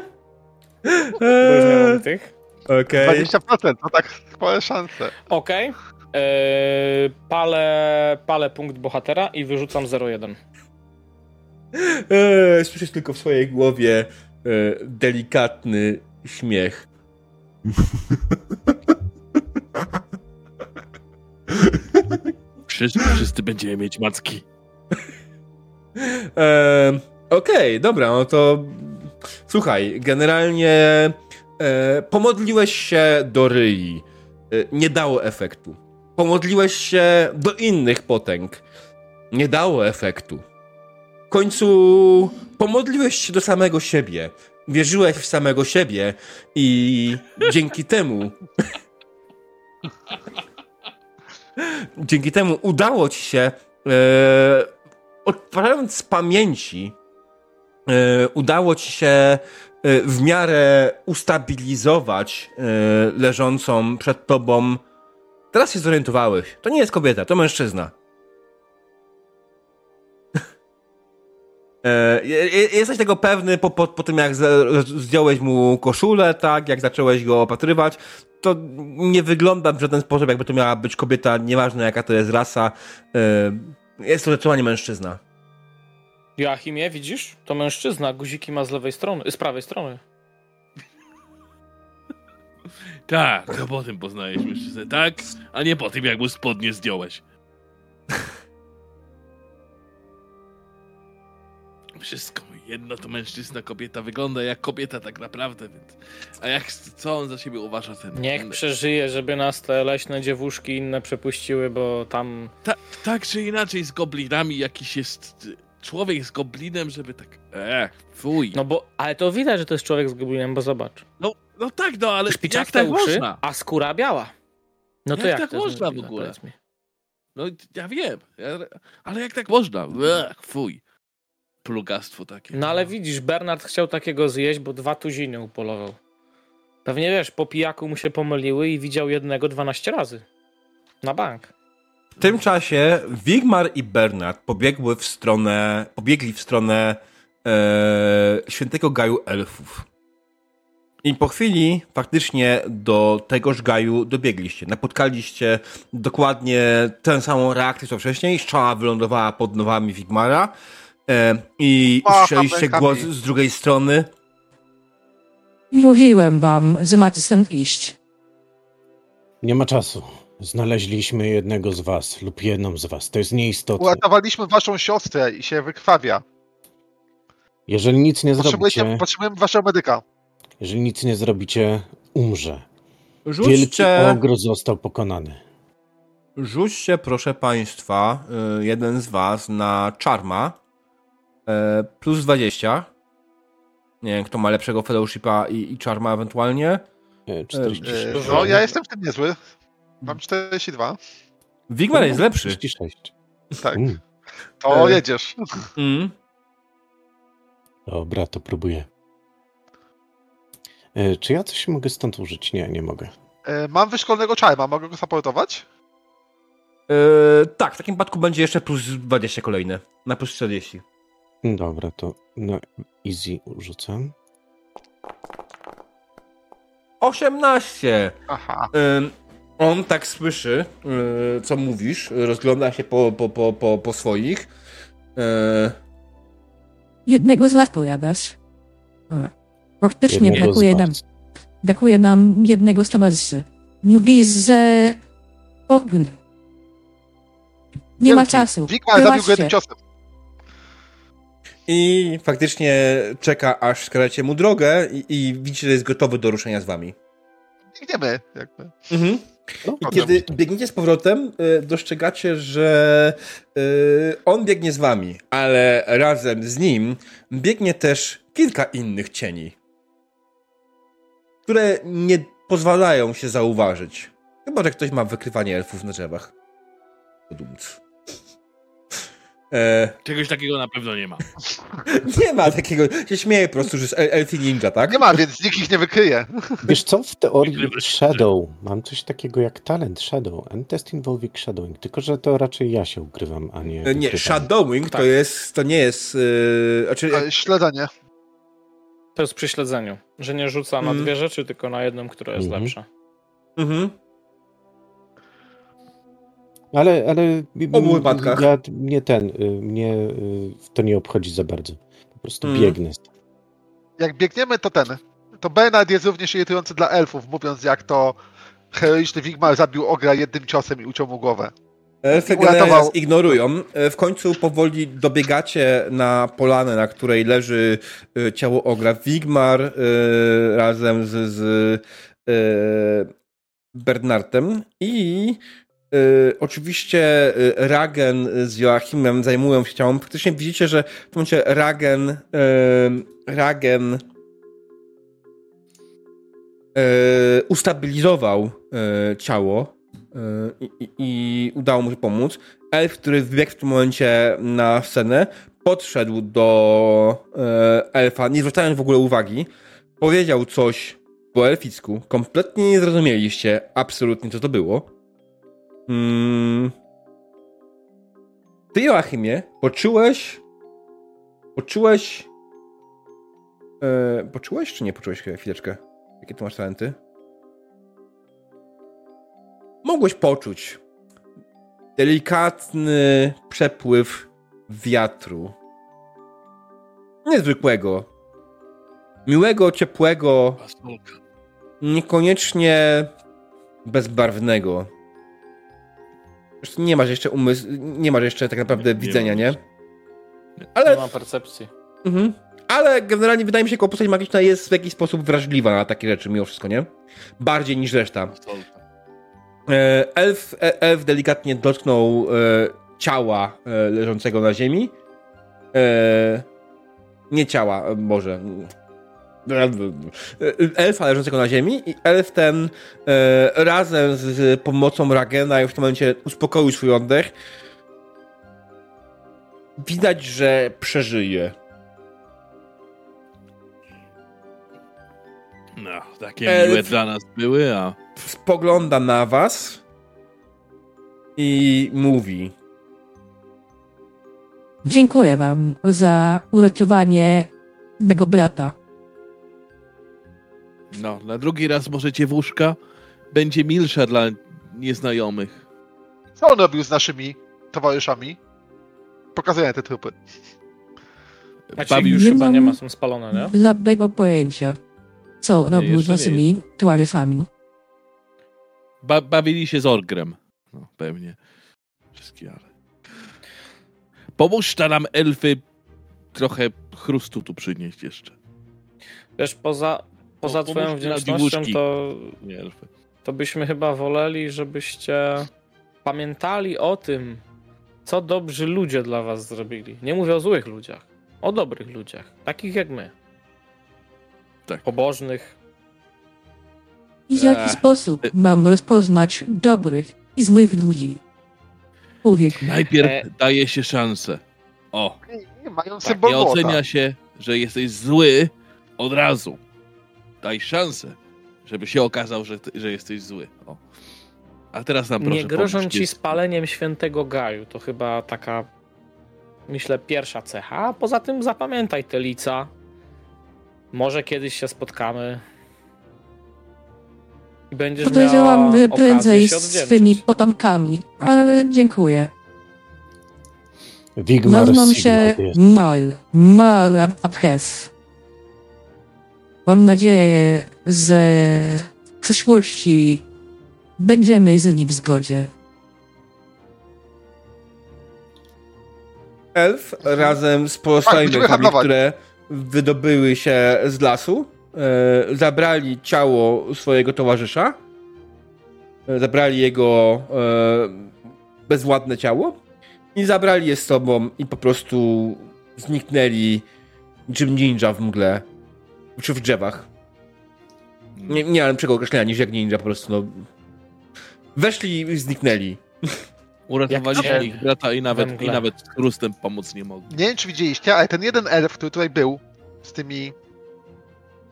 Eee, tych. Okej. 20% to tak spore szanse. Okej. Eee, palę, palę punkt bohatera i wyrzucam 0,1. Eee, Słyszysz tylko w swojej głowie e, delikatny śmiech. Wszyscy, wszyscy będziemy mieć macki. Eee, Okej, dobra, no to słuchaj, generalnie e, pomodliłeś się do Ryi. E, nie dało efektu. Pomodliłeś się do innych potęg. Nie dało efektu. W końcu pomodliłeś się do samego siebie. Wierzyłeś w samego siebie i dzięki temu dzięki temu udało ci się e, odtwarzając z pamięci e, udało ci się e, w miarę ustabilizować e, leżącą przed tobą teraz się zorientowałeś. To nie jest kobieta, to mężczyzna. E, je- je- Jesteś tego pewny po, po, po tym, jak zdjąłeś mu koszulę, tak, jak zacząłeś go opatrywać. To nie wygląda w żaden sposób, jakby to miała być kobieta, nieważne jaka to jest rasa. E, Jest to zdecydowanie mężczyzna. Joachimie, widzisz? To mężczyzna, guziki ma z lewej strony, z prawej strony. Tak, to po tym poznajesz mężczyznę, tak? A nie po tym, jak mu spodnie zdjąłeś. Wszystko jedno to mężczyzna, kobieta wygląda jak kobieta tak naprawdę, więc... A jak, co on za siebie uważa ten... Niech ten... przeżyje, żeby nas te leśne dziewuszki inne przepuściły, bo tam... Ta, tak czy inaczej z goblinami jakiś jest człowiek z goblinem, żeby tak... E, fuj. No, bo, ale to widać, że to jest człowiek z goblinem, bo zobacz. no, no tak, no ale jak tak uszy, można? a skóra biała. No to Jak jak, tak to można w ogóle? No ja wiem, ja, ale jak tak można? Ech, fuj. Plugastwo takie. No ale widzisz, Bernard chciał takiego zjeść, bo dwa tuziny upolował. Pewnie wiesz, po pijaku mu się pomyliły i widział jednego 12 razy. Na bank. W tym czasie Wigmar i Bernard pobiegły w stronę, pobiegli w stronę e, świętego gaju elfów. I po chwili faktycznie do tegoż gaju dobiegliście. Napotkaliście dokładnie tę samą reakcję co wcześniej. Strzała wylądowała pod nowami Wigmara e, i rękami. głos z drugiej strony. Mówiłem wam, że macie stąd iść. Nie ma czasu. Znaleźliśmy jednego z was lub jedną z was. To jest nieistotne. Uratowaliśmy waszą siostrę i się wykrwawia. Jeżeli nic nie zrobicie, potrzebujemy waszego medyka. jeżeli nic nie zrobicie, umrze. Wielki Rzućcie, ogr został pokonany. rzućcie proszę państwa, e, jeden z was na czarma e, plus 20. Nie wiem, kto ma lepszego fellowshipa i, i czarma ewentualnie. E, 46. Yy, Dużo. No, ja jestem w tym niezły. Mam 42. Wigmar jest lepszy. 46. Tak. Mm. To E. jedziesz. Mm. Dobra, to próbuję. E, Czy ja coś mogę stąd użyć? Nie, nie mogę. E, Mam wyszkolonego czarma, mogę go supportować? E, tak, w takim przypadku będzie jeszcze plus 20 kolejne. Na plus 40. Dobra, to na easy rzucam. 18! Aha. Ym, on tak słyszy, y, co mówisz, rozgląda się po, po, po, po, po swoich. Y, Jednego z was pojadasz. Faktycznie Jednego brakuje nam, brakuje nam jednego z towarzyszy. Mówi, że... Ogn. Nie ma Wielki. czasu. Wigmar zabił go jednym ciosem. I faktycznie czeka, aż skracie mu drogę i, i widzicie, że jest gotowy do ruszenia z wami. Biegniemy. Jakby. Mhm. No, I kiedy biegniecie z powrotem, y, dostrzegacie, że y, on biegnie z wami, ale razem z nim biegnie też kilka innych cieni, które nie pozwalają się zauważyć. Chyba, że ktoś ma wykrywanie elfów na drzewach. E, Czegoś takiego na pewno nie ma. nie ma takiego, się śmieję po prostu, że jest el- elfi ninja, tak? Nie ma, więc nikt ich nie wykryje. Wiesz co, w teorii Shadow, mam coś takiego jak talent Shadow, and test involving shadowing, tylko że to raczej ja się ukrywam, a nie E, Nie, shadowing to Tak. jest, to nie jest, yy, znaczy, E, Śledzenie. To jest przy śledzeniu, że nie rzuca na Mhm. dwie rzeczy, tylko na jedną, która jest Mhm. lepsza. mhm. Ale, ale W obu wypadkach. ja, mnie ten, y, mnie y, to nie obchodzi za bardzo. Po prostu Mhm. biegnę. Jak biegniemy, to ten. To Bernard jest również irytujący dla elfów, mówiąc jak to heroiczny Wigmar zabił ogra jednym ciosem i uciął mu głowę. Elfy Uratował. ignorują. E, W końcu powoli dobiegacie na polanę, na której leży e, ciało ogra. Wigmar e, razem z, z Bernardem i e, oczywiście e, Ragen z Joachimem zajmują się ciałem. Faktycznie widzicie, że w tym momencie Ragen Ragen ustabilizował ciało i, udało mu się pomóc. Elf, który wbiegł w tym momencie na scenę, podszedł do elfa, nie zwracając w ogóle uwagi, powiedział coś po elficku. Kompletnie nie zrozumieliście absolutnie, co to było. Mm. Ty, Joachimie, poczułeś... Poczułeś... E, poczułeś, czy nie poczułeś? Chwileczkę. Jakie tu masz talenty? Mogłeś poczuć delikatny przepływ wiatru. Niezwykłego. Miłego, ciepłego, niekoniecznie bezbarwnego. Nie masz jeszcze umysłu, nie masz jeszcze tak naprawdę Nie- nie widzenia, nie? jeszcze. Ale Nie mam percepcji. Mhm. Ale generalnie wydaje mi się, że jako postać magiczna jest w jakiś sposób wrażliwa na takie rzeczy mimo wszystko, nie? Bardziej niż reszta. E, Elf, e, elf delikatnie dotknął e, ciała e, leżącego na ziemi. E, nie ciała, może. E, Elfa leżącego na ziemi i elf ten e, razem z, z pomocą Ragena już w tym momencie uspokoił swój oddech. Widać, że przeżyje. No, takie Elf. miłe dla nas były, a spogląda na was i mówi: Dziękuję wam za uratowanie mego brata. No, na drugi raz możecie w łóżka. Będzie milsza dla nieznajomych. Co on robił z naszymi towarzyszami? Pokazuję te trupy. Bawi już już chyba mam- nie ma, są spalone, nie? Żadnego pojęcia. Co robił z nie naszymi towarzyszami. ba bawili się z orgrem. No, pewnie. Wszystkie, ale... Pomóż ta nam elfy trochę chrustu tu przynieść jeszcze. Wiesz, poza, poza Po- twoją wdzięcznością, to, Nie to byśmy chyba woleli, żebyście pamiętali o tym, co dobrzy ludzie dla was zrobili. Nie mówię o złych ludziach, o dobrych ludziach, takich jak my. Tak. I Pobożnych. w jaki Ech. sposób mam rozpoznać dobrych i złych ludzi? Człowiek, Najpierw E- daje się szansę. O, Nie, nie mają tak, nie ocenia się, że jesteś zły od razu. Daj szansę, żeby się okazał, że, że jesteś zły. O. A teraz nam proszę Nie grożą pomóż, ci jest- spaleniem świętego Gaju. To chyba taka, myślę, pierwsza cecha. A poza tym zapamiętaj te lica. Może kiedyś się spotkamy. I będziesz podejrzewam, okazję prędzej się z swymi potomkami, ale dziękuję. Wigmar Nazywam się. Mal, Mal Abhes. Mam nadzieję, że w przyszłości będziemy z nim w zgodzie. elf razem z pozostałymi będziemy elfami, które wydobyły się z lasu, e, zabrali ciało swojego towarzysza, e, zabrali jego e, bezwładne ciało i zabrali je z sobą i po prostu zniknęli niczym ninja w mgle, czy w drzewach. Nie, nie mam czego określenia niż jak ninja, po prostu no. Weszli i zniknęli. Uratowaliśmy ich brata i we nawet, i nawet z chrustem pomóc nie mogli. Nie wiem, czy widzieliście, ale ten jeden elf, który tutaj był z tymi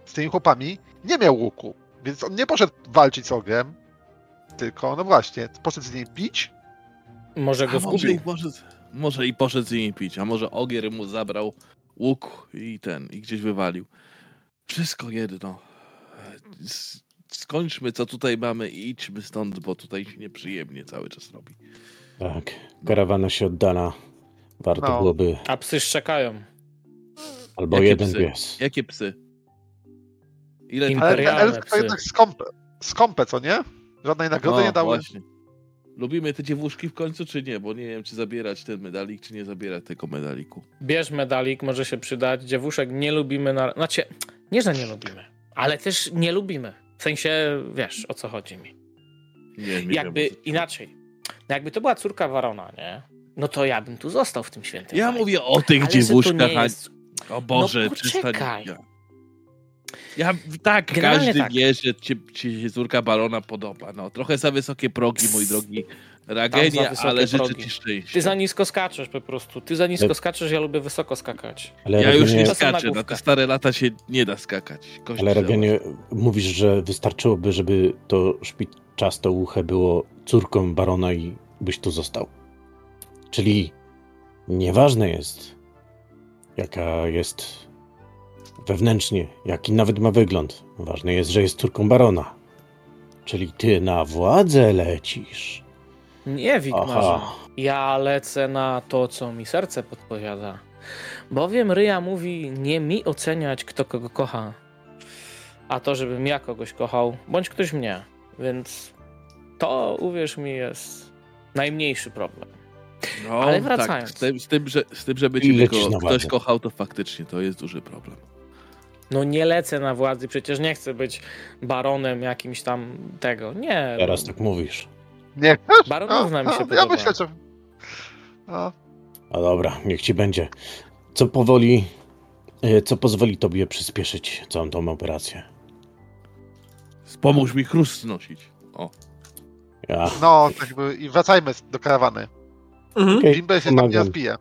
z tymi chłopami, nie miał łuku. Więc on nie poszedł walczyć z ogrem, tylko, no właśnie, poszedł z niej bić. Może go może, zgubił. i poszedł, może i poszedł z nimi pić, a może ogier mu zabrał łuk i ten, i gdzieś wywalił. Wszystko jedno. Skończmy, co tutaj mamy i idźmy stąd, bo tutaj się nieprzyjemnie cały czas robi. Tak, karawana się oddala. Warto No. byłoby A psy szczekają. albo Jakie jeden psy? pies. Jakie psy? Ile Im- Ale Imperialne elf to jednak skąpe, skąpe, co nie? Żadnej nagrody O, nie dały. właśnie. Lubimy te dziewuszki w końcu, czy nie? Bo nie wiem, czy zabierać ten medalik, czy nie zabierać tego medaliku. Bierz medalik, może się przydać. Dziewuszek nie lubimy na... Znaczy, nie, że nie lubimy, ale też nie lubimy. W sensie, wiesz, o co chodzi mi. Nie, nie jakby wiem, inaczej. No jakby to była córka Warona, nie? No to ja bym tu został w tym świętym. Ja mówię o tych Ale dziewuszkach, jest... O Boże, No poczekaj. Ja, ja tak, Generalnie każdy tak. wie, że ci, ci się córka barona podoba. No, trochę za wysokie progi, mój drogi Ragenie, ale życzę progi. ci Ty szczęścia. za nisko skaczesz po prostu. Ty za nisko Ale- skaczesz, ja lubię wysoko skakać. Ale Ja już nie skaczę, na nagłówka. te stare lata się nie da skakać. Kości ale. Regenie, mówisz, że wystarczyłoby, żeby to szpiczasto uche było córką barona i byś tu został. Czyli nieważne jest, jaka jest wewnętrznie, jaki nawet ma wygląd. Ważne jest, że jest córką barona. Czyli ty na władzę lecisz. Nie, Wigmarze. Ja lecę na to, co mi serce podpowiada. Bowiem Ryja mówi, nie mi oceniać, kto kogo kocha, a to, żebym ja kogoś kochał, bądź ktoś mnie. Więc to, uwierz mi, jest najmniejszy problem. No, Ale tak, wracając. z, tym, z, tym, że, z tym, żeby cię ktoś kochał, to faktycznie to jest duży problem. No nie lecę na władzy, przecież nie chcę być baronem jakimś tam tego. Nie. Teraz tak mówisz. Nie, Baronówna mi się ja podoba. myślę, że... No, A dobra, niech ci będzie. Co powoli, e, co pozwoli tobie przyspieszyć całą tą operację? Pomóż mi chrust nosić. O, Ja. no tak jakby i wracajmy do karawany. Mhm. Okej, Jimbe się tam nie rozbije.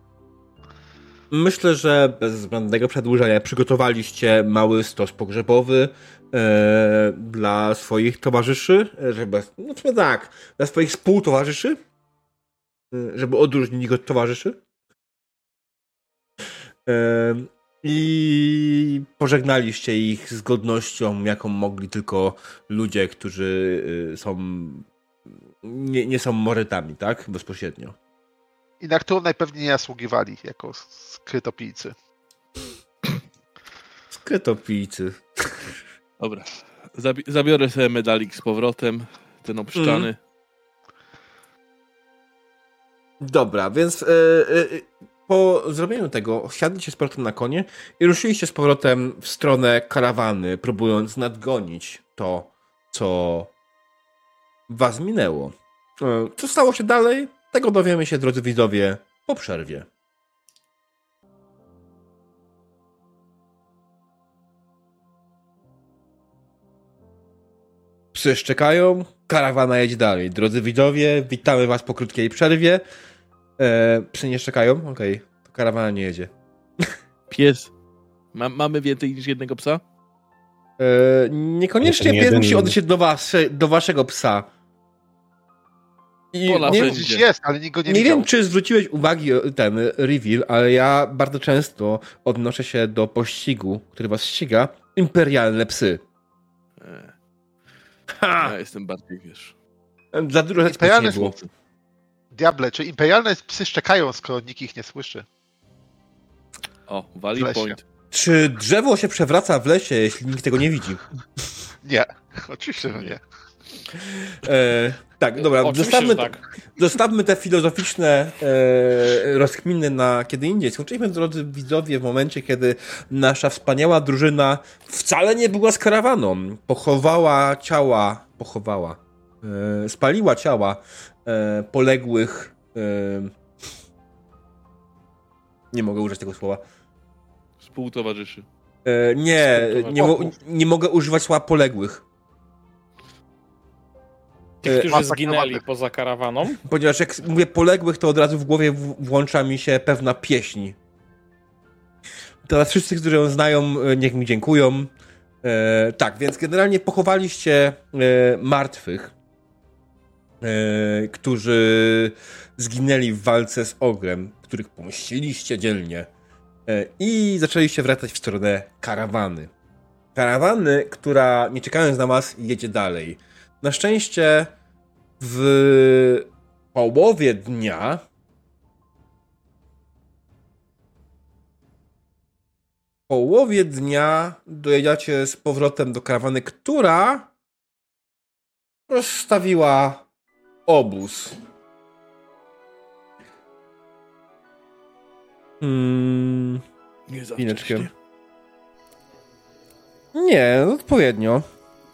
Myślę, że bez zbędnego przedłużenia przygotowaliście mały stos pogrzebowy e, dla swoich towarzyszy, e, żeby, no sumie tak, dla swoich współtowarzyszy, e, żeby odróżnić ich od towarzyszy. E, I pożegnaliście ich z godnością, jaką mogli tylko ludzie, którzy e, są nie, nie są morytami, tak? Bezpośrednio. I na którą najpewniej nie zasługiwali jako skrytopijcy. Skrytopijcy. dobra. Zabi- zabiorę sobie medalik z powrotem, ten obszczany. Dobra, więc e, e, po zrobieniu tego wsiadliście z powrotem na konie i ruszyliście z powrotem w stronę karawany, próbując nadgonić to, co was minęło. E, Co stało się dalej? Tego dowiemy się, drodzy widzowie, po przerwie. Psy szczekają, karawana jedzie dalej. Drodzy widzowie, witamy was po krótkiej przerwie. E, psy nie szczekają? Okej, to karawana nie jedzie. Pies. Ma- mamy więcej niż jednego psa? E, niekoniecznie pies jeden- musi odnieść się do, was, do waszego psa. I Pola nie. Gdzieś jest, ale nikt go nie, nie widział. wiem, czy zwróciłeś uwagi o ten reveal, ale ja bardzo często odnoszę się do pościgu, który was ściga. Imperialne psy. E, Ha! ja jestem bardziej, wiesz. Za dużo rzeczy Imperialne nie było. Diable, czy imperialne psy szczekają, skoro nikt ich nie słyszy? O, W valid lesie. point. Czy drzewo się przewraca w lesie, jeśli nikt tego nie widzi? Nie, oczywiście, że nie. E, tak, dobra, Oczywiście, zostawmy, tak. zostawmy te filozoficzne e, rozkminy na kiedy indziej. Skończyliśmy, drodzy widzowie, w momencie, kiedy nasza wspaniała drużyna wcale nie była z karawaną. Pochowała ciała, pochowała, e, spaliła ciała e, poległych. E, nie mogę użyć tego słowa. Współtowarzyszy. E, nie, nie, mo nie mogę używać słowa poległych. Tych, E, którzy zginęli poza karawaną. Ponieważ jak mówię poległych, to od razu w głowie włącza mi się pewna pieśń. Teraz wszyscy, którzy ją znają, e, niech mi dziękują. E, tak, więc generalnie pochowaliście e, martwych, e, którzy zginęli w walce z ogrem, których pomściliście dzielnie. I zaczęliście wracać w stronę karawany. Karawany, która nie czekając na was, jedzie dalej. Na szczęście w połowie dnia w połowie dnia dojedziecie z powrotem do karawany, która rozstawiła obóz. Hmm, Nie za nie, odpowiednio.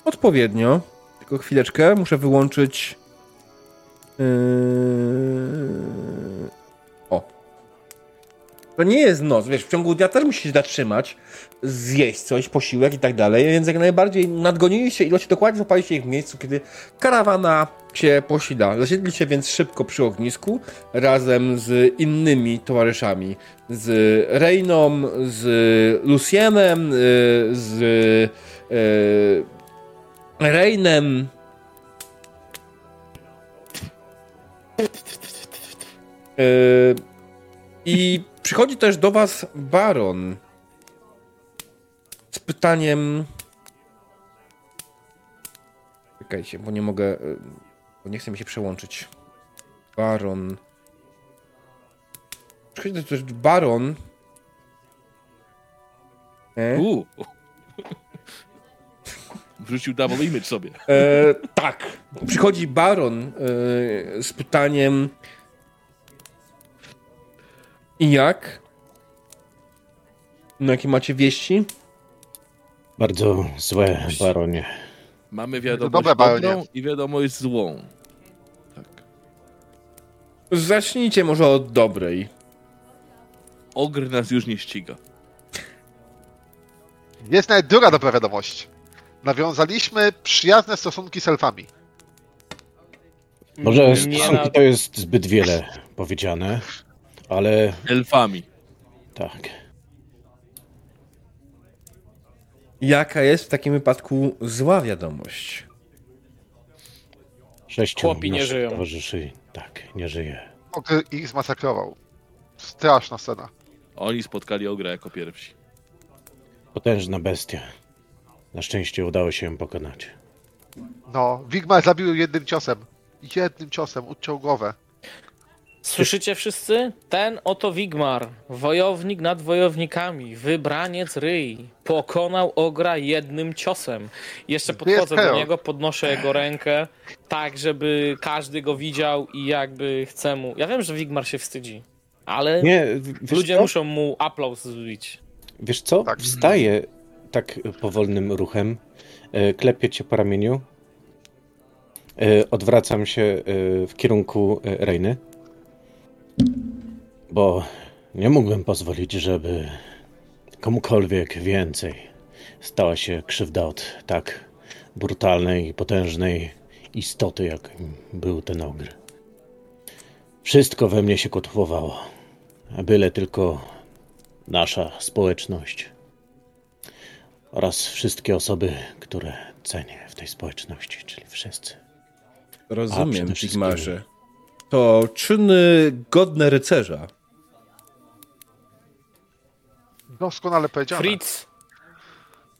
Odpowiednio. Tylko chwileczkę, muszę wyłączyć. Yy... O. To nie jest noc, wiesz, w ciągu dnia też musisz zatrzymać, zjeść coś, posiłek i tak dalej, więc jak najbardziej nadgoniliście ilość dokładnie zapaliście ich w miejscu, kiedy karawana się posila. Zasiedliście więc szybko przy ognisku razem z innymi towarzyszami. Z Reyną, z Lucienem, yy, z yy, Reynem. Yy, I przychodzi też do was Baron z pytaniem. Czekajcie, bo nie mogę. yy, Bo nie chce mi się przełączyć. Baron. Przychodzi też Baron. E? Wrzucił double image sobie. E, tak. Przychodzi baron e, z pytaniem. I jak? No, jakie macie wieści? Bardzo złe, baronie. Mamy wiadomość dobre, baronie. dobrą i wiadomość złą. Tak. Zacznijcie może od dobrej. Ogr nas już nie ściga. Jest nawet druga dobra wiadomość. Nawiązaliśmy przyjazne stosunki z elfami. Może stosunki na- to jest zbyt wiele powiedziane, ale Elfami. tak. Jaka jest w takim wypadku zła wiadomość? Sześciu Chłopi nie żyją. towarzyszy, tak, nie żyje. Ogry ich zmasakrował. Straszna scena. Oni spotkali Ogra jako pierwsi. Potężna bestia. Na szczęście udało się ją pokonać. No, Wigmar zabił ją jednym ciosem. Jednym ciosem, uciął głowę. Słyszycie wszyscy? Ten oto Wigmar, wojownik nad wojownikami, wybraniec ryj, pokonał ogra jednym ciosem. Jeszcze podchodzę do niego, podnoszę jego rękę, tak żeby każdy go widział i jakby chce mu... Ja wiem, że Wigmar się wstydzi, ale Nie, ludzie co? muszą mu aplauz zbić. Wiesz co? Tak. Wstaję tak powolnym ruchem, e, klepię cię po ramieniu, e, odwracam się e, w kierunku Rejny, bo nie mógłbym pozwolić, żeby komukolwiek więcej stała się krzywda od tak brutalnej i potężnej istoty, jak był ten ogr. Wszystko we mnie się kotłowało, byle tylko nasza społeczność oraz wszystkie osoby, które cenię w tej społeczności, czyli wszyscy. Rozumiem, Sigmarze. To czyny godne rycerza. Doskonale powiedziane. Fritz,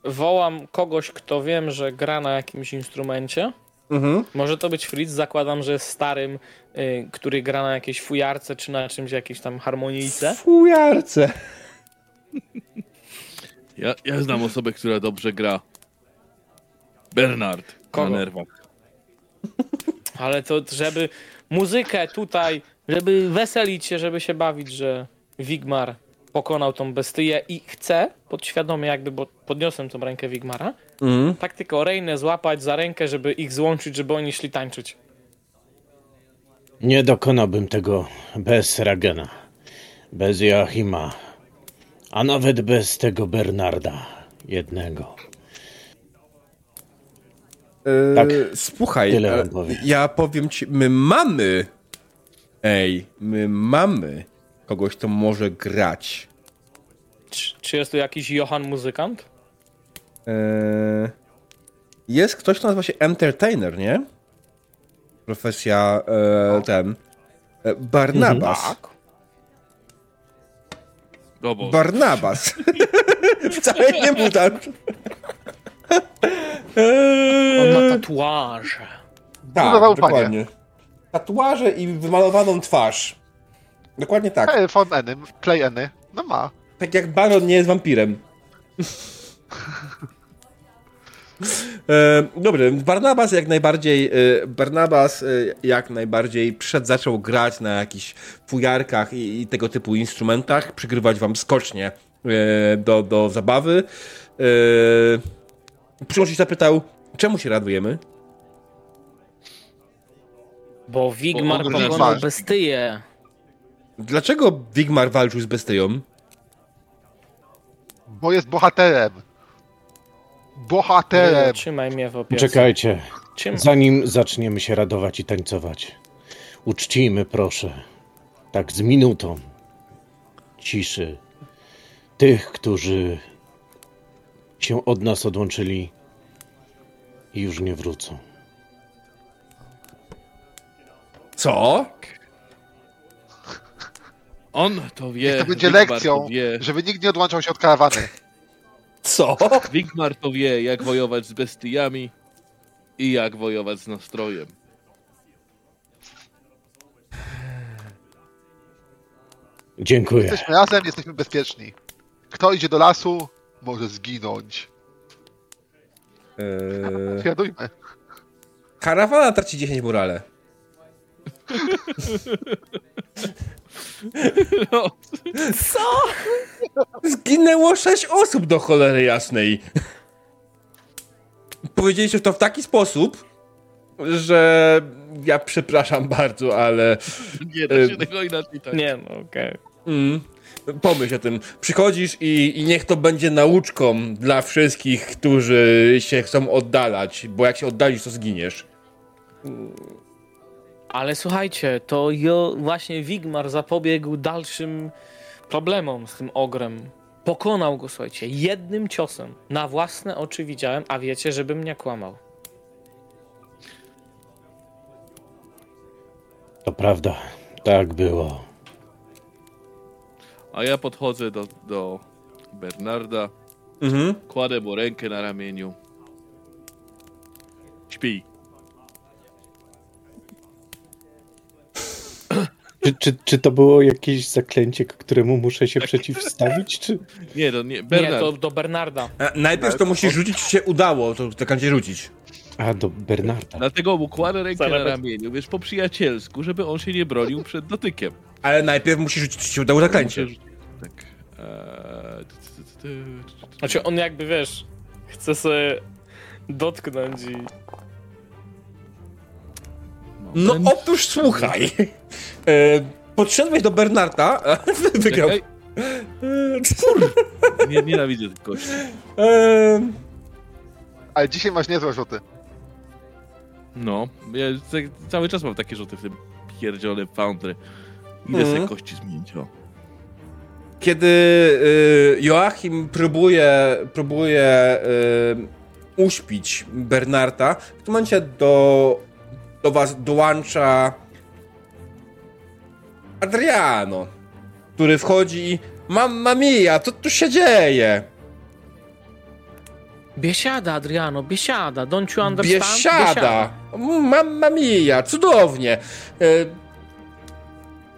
wołam kogoś, kto wiem, że gra na jakimś instrumencie. Mhm. Może to być Fritz, zakładam, że jest starym, y, który gra na jakiejś fujarce czy na czymś, jakiejś tam harmonijce. Fujarce. Ja, ja znam osobę, która dobrze gra. Bernard. Kogo? Na nerwach. Ale to, żeby muzykę tutaj, żeby weselić się, żeby się bawić, że Wigmar pokonał tą bestyję i chce, podświadomie jakby, bo podniosłem tą rękę Wigmara, Mhm. tak tylko Rejnę złapać za rękę, żeby ich złączyć, żeby oni szli tańczyć. Nie dokonałbym tego bez Ragena, bez Joachima, a nawet bez tego Bernarda jednego. E, Tak. Słuchaj, Tyle e, wam powiem. ja powiem ci, my mamy, ej, my mamy kogoś, kto może grać. Czy, czy jest tu jakiś Johan muzykant? E, jest ktoś, kto nazywa się Entertainer, nie? Profesja e, ten. E, Barnabas. Tak. No bo Barnabas. Wcale nie mutant. On ma Eee, tatuaże. tak, dokładnie. Tatuaże i wymalowaną twarz. Dokładnie tak. Hey, phone Eny, play Eny. No ma. Tak jak Baron nie jest wampirem. E, Dobry, Barnabas jak najbardziej e, Barnabas e, jak najbardziej przed zaczął grać na jakichś fujarkach i, i tego typu instrumentach, przygrywać wam skocznie e, do, do zabawy. E, się zapytał, czemu się radujemy? Bo Wigmar pokonał bestyję. Dlaczego Wigmar walczył z bestyją? Bo jest bohaterem. Bohaterem. Trzymaj mnie w opiece. Czekajcie, Trzymaj. zanim zaczniemy się radować i tańcować, uczcijmy proszę, tak z minutą ciszy, tych, którzy się od nas odłączyli i już nie wrócą. Co? on to wie. Niech to będzie lekcją, To wie, żeby nikt nie odłączał się od karawany. Co? Wigmar to wie, jak wojować z bestiami i jak wojować z nastrojem. Dziękuję. Jesteśmy razem, jesteśmy bezpieczni. Kto idzie do lasu, może zginąć. E, Świadujmy. Karawana traci 10 morale. No, Zginęło sześć osób do cholery jasnej. Powiedzieliście to w taki sposób, że ja przepraszam bardzo, ale nie da się tego inaczej tak. Nie no, okej. mm, pomyśl o tym. Przychodzisz i, i niech to będzie nauczką dla wszystkich, którzy się chcą oddalać, bo jak się oddalisz, to zginiesz. Ale słuchajcie, to jo, właśnie Wigmar zapobiegł dalszym problemom z tym ogrem. Pokonał go, słuchajcie, jednym ciosem. Na własne oczy widziałem, a wiecie, żebym nie kłamał. To prawda, tak było. A ja podchodzę do, do Bernarda, Mhm. kładę mu rękę na ramieniu. Śpi. Czy, czy, czy to było jakieś zaklęcie, któremu muszę się przeciwstawić, czy... Nie, to nie. Nie, Bernard. to do Bernarda. A Najpierw to musisz rzucić, czy się udało, to cię rzucić. A, do Bernarda. Dlatego mu kładę rękę na ramieniu, wiesz, po przyjacielsku, żeby on się nie bronił przed dotykiem. Ale najpierw musisz rzucić, czy się udało zaklęcie. Tak. Znaczy on jakby, wiesz, chce sobie dotknąć i... No otóż słuchaj. E, podszedłeś do Bernarda, wygrał. Czekaj. E, Nie, nienawidzę tych kości. e, Ale dzisiaj masz niezłe rzuty. No, ja ca- cały czas mam takie rzuty w tym pierdziole Foundry. Idę Mhm. sobie kości zmienić, o. kiedy y, Joachim próbuje, próbuje y, uśpić Bernarda, w tym momencie do, do was dołącza Adriano, który wchodzi i Mamma mia, co tu się dzieje? Biesiada, Adriano, biesiada. Don't you understand? Biesiada! Mamma mia, cudownie! E,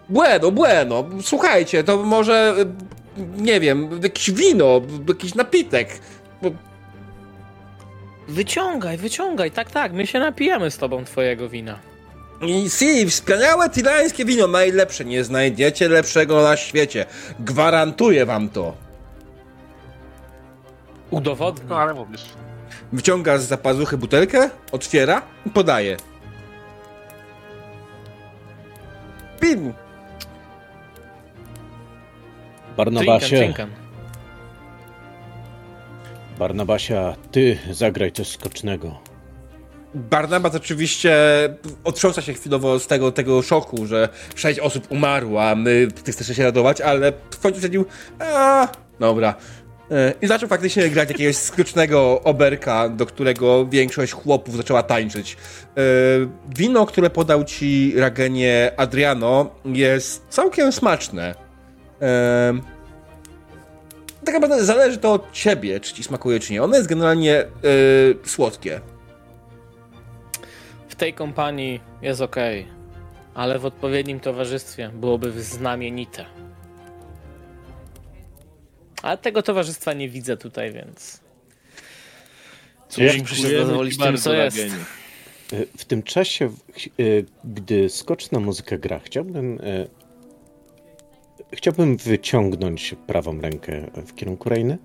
Bueno, bueno, słuchajcie, to może, e, nie wiem, jakieś wino, jakiś napitek. Wyciągaj, wyciągaj. Tak, tak, my się napijemy z tobą twojego wina. I si, wspaniałe tirańskie wino, najlepsze, nie znajdziecie lepszego na świecie. Gwarantuję wam to. Udowodnij. No ale mówisz. Wyciąga z zapazuchy butelkę, otwiera i podaje. Pin! Barnabasie, Drinkan, drinkan. Barnabasia, ty zagraj coś skocznego. Barnabas oczywiście otrząsa się chwilowo z tego, tego szoku, że sześć osób umarło, a my ty chcesz się radować, ale w końcu stwierdził, a dobra. E, I zaczął faktycznie grać jakiegoś skutecznego oberka, do którego większość chłopów zaczęła tańczyć. E, Wino, które podał ci Ragenie Adriano, jest całkiem smaczne. Tak naprawdę zależy to od ciebie, czy ci smakuje, czy nie. Ono jest generalnie e, słodkie. W tej kompanii jest ok, ale w odpowiednim towarzystwie byłoby znamienite. Ale tego towarzystwa nie widzę tutaj, więc. Cóż, muszę się zadowolić tym, co jest. Y, W tym czasie, y, gdy skoczna muzyka gra, chciałbym, y, chciałbym wyciągnąć prawą rękę w kierunku Reiny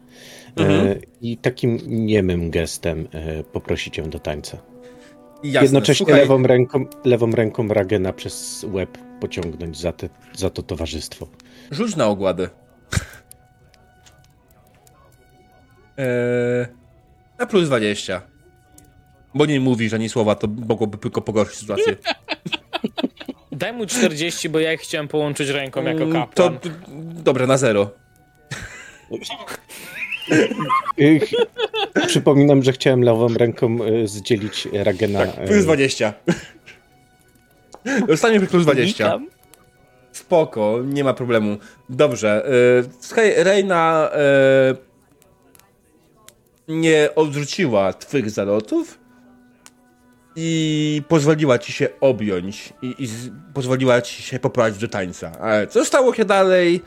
y, i takim niemym gestem y, poprosić ją do tańca. Jasne. Jednocześnie Słuchaj, lewą ręką, lewą ręką Ragena przez łeb pociągnąć za, te, za to towarzystwo. Rzuć na ogładę. Eee, na plus 20. Bo nie mówisz ani słowa, to mogłoby tylko pogorszyć sytuację. Daj mu 40, bo ja ich chciałem połączyć ręką jako Mm, kapłan. To dobra, na zero. Przypominam, że chciałem lewą ręką y, zdzielić Ragena. Tak, plus y, 20. Dostaniemy plus 20. Witam. Spoko, nie ma problemu. Dobrze. E, słuchaj, Reina e, nie odrzuciła twych zalotów i pozwoliła ci się objąć i, i z, pozwoliła ci się poprowadzić do tańca. Ale co stało się dalej?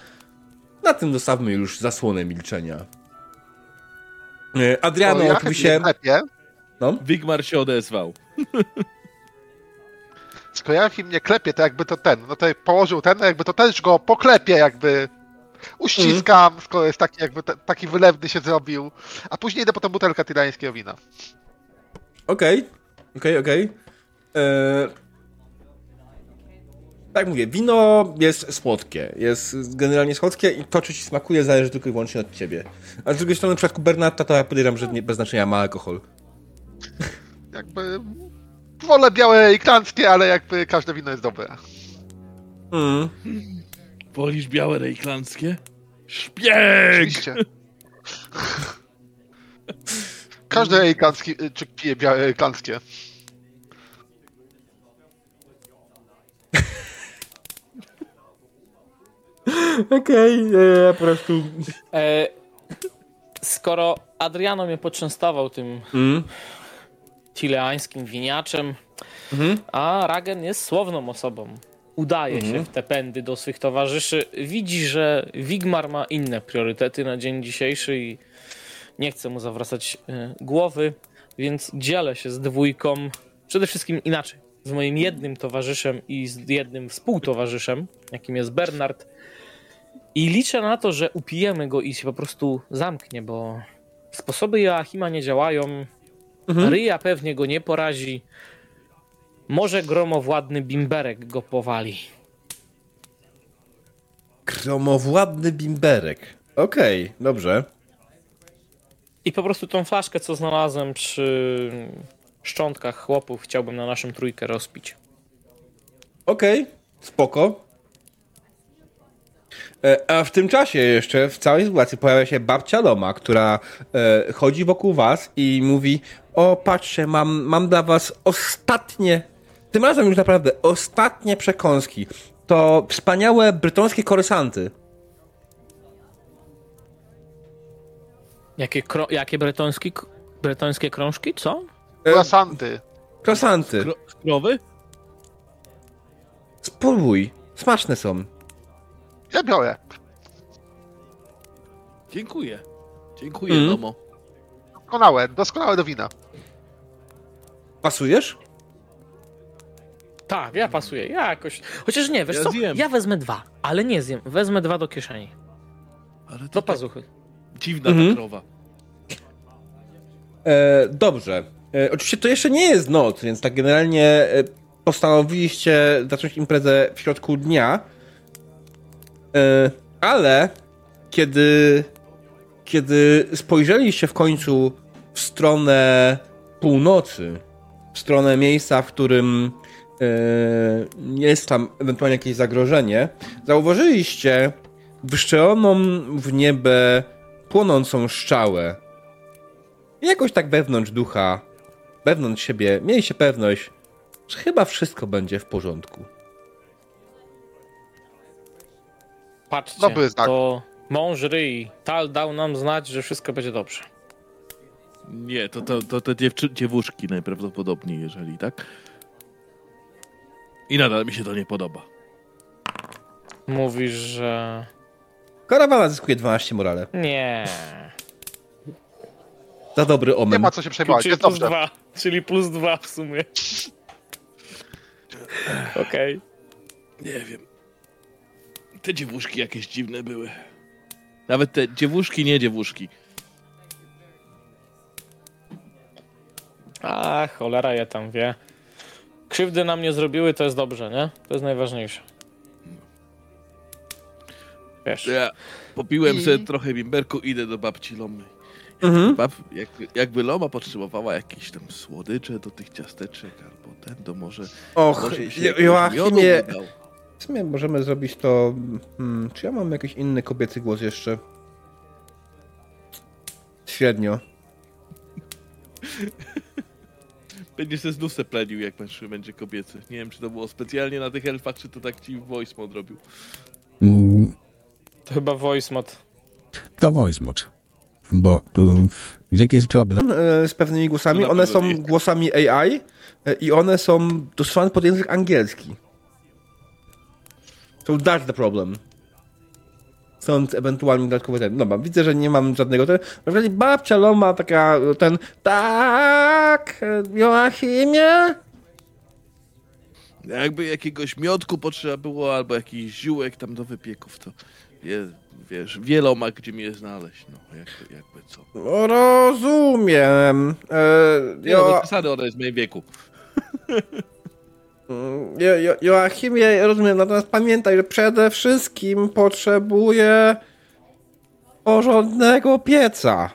Na tym zostawmy już zasłonę milczenia. E, Adriano To ja oczywiście... klepię, No? Wigmar się odezwał. skoro Joachim mnie klepie, to jakby to ten, no to położył ten, jakby to też go poklepie, jakby uściskam, skoro jest taki jakby te, taki wylewny się zrobił, a później idę po tą butelkę tyrańskiego wina. Okej, okej, okej. Eee, Tak mówię, wino jest słodkie. Jest generalnie słodkie i to, czy ci smakuje, zależy tylko i wyłącznie od ciebie. A z drugiej strony, w przypadku Bernata, to ja podejrzewam, że nie, bez znaczenia ma alkohol. Jakby wolę białe i klanckie, ale jakby każde wino jest dobre. Mm. Wolisz białe rejklanckie? Szpieg! Oczywiście. Każdy ejkancki, czy pije białe ejkanckie. Okej, ja po prostu... E, skoro Adriano mnie poczęstował tym Mm. chileańskim winiaczem, a Ragen jest słowną osobą. Udaje się w te pędy do swych towarzyszy. Widzi, że Wigmar ma inne priorytety na dzień dzisiejszy i nie chce mu zawracać e, głowy, więc dzielę się z dwójką. Przede wszystkim inaczej. Z moim jednym towarzyszem i z jednym współtowarzyszem, jakim jest Bernard. I liczę na to, że upijemy go i się po prostu zamknie, bo sposoby Joachima nie działają. Ryja pewnie go nie porazi. Może gromowładny bimberek go powali. Kromowładny bimberek. Okej, dobrze. I po prostu tą flaszkę, co znalazłem przy szczątkach chłopów, chciałbym na naszą trójkę rozpić. Okej, spoko. E, A w tym czasie jeszcze w całej sytuacji pojawia się babcia Loma, która e, chodzi wokół was i mówi o patrzcie, mam, mam dla was ostatnie, tym razem już naprawdę ostatnie przekąski. To wspaniałe brytońskie korysanty. Jakie, kro- jakie bretoński, bretońskie krążki? Co? E, Croissanty. Krosanty. Kro krowy? Spróbuj. Smaczne są. Ja biorę. Dziękuję. Dziękuję, Mm. Domo. Doskonałe, doskonałe do wina. Pasujesz? Tak, ja pasuję, ja jakoś... Chociaż nie, wiesz Ja co, zjem. ja wezmę dwa, ale nie zjem, wezmę dwa do kieszeni, do tak pazuchy. Dziwna Mhm. ta krowa. E, dobrze. E, oczywiście to jeszcze nie jest noc, więc tak generalnie e, postanowiliście zacząć imprezę w środku dnia. E, ale kiedy, kiedy spojrzeliście w końcu w stronę północy, w stronę miejsca, w którym e, jest tam ewentualnie jakieś zagrożenie, zauważyliście wyszczeloną w niebie płonącą szczałę. I jakoś tak wewnątrz ducha, wewnątrz siebie, mieliście pewność, że chyba wszystko będzie w porządku. Patrzcie, Dobry znak. to mąż ryj, Tal dał nam znać, że wszystko będzie dobrze. Nie, to, to, to te dziewczy, dziewuszki najprawdopodobniej, jeżeli tak. I nadal mi się to nie podoba. Mówisz, że... Karawana zyskuje 12 morale. Nie. Za dobry Nie omen. ma co się przejmować, Czyli jest plus dobrze. dwa, czyli plus dwa w sumie. Okej. Nie wiem. Te dziewuszki jakieś dziwne były. Nawet te dziewuszki, nie dziewuszki. A cholera je tam wie. Krzywdy nam nie zrobiły, to jest dobrze, nie? To jest najważniejsze. Wiesz. Ja popiłem I- sobie trochę bimberku, idę do babci Lomy. Mhm. Bab, jak, jakby Loma potrzebowała jakieś tam słodycze do tych ciasteczek albo ten, to może... Och, może Jo- Joachimie, w sumie możemy zrobić to... Hmm, czy ja mam jakiś inny kobiecy głos jeszcze? Średnio. Będziesz se znów se plenił, jak mężczyzna będzie kobiecy. Nie wiem, czy to było specjalnie na tych elfach, czy to tak ci voice mod robił. Mm, To chyba voice mod. To voice mod. Bo tu jaki jest problem? E, Z pewnymi głosami. No One są głosami AI e, i one są dostosowane pod język angielski. So that's the problem. Stąd ewentualnie dodatkowy ten. Dobra, widzę, że nie mam żadnego ten. Na przykład babcia Loma taka ten. Tak, Joachimie? Jakby jakiegoś miodku potrzeba było, albo jakiś ziółek tam do wypieków, to je, wiesz, wieloma gdzie mnie znaleźć, no, jakby, jakby co. No, Rozumiem. E, no, jo, bez przesady, ona jest w moim wieku. jo, jo, Joachimie, rozumiem, natomiast pamiętaj, że przede wszystkim potrzebuję porządnego pieca.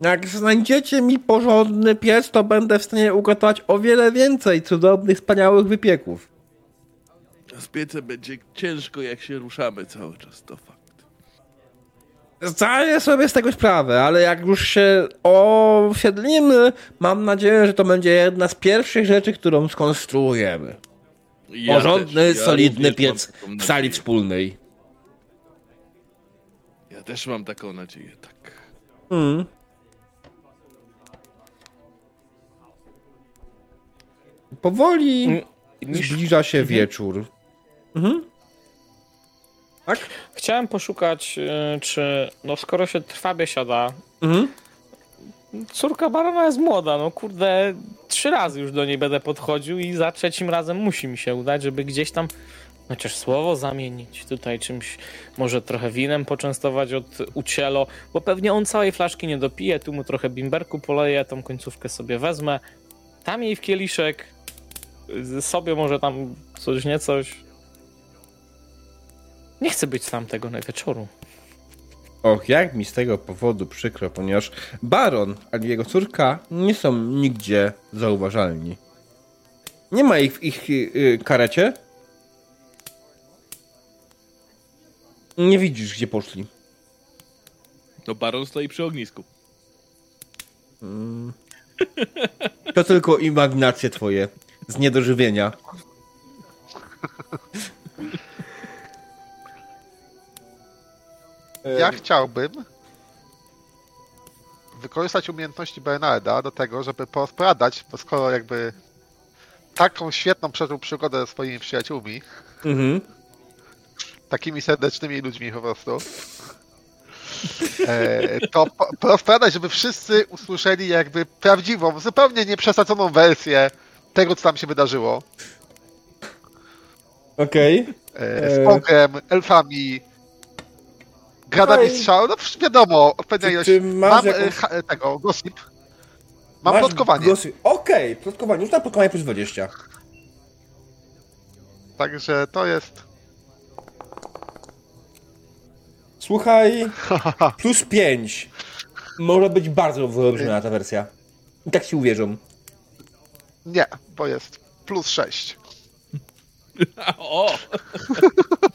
Jak znajdziecie mi porządny piec, to będę w stanie ugotować o wiele więcej cudownych, wspaniałych wypieków. Z piecem będzie ciężko, jak się ruszamy cały czas, to fakt. Zdaję sobie z tego sprawę, ale jak już się osiedlimy, mam nadzieję, że to będzie jedna z pierwszych rzeczy, którą skonstruujemy. Ja Porządny, też, ja solidny piec w sali wspólnej. Ja też mam taką nadzieję, tak. Mm. Powoli Mm, Niż... zbliża się wieczór. Mhm. Tak? Chciałem poszukać, y, czy no skoro się trwa biesiada, Mhm. córka barona jest młoda, no kurde, trzy razy już do niej będę podchodził i za trzecim razem musi mi się udać, żeby gdzieś tam chociaż słowo zamienić, tutaj czymś, może trochę winem poczęstować od ucielo, bo pewnie on całej flaszki nie dopije, tu mu trochę bimberku poleję, tą końcówkę sobie wezmę, tam jej w kieliszek, y, sobie może tam coś, nie coś. Nie chcę być sam tego na wieczoru. Och, jak mi z tego powodu przykro, ponieważ baron ani jego córka nie są nigdzie zauważalni. Nie ma ich w ich y, karecie. Nie widzisz, gdzie poszli. No baron stoi przy ognisku. To tylko imaginacje twoje z niedożywienia. Ja chciałbym wykorzystać umiejętności Bernarda do tego, żeby pospradać, bo skoro jakby taką świetną przeżył przygodę ze swoimi przyjaciółmi, Mhm. takimi serdecznymi ludźmi po prostu, e, to po- pospradać, żeby wszyscy usłyszeli jakby prawdziwą, zupełnie nieprzesadzoną wersję tego, co tam się wydarzyło. Okej. e, z Pongiem, elfami, gradami Okej. strzał, no wiadomo, odpowiednia Czy ilość. masz Mam jakąś- e, ha, e, tego, gossip. Mam Masz plotkowanie, głosy- Okej, plotkowanie. Już na plotkowanie plus 20. także to jest... Słuchaj, plus 5. Może być bardzo wyolbrzymiona ta wersja. I tak ci uwierzą. Nie, bo jest plus 6. O!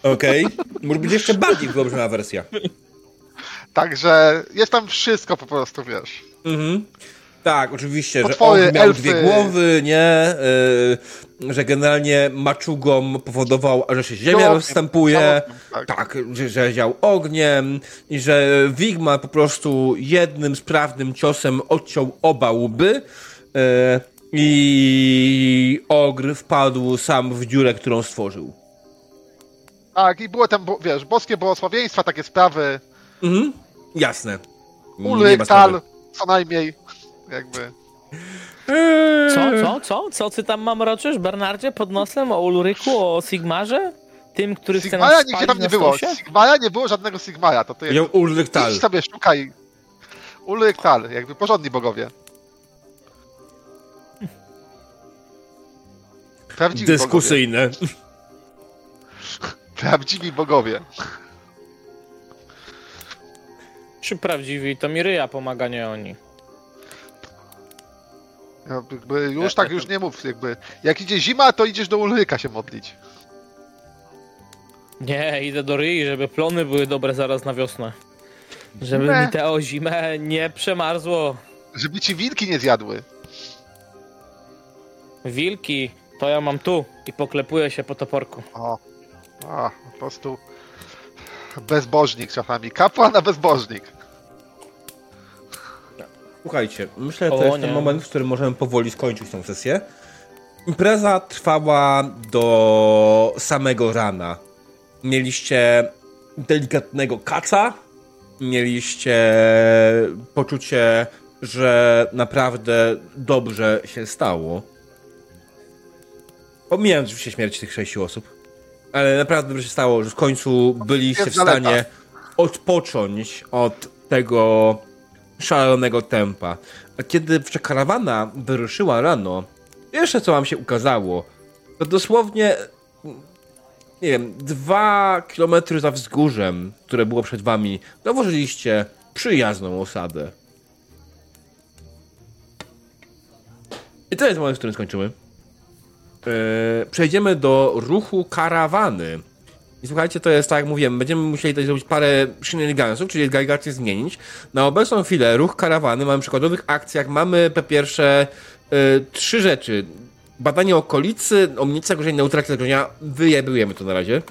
Okej? Może być jeszcze bardziej wyolbrzymiona wersja. Także jest tam wszystko po prostu, wiesz. Mhm. Tak, oczywiście, że on miał elfy. dwie głowy, nie? Yy, że generalnie maczugom powodował, że się ziemia Ogniem, rozstępuje. tak. Tak, że, że ział ogniem i że Wigma po prostu jednym sprawnym ciosem odciął oba łby yy, i ogr wpadł sam w dziurę, którą stworzył. Tak, i było tam, bo- wiesz, boskie błogosławieństwa, takie sprawy. Mhm. Jasne. Sprawy. Tal, co najmniej. Jakby. Co, co, co? Co ty tam mam roczysz, Bernardzie, pod nosem? O Ulryku, o Sigmarze? Tym, który chce nas Sigmara nigdzie tam na nie było. Sigmara nie było żadnego Sigmara. To ty jakby, Ulryk Tal. idź sobie szukaj. Ulryk Tal, jakby porządni bogowie. Prawdziwi bogowie. Dyskusyjne. Prawdziwi bogowie. Czy prawdziwi? To mi ryja pomaga, nie oni. Jakby już tak już nie mów, jakby. Jak idzie zima, to idziesz do Ulryka się modlić. Nie, idę do ryi, żeby plony były dobre zaraz na wiosnę. Żeby Zimę? mi te o zimę nie przemarzło. Żeby ci wilki nie zjadły. Wilki, to ja mam tu i poklepuję się po toporku. O. A, po prostu. Bezbożnik czasami. Kapłan, a bezbożnik. Słuchajcie, myślę, że O, to jest ten moment, w którym możemy powoli skończyć tą sesję. Impreza trwała do samego rana. Mieliście delikatnego kaca, mieliście poczucie, że naprawdę dobrze się stało. Pomijając oczywiście śmierć tych sześciu osób. Ale naprawdę się stało, że w końcu byliście w stanie odpocząć od tego szalonego tempa. A kiedy karawana wyruszyła rano, jeszcze co wam się ukazało, to dosłownie, nie wiem, dwa kilometry za wzgórzem, które było przed wami, zauważyliście przyjazną osadę. I to jest moment, w którym skończymy. Yy, przejdziemy do ruchu karawany. I słuchajcie, to jest tak jak mówiłem, będziemy musieli tutaj zrobić parę shenanigansów, czyli galigację zmienić. Na obecną chwilę ruch karawany mamy w przykładowych akcjach, mamy po pierwsze y, trzy rzeczy. Badanie okolicy, omnica zagrożenia, neutralizacja zagrożenia, wyjebujemy to na razie.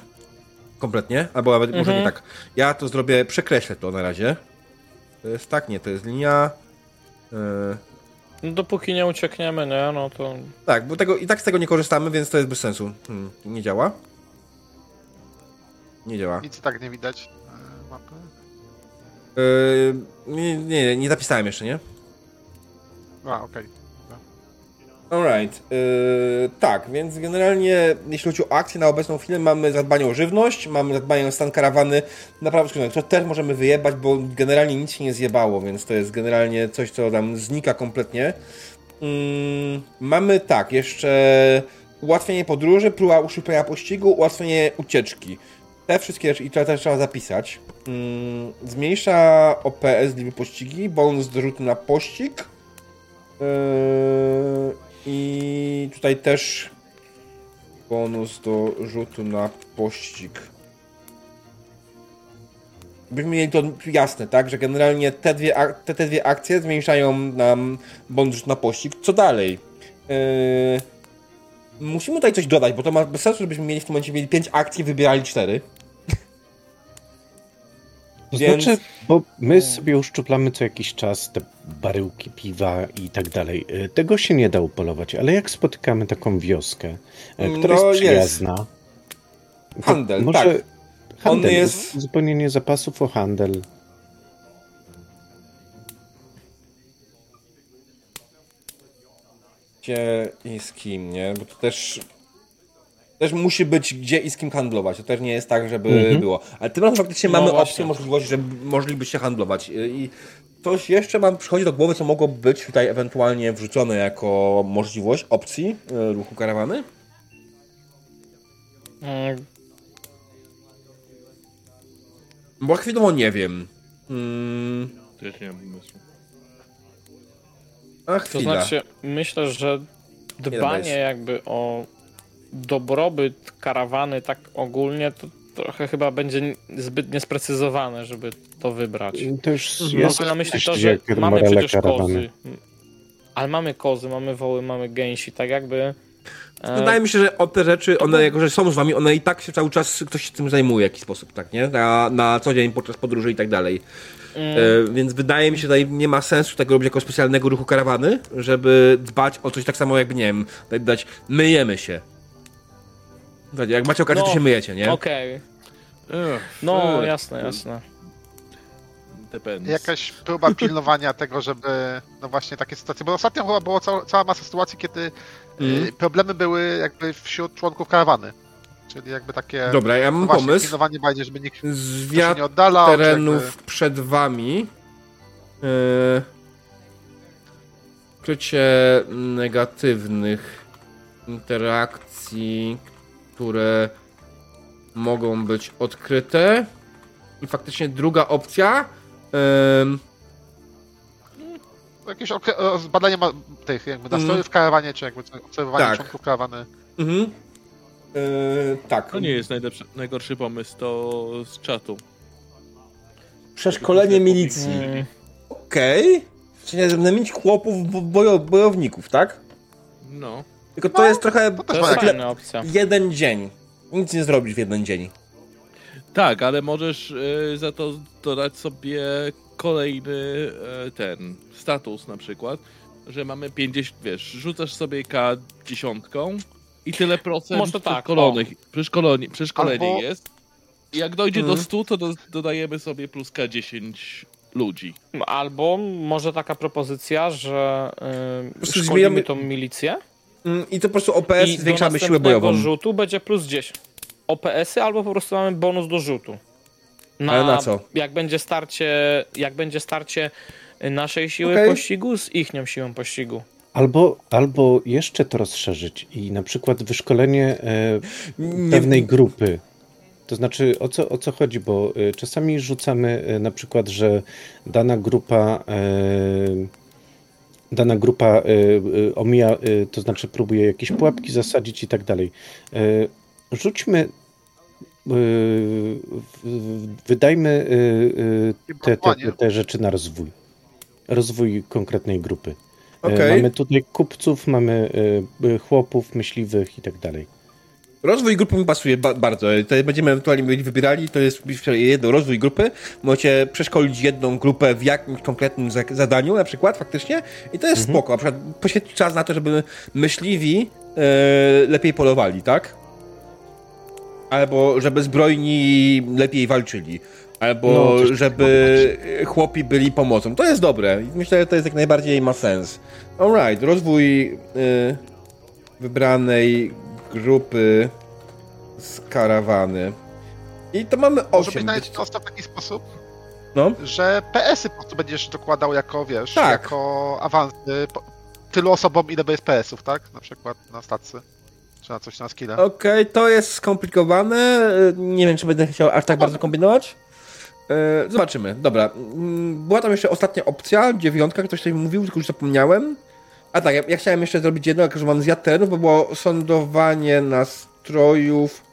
Kompletnie, albo nawet może nie tak. Ja to zrobię, przekreślę to na razie. To jest tak, nie, to jest linia... y, No, dopóki nie uciekniemy, nie, no to... tak, bo tego, i tak z tego nie korzystamy, więc to jest bez sensu. Hmm, nie działa? Nie działa. Nic tak nie widać. e, Mapy. Yy, nie, nie, nie zapisałem jeszcze, nie? A, okej. Alright. Yy, tak, więc generalnie jeśli chodzi o akcję na obecną chwilę, mamy zadbanie o żywność, mamy zadbanie o stan karawany, naprawdę skrzydłem. To też możemy wyjebać, bo generalnie nic się nie zjebało, więc to jest generalnie coś, co tam znika kompletnie. Yy, mamy tak, jeszcze ułatwienie podróży, próba uszczuplenia pościgu, ułatwienie ucieczki. Te wszystkie rzeczy, i to też trzeba zapisać. Yy, zmniejsza OPS liczby pościgi, bonus do rzutu na pościg. Yy, I tutaj też bonus do rzutu na pościg. Byśmy mieli to jasne, tak? Że generalnie te dwie, te, te dwie akcje zmniejszają nam bonus na pościg. Co dalej? Yy, musimy tutaj coś dodać, bo to ma bez sensu, żebyśmy mieli w tym momencie mieli 5 akcji, wybierali 4. To Więc- znaczy, bo my sobie uszczuplamy co jakiś czas te baryłki piwa i tak dalej. Y, Tego się nie da upolować, ale jak spotykamy taką wioskę, y, która No, jest jest. przyjazna... to Handel, może tak. Handel, On jest- uzupełnienie zapasów o handel. I z kim, nie? Bo to też Też musi być gdzie i z kim handlować. To też nie jest tak, żeby Mhm. było. Ale tym razem faktycznie No mamy właśnie. opcję, możliwość, że moglibyście handlować. I coś jeszcze mam przychodzi do głowy, co mogłoby być tutaj ewentualnie wrzucone jako możliwość opcji e, ruchu karawany? Mm, Bo chwilowo nie wiem. Mm, Też nie mam pomysłu. a To znaczy, myślę, że dbanie jakby o dobrobyt karawany tak ogólnie, to trochę chyba będzie zbyt niesprecyzowane, żeby to wybrać. To już Mam jest na myśli to, że mamy przecież karawany. kozy. Ale mamy kozy, mamy woły, mamy gęsi, tak jakby... e, Wydaje mi się, że o te rzeczy, one jako, że są z wami, one i tak się cały czas ktoś się tym zajmuje w jakiś sposób, tak, nie? Na, na co dzień, podczas podróży i tak dalej. mm, E, więc wydaje mi się, że tutaj nie ma sensu tego robić jako specjalnego ruchu karawany, żeby dbać o coś tak samo jak, nie wiem, dać myjemy się. Słuchajcie, Jak macie okazję, No, to się myjecie, nie? Okej, Ech, no ech, jasne, jasne. Depends. Jakaś próba pilnowania tego, żeby, no właśnie takie sytuacje, bo ostatnio chyba była cała, cała masa sytuacji, kiedy y, problemy były jakby wśród członków karawany. Czyli jakby takie Dobra, ja no mam właśnie, pomysł. pilnowanie bardziej, żeby nikt się Zwiat nie oddalał. czy terenów jakby- przed wami. Yy, krycie negatywnych interakcji, które mogą być odkryte. I faktycznie druga opcja. ym, Jakieś okre- o, zbadanie ma- tych jakby nastrojów w karawanie, czy jakby obserwowanie Tak. członków karawany. mhm. Yy, tak. To nie jest najlepszy, najgorszy pomysł, to z czatu. Przeszkolenie milicji. Mm, Okej. Chcecie zamienić chłopów w bojo, bojowników, tak? No. Tylko to jest trochę to To też jest ma fajna opcja. jeden dzień. Nic nie zrobisz w jeden dzień. Tak, ale możesz y, za to dodać sobie kolejny y, ten status na przykład, że mamy 50, wiesz, rzucasz sobie K dziesiątką i tyle procent Może tak, przeszkolonych, przeszkoleni, przeszkolenie Albo- jest. I jak dojdzie Mhm. do 100, to do, dodajemy sobie plus K10 ludzi. Albo może taka propozycja, że yy, zmieniamy- szkolimy tą milicję I to po prostu OPS i zwiększamy siłę bojową. rzutu będzie plus 10. OPS-y albo po prostu mamy bonus do rzutu. Ale na co? Jak będzie starcie, jak będzie starcie naszej siły Okej. pościgu z ichnią siłą pościgu. Albo, albo jeszcze to rozszerzyć i na przykład wyszkolenie e, Nie- pewnej grupy. To znaczy, o co, o co chodzi? Bo e, czasami rzucamy e, na przykład, że dana grupa e, dana grupa e, e, omija, e, to znaczy próbuje jakieś pułapki zasadzić i tak dalej. Rzućmy wydajmy te, te, te, rzeczy na rozwój. Rozwój konkretnej grupy. Okej. Mamy tutaj kupców, mamy chłopów, myśliwych i tak dalej. Rozwój grupy mi pasuje ba bardzo. Tutaj będziemy ewentualnie mieli wybierali, to jest jedno rozwój grupy. Możecie przeszkolić jedną grupę w jakimś konkretnym za zadaniu, na przykład, faktycznie. I to jest spoko. Na przykład poświęcić czas na to, żeby myśliwi e, lepiej polowali, tak? Albo żeby zbrojni lepiej walczyli. Albo No, coś żeby chłopi byli pomocą. To jest dobre. Myślę, że to jest jak najbardziej ma sens. Alright, rozwój y, wybranej grupy z karawany. I to mamy Może być 8. nawet w taki sposób, No. że PS-y po prostu będziesz dokładał jako, wiesz, Tak. jako awansy tylu osobom, ile jest PS-ów, tak? Na przykład na stacy. Czy na coś na skille. Okej, to jest skomplikowane. Nie wiem, czy będę chciał aż tak bardzo kombinować. Y, Zobaczymy. Dobra. Mm, Była tam jeszcze ostatnia opcja, dziewiątka, ktoś tutaj mówił, tylko już zapomniałem. A tak, ja, ja chciałem jeszcze zrobić jedno, jak już mam zjadł terenów, bo było sądowanie nastrojów y,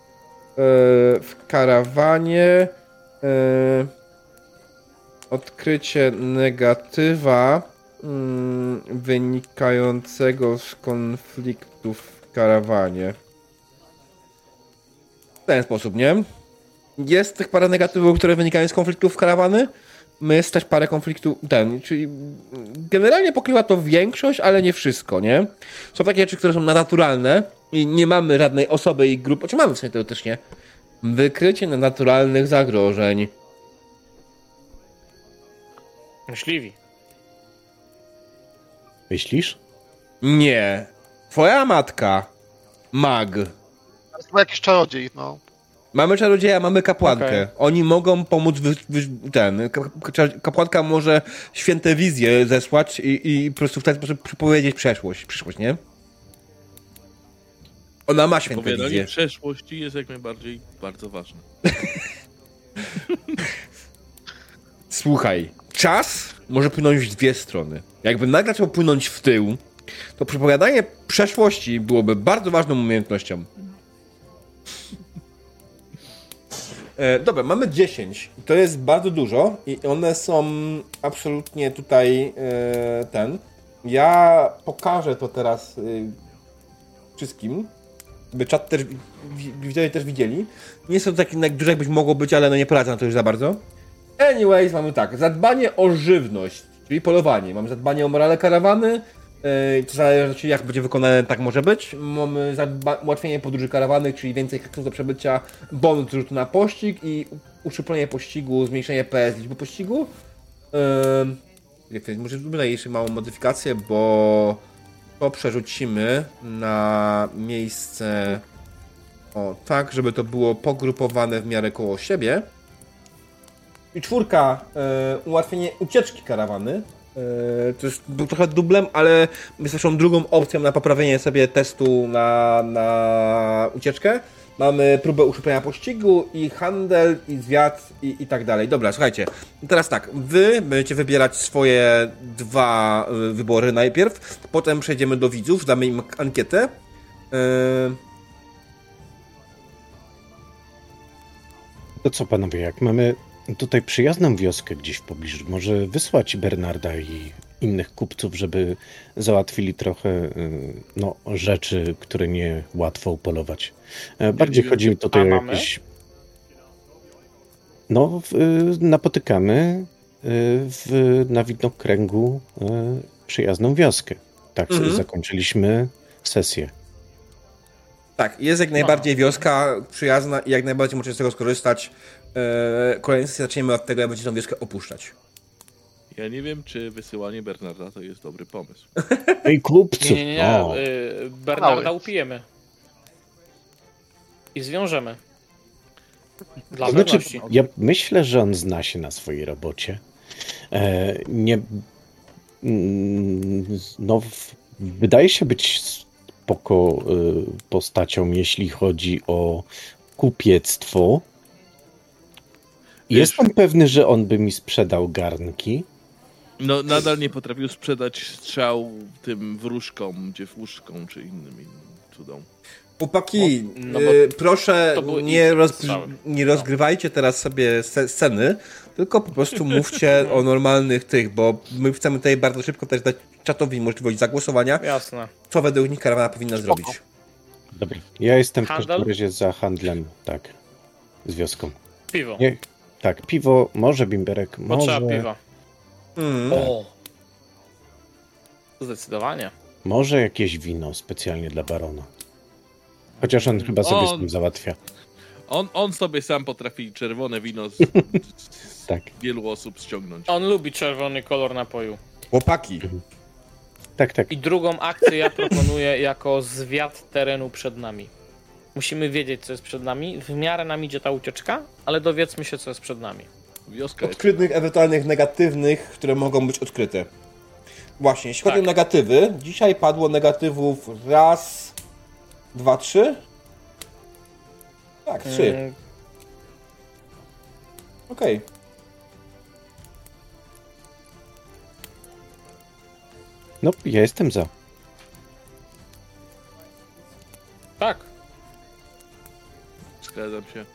w karawanie. y, Odkrycie negatywa mm, wynikającego z konfliktów w karawanie. W ten sposób, nie? Jest tych parę negatywów, które wynikają z konfliktów karawany. Jest też parę konfliktów, ten, czyli generalnie pokrywa to większość, ale nie wszystko, nie? Są takie rzeczy, które są naturalne i nie mamy żadnej osoby i grupy, czy mamy w sumie teoretycznie, wykrycie naturalnych zagrożeń. Myśliwi. Myślisz? Nie. Twoja matka, mag, Albo jakiś czarodziej, no. Mamy czarodzieja, mamy kapłankę. Okej. Oni mogą pomóc, wy, wy, ten, ka- ka- kapłanka może święte wizje zesłać i, i po prostu w ten sposób przepowiedzieć przeszłość, przyszłość, nie? Ona ma święte wizje. przeszłości jest jak najbardziej bardzo ważne. Słuchaj, czas może płynąć w dwie strony. Jakby nagle trzeba płynąć w tył, to przepowiadanie przeszłości byłoby bardzo ważną umiejętnością. E, dobra, mamy 10. To jest bardzo dużo i one są absolutnie tutaj e, ten. Ja pokażę to teraz y, wszystkim, by czat też, wi- widzowie też widzieli. Nie to takie jak duże, jakbyś mogło być, ale no nie na to już za bardzo. Anyways, mamy tak, zadbanie o żywność, czyli polowanie. Mamy zadbanie o morale karawany, to zależy jak będzie wykonane, tak może być. Mamy ułatwienie podróży karawany, czyli więcej haków do przebycia, bonus rzutu na pościg i u- uszczuplenie pościgu, zmniejszenie PS liczby pościgu. Yy, może tutaj jeszcze małą modyfikację, bo to przerzucimy na miejsce o tak, żeby to było pogrupowane w miarę koło siebie. I czwórka, e, ułatwienie ucieczki karawany. E, to był trochę dublem, ale jest naszą drugą opcją na poprawienie sobie testu na, na ucieczkę. Mamy próbę uszczuplenia pościgu i handel, i zwiat, i, i tak dalej. Dobra, słuchajcie. Teraz tak, wy będziecie wybierać swoje dwa e, wybory najpierw, potem przejdziemy do widzów, damy im ankietę. E, To co panowie, jak mamy tutaj przyjazną wioskę gdzieś w pobliżu, może wysłać Bernarda i innych kupców, żeby załatwili trochę y, no, rzeczy, które nie łatwo upolować. E, Bardziej chodzi mi tutaj o jakieś... No, w, y, napotykamy y, w, na widnokręgu przyjazną wioskę. Tak Mhm. zakończyliśmy sesję. Tak, jest jak najbardziej wioska przyjazna i jak najbardziej możecie z tego skorzystać. Eee, kolejny sesję zaczniemy od tego, jak będziecie tą wioskę opuszczać. Ja nie wiem, czy wysyłanie Bernarda to jest dobry pomysł. Ej, kupców! Nie, nie, nie. O, Y, Bernarda upijemy. I zwiążemy. Dla To znaczy, pewności. ja myślę, że on zna się na swojej robocie. E, nie. mm, No, w- wydaje się być spoko y, postacią, jeśli chodzi o kupiectwo. Wiesz- Jestem pewny, że on by mi sprzedał garnki. No, nadal nie potrafił sprzedać strzał tym wróżkom, dziewuszkom czy innym, innym cudom. Chłopaki, No bo e, proszę nie, nie rozgrywajcie teraz sobie sce- sceny, tylko po prostu mówcie o normalnych tych, bo my chcemy tutaj bardzo szybko też dać czatowi możliwość zagłosowania, Jasne. co według nich karawana powinna zrobić. Dobra. Ja jestem w Handel? każdym razie za handlem, tak. Z wioską. Piwo. Nie, tak, piwo, może bimberek, Potrzeba może, piwa. Mm. O! Zdecydowanie. może jakieś wino specjalnie dla barona. Chociaż on chyba sobie On- z tym załatwia. On, on sobie sam potrafi czerwone wino z, z Tak. wielu osób ściągnąć. On lubi czerwony kolor napoju. Chłopaki, Tak, tak. I drugą akcję ja proponuję jako zwiat terenu przed nami. Musimy wiedzieć, co jest przed nami. W miarę nam idzie ta ucieczka, ale dowiedzmy się, co jest przed nami. Wioska jest odkrytych, ewentualnych negatywnych, które mogą być odkryte. Właśnie, jeśli chodzi o Tak. negatywy, dzisiaj padło negatywów raz, dwa, trzy. Tak, trzy. Mm, Okej. No, ja jestem za. tak. Zgadzam się.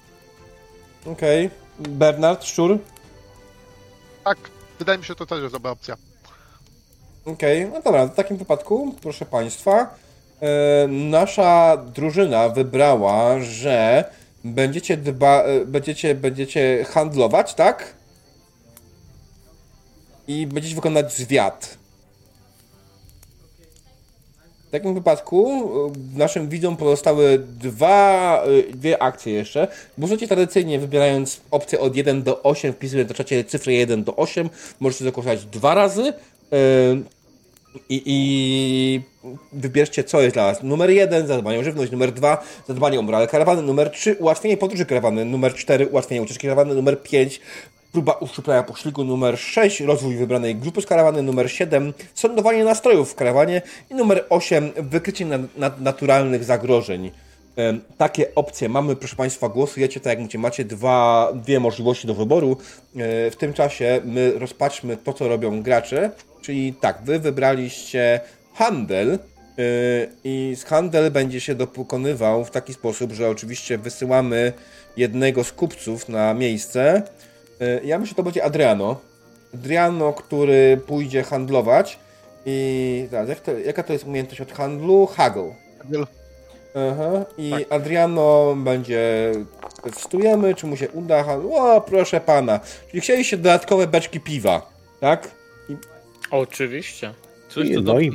Okej. Bernard, szczur. Tak, wydaje mi się, że to też jest dobra opcja. Okej, no dobra, w takim wypadku, proszę Państwa, e, nasza drużyna wybrała, że będziecie, dba, e, będziecie, będziecie handlować, tak? I będziecie wykonać zwiat. W takim wypadku e, naszym widzom pozostały dwa, e, dwie akcje jeszcze. Możecie tradycyjnie, wybierając opcję od 1 do 8, wpisując do czacie cyfrę 1 do 8, możecie zakorzystać dwa razy. E, I, I wybierzcie, co jest dla Was. Numer jeden, zadbanie o żywność. Numer dwa, zadbanie o morale karawany. Numer trzy, ułatwienie podróży karawany. Numer cztery, ułatwienie ucieczki karawany. Numer pięć, próba uszczuplenia poszliku. Numer sześć, rozwój wybranej grupy z karawany. Numer siedem, sądowanie nastrojów w karawanie. I numer osiem, wykrycie nad, nadnaturalnych zagrożeń. Takie opcje mamy, proszę Państwa, głosujecie tak jak mówicie, macie dwa, dwie możliwości do wyboru. E, W tym czasie my rozpatrzmy to, co robią gracze, czyli tak, Wy wybraliście handel e, i handel będzie się dokonywał w taki sposób, że oczywiście wysyłamy jednego z kupców na miejsce. E, Ja myślę, że to będzie Adriano. Adriano, który pójdzie handlować i teraz, jak to, jaka to jest umiejętność od handlu? Haggle. Aha. I Adriano będzie. Testujemy, czy mu się uda. O, proszę pana. Czyli chcieliście dodatkowe beczki piwa, tak? Oczywiście. Coś I to no i.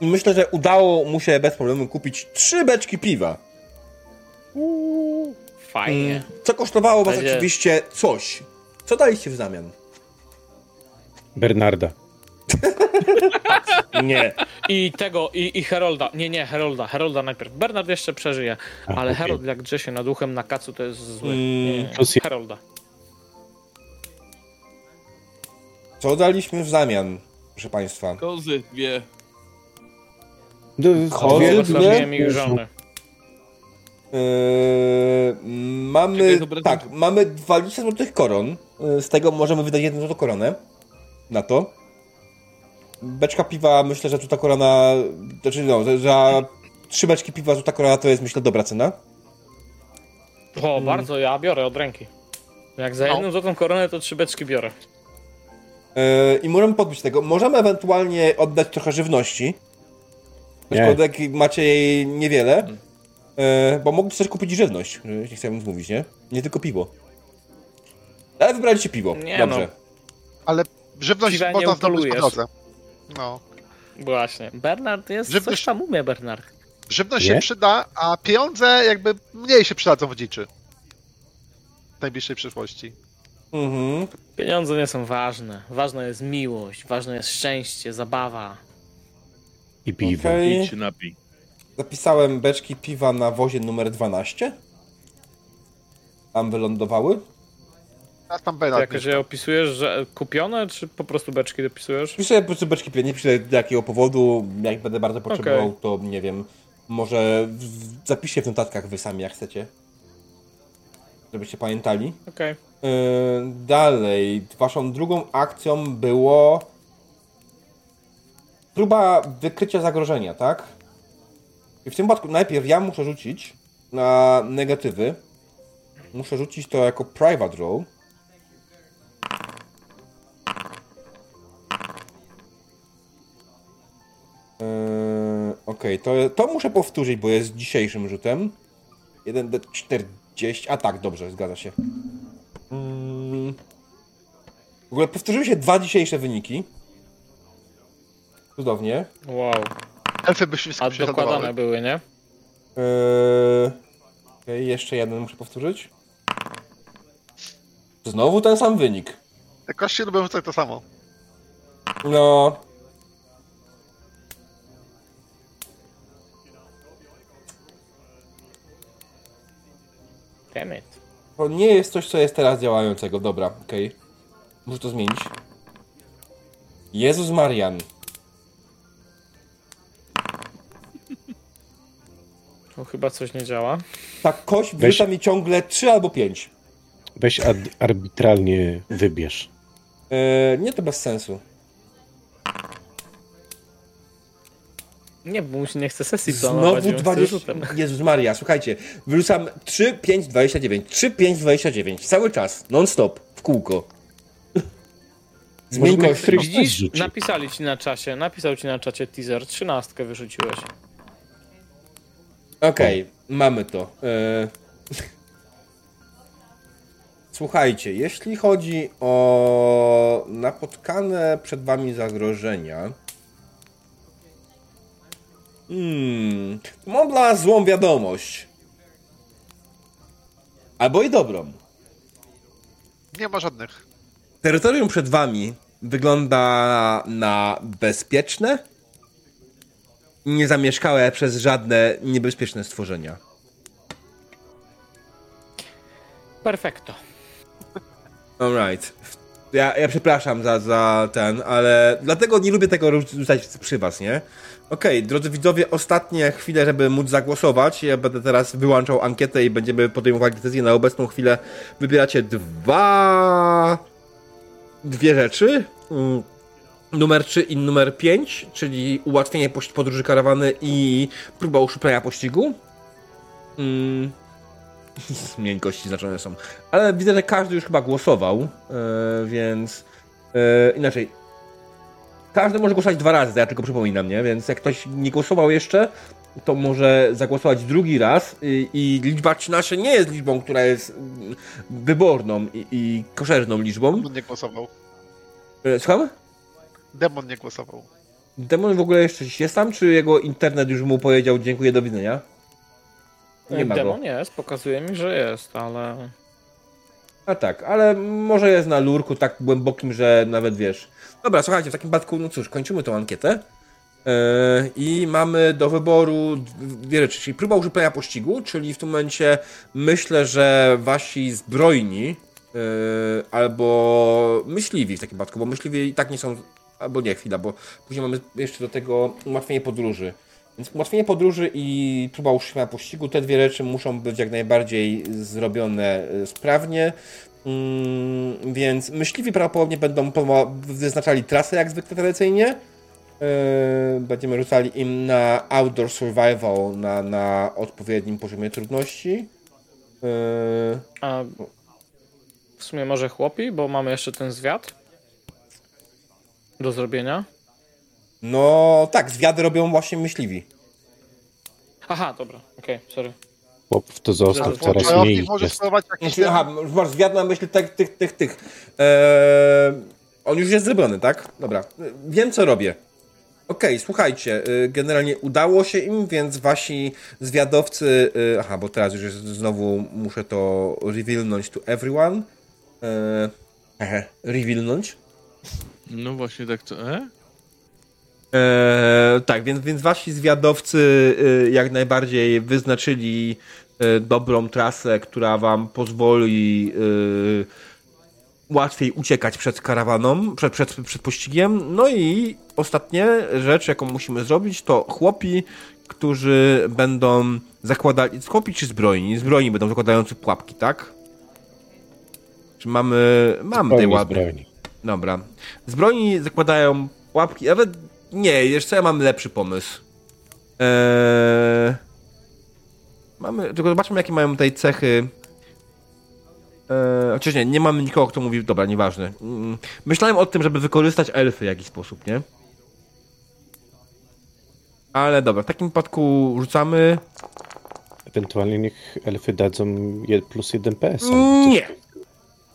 I myślę, że udało mu się bez problemu kupić trzy beczki piwa. Fajnie. Co kosztowało was Będzie- oczywiście coś. Co daliście w zamian? Bernarda. Nie. I tego, i, i Herolda. Nie, nie, Herolda. Herolda najpierw. Bernard jeszcze przeżyje. A, ale okej. Herold jak drze się nad uchem na kacu, to jest zły. Mm, Herolda. Co daliśmy w zamian, proszę państwa? Kozy, dwie. Chodzę, Dwie- Błogosławiłem ich żony. Yy, mamy. Czekaj, tak, mamy 20 złotych koron. Yy, Z tego możemy wydać jedną złotą koronę. Na to. Beczka piwa, myślę, że złota korona. Znaczy, no, że za trzy beczki piwa złota korona to jest, myślę, dobra cena. O, bardzo, ja biorę od ręki. Jak za No. jedną złotą koronę, to trzy beczki biorę. Yy, I możemy podbić tego. Możemy ewentualnie oddać trochę żywności. Nie. Aczkolwiek macie jej niewiele. Yy, bo mogliście też kupić żywność. yy, Nie chciałem mówić, nie? Nie tylko piwo. Ale wybraliście piwo. Nie Dobrze. no. Ale żywność Piwa można zdobyć po drodze. No. Właśnie. Bernard jest, Żywność- coś tam umie Bernard. Żywność Nie? się przyda, a pieniądze jakby mniej się przydadzą w dziczy. W najbliższej przyszłości. Mhm. Pieniądze nie są ważne. Ważna jest miłość, ważne jest szczęście, zabawa. I piwo. Okej. Idź się napij. Zapisałem beczki piwa na wozie numer 12. Tam wylądowały. Teraz tam To jakoś je opisujesz, że kupione, czy po prostu beczki dopisujesz? Piszę po prostu beczki piwa, nie piszę z jakiego powodu. Jak będę bardzo potrzebował, Okej. to nie wiem. Może w- zapiszcie w notatkach wy sami, jak chcecie. Żebyście pamiętali. Okej. Yy, dalej, waszą drugą akcją było próba wykrycia zagrożenia, tak? I w tym przypadku najpierw ja muszę rzucić na negatywy. Muszę rzucić to jako private roll. Yy, Okej, to, to muszę powtórzyć, bo jest dzisiejszym rzutem. 1d40. A tak, dobrze, zgadza się. Mm. W ogóle powtórzyły się dwa dzisiejsze wyniki. Cudownie. Wow. Elfy by A prześladowały. dokładane były, nie? Eee, okej, jeszcze jeden muszę powtórzyć. Znowu ten sam wynik. Te kości lubią rzucać to samo. No. Damn it. To nie jest coś, co jest teraz działającego. Dobra, okej. Muszę to zmienić. Jezus Marian. Tu chyba coś nie działa. Ta kość Weź- wrzuca mi ciągle 3 albo 5. Weź ad- arbitralnie wybierz. Eee, nie, to bez sensu. Nie, bo mu się nie chce sesji planować. Znowu więc 20. rzutem. Jezus Maria, słuchajcie. Wyrzucam 3, 5, 29. 3, 5, 29. Cały czas. Non-stop. W kółko. Zmień któryś Widzisz, napisali ci na czacie, napisał ci na czacie teaser, trzynastkę wyrzuciłeś. Okej, mamy to. E... Słuchajcie, jeśli chodzi o napotkane przed wami zagrożenia. Hmm, mam dla was złą wiadomość. Albo i dobrą. Nie ma żadnych. Terytorium przed wami wygląda na bezpieczne, niezamieszkałe przez żadne niebezpieczne stworzenia. Perfekto. Alright. Ja, ja przepraszam za, za ten, ale dlatego nie lubię tego rzucać przy was, nie? Okej, drodzy widzowie, ostatnie chwile, żeby móc zagłosować. Ja będę teraz wyłączał ankietę i będziemy podejmowali decyzję. Na obecną chwilę wybieracie dwa... dwie rzeczy. Mm, Numer 3 i numer 5, czyli ułatwienie podróży karawany i próba uszczuplenia pościgu. Mm. Miękkości znaczone są. Ale widzę, że każdy już chyba głosował, e, więc e, inaczej. Każdy może głosować dwa razy, ja tylko przypominam, nie? Więc jak ktoś nie głosował jeszcze, to może zagłosować drugi raz i, i liczba 13 nie jest liczbą, która jest mm, wyborną i, i koszerną liczbą. Nie głosował. E, Słucham? Demon nie głosował. Demon w ogóle jeszcze jest tam, czy jego internet już mu powiedział dziękuję, do widzenia? Nie ma go. Demon jest, pokazuje mi, że jest, ale... A tak, ale może jest na lurku tak głębokim, że nawet wiesz. Dobra, słuchajcie, w takim przypadku, no cóż, kończymy tą ankietę. Yy, I mamy do wyboru dwie rzeczy, czyli próba użyplenia pościgu, czyli w tym momencie myślę, że wasi zbrojni yy, albo myśliwi w takim przypadku, bo myśliwi i tak nie są, albo nie, chwila, bo później mamy jeszcze do tego ułatwienie podróży. Więc ułatwienie podróży i próba uszczuplenia pościgu, te dwie rzeczy muszą być jak najbardziej zrobione e, sprawnie. Mm, więc myśliwi prawdopodobnie będą wyznaczali trasę jak zwykle tradycyjnie. Yy, będziemy rzucali im na outdoor survival na, na odpowiednim poziomie trudności. Yy, A w sumie może chłopi, bo mamy jeszcze ten zwiat do zrobienia. no tak, zwiady robią właśnie myśliwi. Aha, dobra, okej, sorry. Chłopów to zostaw, coraz mniej może jest. jakiś Znaczy, aha, masz zwiad na myśli tych, tych, tych, tych. Eee, on już jest zrobiony, tak? Dobra, wiem co robię. Okej, słuchajcie, y, generalnie udało się im, więc wasi zwiadowcy, y, aha, bo teraz już jest, znowu muszę to revealnąć to everyone. Eee, Ehe, revealnąć. No właśnie tak co, e? Eee, tak, więc, więc wasi zwiadowcy y, jak najbardziej wyznaczyli y, dobrą trasę, która wam pozwoli y, łatwiej uciekać przed karawaną, przed, przed, przed pościgiem. No i ostatnia rzecz, jaką musimy zrobić, to chłopi, którzy będą zakładali. Chłopi czy zbrojni? Zbrojni będą zakładający pułapki, tak? Czy mamy. Mamy tej Zbrojni, ładne. zbrojni. Dobra. Zbrojni zakładają łapki. Nawet nie, jeszcze ja mam lepszy pomysł. Eee... Mamy. Tylko zobaczmy, jakie mają tutaj cechy. Eee, chociaż nie, nie mamy nikogo, kto mówi. Dobra, nieważne. Mm, Myślałem o tym, żeby wykorzystać elfy w jakiś sposób, nie? Ale dobra, w takim wypadku rzucamy. Ewentualnie niech elfy dadzą je plus jeden PS. Nie!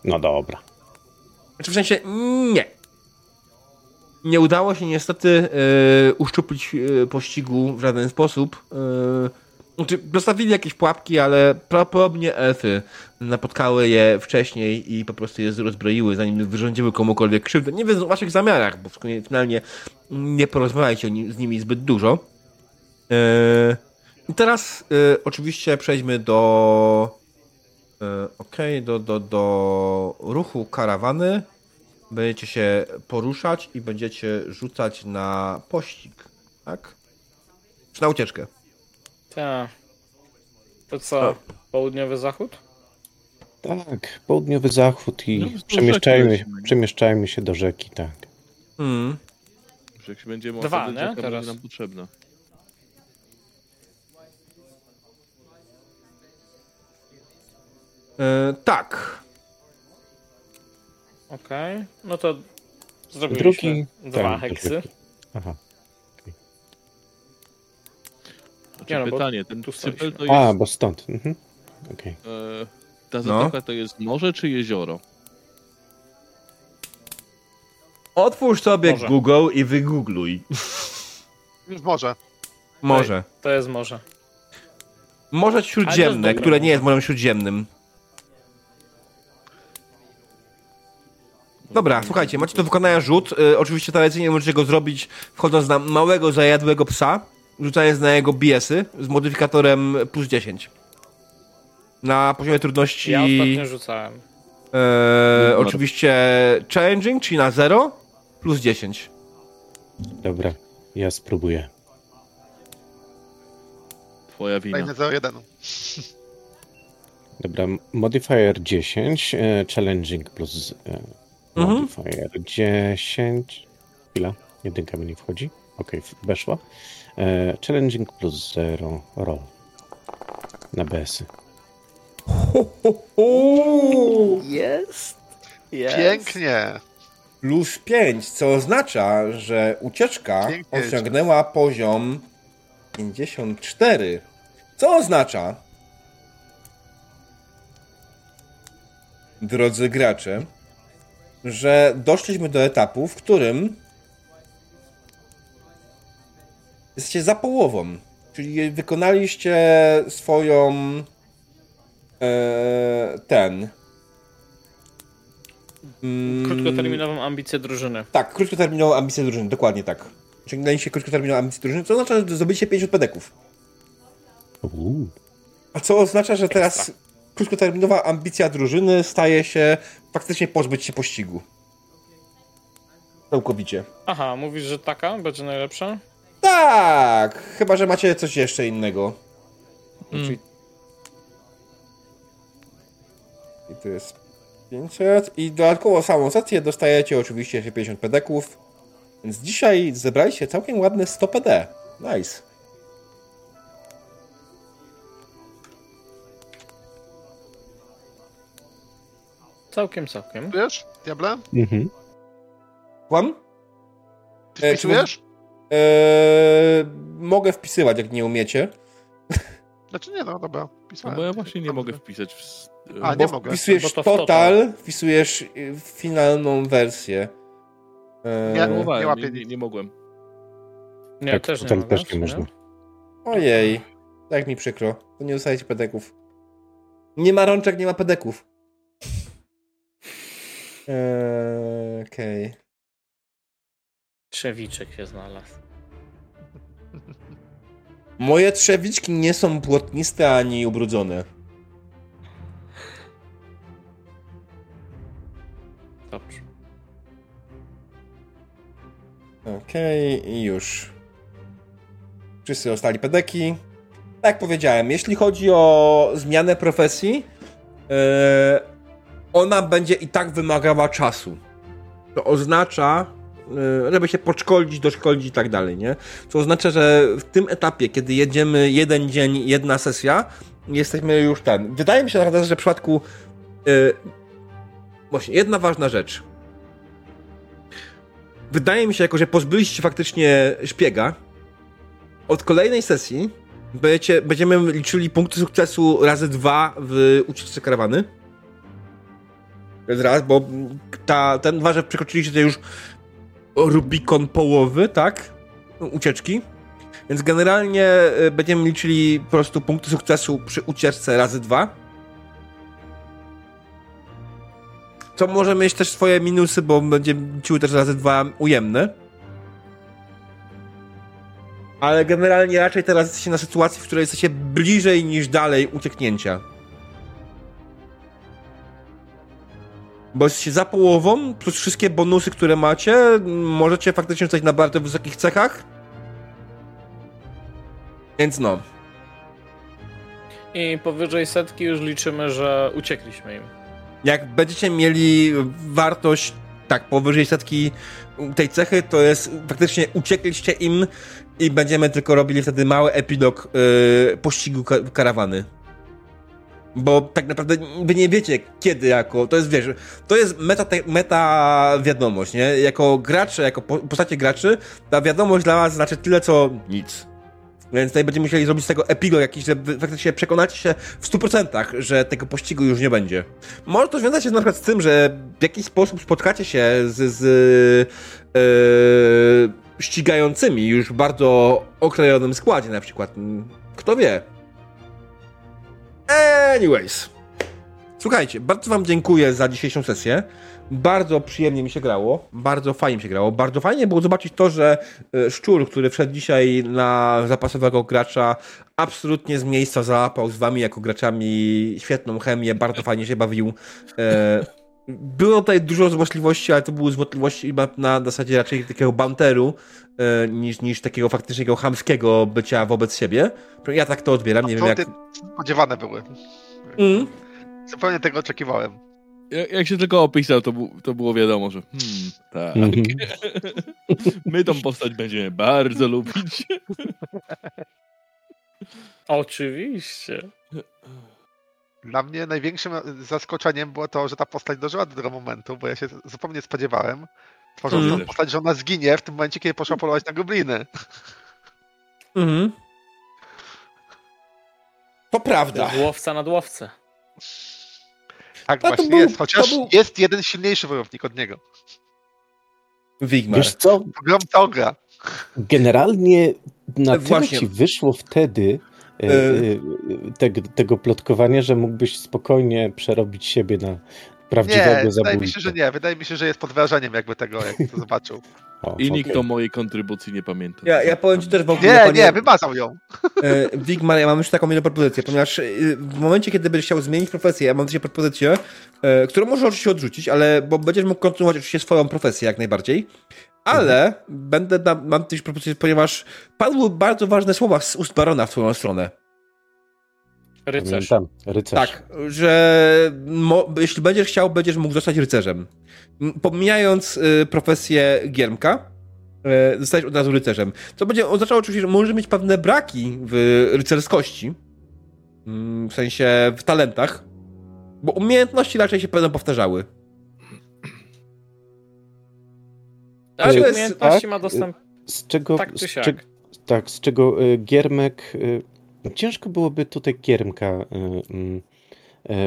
No dobra. Znaczy w sensie nie. Nie udało się niestety e, uszczuplić e, pościgu w żaden sposób. E, znaczy, dostawili jakieś pułapki, ale prawdopodobnie elfy napotkały je wcześniej i po prostu je rozbroiły, zanim wyrządziły komukolwiek krzywdę. Nie wiem o waszych zamiarach, bo finalnie nie porozmawiajcie z nimi zbyt dużo. I teraz oczywiście przejdźmy do E, Okej, do, do, do ruchu karawany będziecie się poruszać i będziecie rzucać na pościg, tak? Czy na ucieczkę? Tak. To co, południowy zachód? Tak, południowy zachód i No, przemieszczajmy, rzeki lecimy. przemieszczajmy się do rzeki, tak. Hmm. Że jak się będziemy Dwa, nie? jaka Teraz. będzie nam potrzebna. E, tak. Okej. No to zrobiliśmy Drugi. dwa tak, heksy. Aha. Znaczy Nie no, pytanie, ten tu cypel to jest... A, bo stąd. Mhm. Okej. E, ta No. zatoka to jest morze czy jezioro? Otwórz sobie Może. Google i wygoogluj. Już może. Może. To jest morze. Morze Śródziemne, które nie morze. jest morzem Śródziemnym. Dobra, słuchajcie, macie do wykonania rzut. Y, oczywiście tradycyjnie możecie go zrobić wchodząc na małego, zajadłego psa, rzucając na jego BS-y z modyfikatorem plus 10. Na poziomie trudności... Ja ostatnio rzucałem. E, oczywiście challenging, czyli na 0 plus 10. Dobra, ja spróbuję. Twoja wina. Fajne 0-1. Dobra, modifier 10, e, challenging plus e, Mhm. modifier 10. Chwila, jedynka mi nie wchodzi. Okej, w- weszła. E, challenging plus 0, roll. Na BS-y. Jest. Jest. Pięknie. Plus 5, co oznacza, że ucieczka Pięknie. osiągnęła poziom 54. Co oznacza, drodzy gracze, że doszliśmy do etapu, w którym jesteście za połową. Czyli wykonaliście swoją e, ten. mm, Krótkoterminową ambicję drużyny. tak, krótkoterminową ambicję drużyny, dokładnie tak. Osiągnęliście krótkoterminową ambicję drużyny, co oznacza, że zdobyliście 50 pedeków. A co oznacza, że teraz krótkoterminowa ambicja drużyny staje się faktycznie pozbyć się pościgu. Całkowicie. Aha, mówisz, że taka będzie najlepsza? Tak, chyba, że macie coś jeszcze innego. Mm. Czyli... I to jest 500 i dodatkowo samą sesję dostajecie oczywiście jeszcze 50 pedeków. Więc dzisiaj zebraliście całkiem ładne 100 PD. Nice. Całkiem, całkiem. Wiesz, Diable? Mhm. Kłam? Ty E, wpisujesz? Eee, mogę wpisywać, jak nie umiecie. Znaczy nie, no dobra. No Pisałem. bo ja właśnie nie mogę wpisać w... A, bo nie mogę. wpisujesz Bo to w total, wpisujesz y, finalną wersję. Nie, Próbowałem, nie nie, łapię nie, nie mogłem. Nie, tak, też nie też nie można. Ojej, tak mi przykro. To nie dostajecie pedeków. Nie ma rączek, nie ma pedeków. Eee, Okej. Trzewiczek się znalazł. Moje trzewiczki nie są błotniste ani ubrudzone. Dobrze. Okej, i już. Wszyscy dostali pedeki. Tak jak powiedziałem, jeśli chodzi o zmianę profesji, e, ona będzie i tak wymagała czasu. To oznacza, e, żeby się podszkolić, doszkolić i tak dalej, nie? Co oznacza, że w tym etapie, kiedy jedziemy jeden dzień, jedna sesja, jesteśmy już ten. Wydaje mi się naprawdę, że w przypadku e, właśnie jedna ważna rzecz. Wydaje mi się, jako że pozbyliście faktycznie szpiega, od kolejnej sesji będziecie, będziemy liczyli punkty sukcesu razy dwa w ucieczce karawany. Raz, bo ta, ten że przekroczyliście już Rubikon połowy, tak? Ucieczki. Więc generalnie y, będziemy liczyli po prostu punkty sukcesu przy ucieczce razy dwa. Co może mieć też swoje minusy, bo będzie liczyły też razy dwa ujemne. Ale generalnie raczej teraz jesteście na sytuacji, w której jesteście bliżej niż dalej ucieknięcia. Bo jesteście za połową, plus wszystkie bonusy, które macie, możecie faktycznie stać na bardzo wysokich cechach. Więc no. I powyżej setki już liczymy, że uciekliśmy im. Jak będziecie mieli wartość tak powyżej setki tej cechy, to jest faktycznie uciekliście im i będziemy tylko robili wtedy mały epilog yy, pościgu ka karawany. Bo tak naprawdę wy nie wiecie kiedy jako, to jest wiesz, to jest meta, te, meta wiadomość, nie? Jako gracze, jako po, postacie graczy, ta wiadomość dla was znaczy tyle co nic. Więc tutaj będziemy musieli zrobić z tego epilog jakiś, że wy faktycznie przekonacie się w 100%, że tego pościgu już nie będzie. Może to związać się na przykład z tym, że w jakiś sposób spotkacie się z, z yy, ścigającymi już bardzo okrojonym składzie na przykład. Kto wie? Anyways. Słuchajcie, bardzo wam dziękuję za dzisiejszą sesję. Bardzo przyjemnie mi się grało, bardzo fajnie mi się grało. Bardzo fajnie było zobaczyć to, że e, Szczur, który wszedł dzisiaj na zapasowego gracza, absolutnie z miejsca załapał z wami jako graczami świetną chemię, bardzo fajnie się bawił. E, Było tutaj dużo złośliwości, ale to były złośliwości chyba na zasadzie raczej takiego banteru, e, niż, niż takiego faktycznego chamskiego bycia wobec siebie. Ja tak to odbieram, nie wiem jak... Spodziewane były. Mm. Zupełnie tego oczekiwałem. Jak, jak się tylko opisał, to, bu- to było wiadomo, że hmm, tak. Mhm. My tą postać będziemy bardzo lubić. Oczywiście. Dla mnie największym zaskoczeniem było to, że ta postać dożyła do tego momentu, bo ja się zupełnie spodziewałem, tworząc Mhm. tą postać, że ona zginie w tym momencie, kiedy poszła polować na gobliny. Mhm. To prawda. Łowca nad łowcę. Tak to właśnie był- jest, chociaż był- jest jeden silniejszy wojownik od niego. Wigmar. Wiesz co, ogra. generalnie na tyle Właśnie. ci wyszło wtedy e, E. e, tego, tego plotkowania, że mógłbyś spokojnie przerobić siebie na Nie, prawdziwego wydaje mi zabójcę. się, że nie. Wydaje mi się, że jest pod wrażeniem jakby tego, jak to zobaczył. O, I nikt okej. o mojej kontrybucji nie pamięta. Ja, ja powiem ci też w ogóle, Nie, panie, nie, wymazał ją. e, Wigmar, ja mam już taką jedną propozycję, ponieważ e, w momencie, kiedy będziesz chciał zmienić profesję, ja mam dzisiaj propozycję, e, którą możesz oczywiście odrzucić, ale, bo będziesz mógł kontynuować oczywiście swoją profesję jak najbardziej, ale będę, na, mam też propozycję, ponieważ padły bardzo ważne słowa z ust Barona w twoją stronę. Rycerz. Pamiętam, rycerz. Tak, że mo, jeśli będziesz chciał, będziesz mógł zostać rycerzem. Pomijając y, profesję giermka, y, zostać od razu rycerzem. Co będzie oznaczało oczywiście, że możesz mieć pewne braki w rycerskości, mm, w sensie w talentach, bo umiejętności raczej się będą powtarzały. Ale jest- umiejętności tak, ma dostęp. Z czego, Tak czy z siak. czeg- tak, z czego y, Giermek. y, Ciężko byłoby tutaj Giermka y, mm,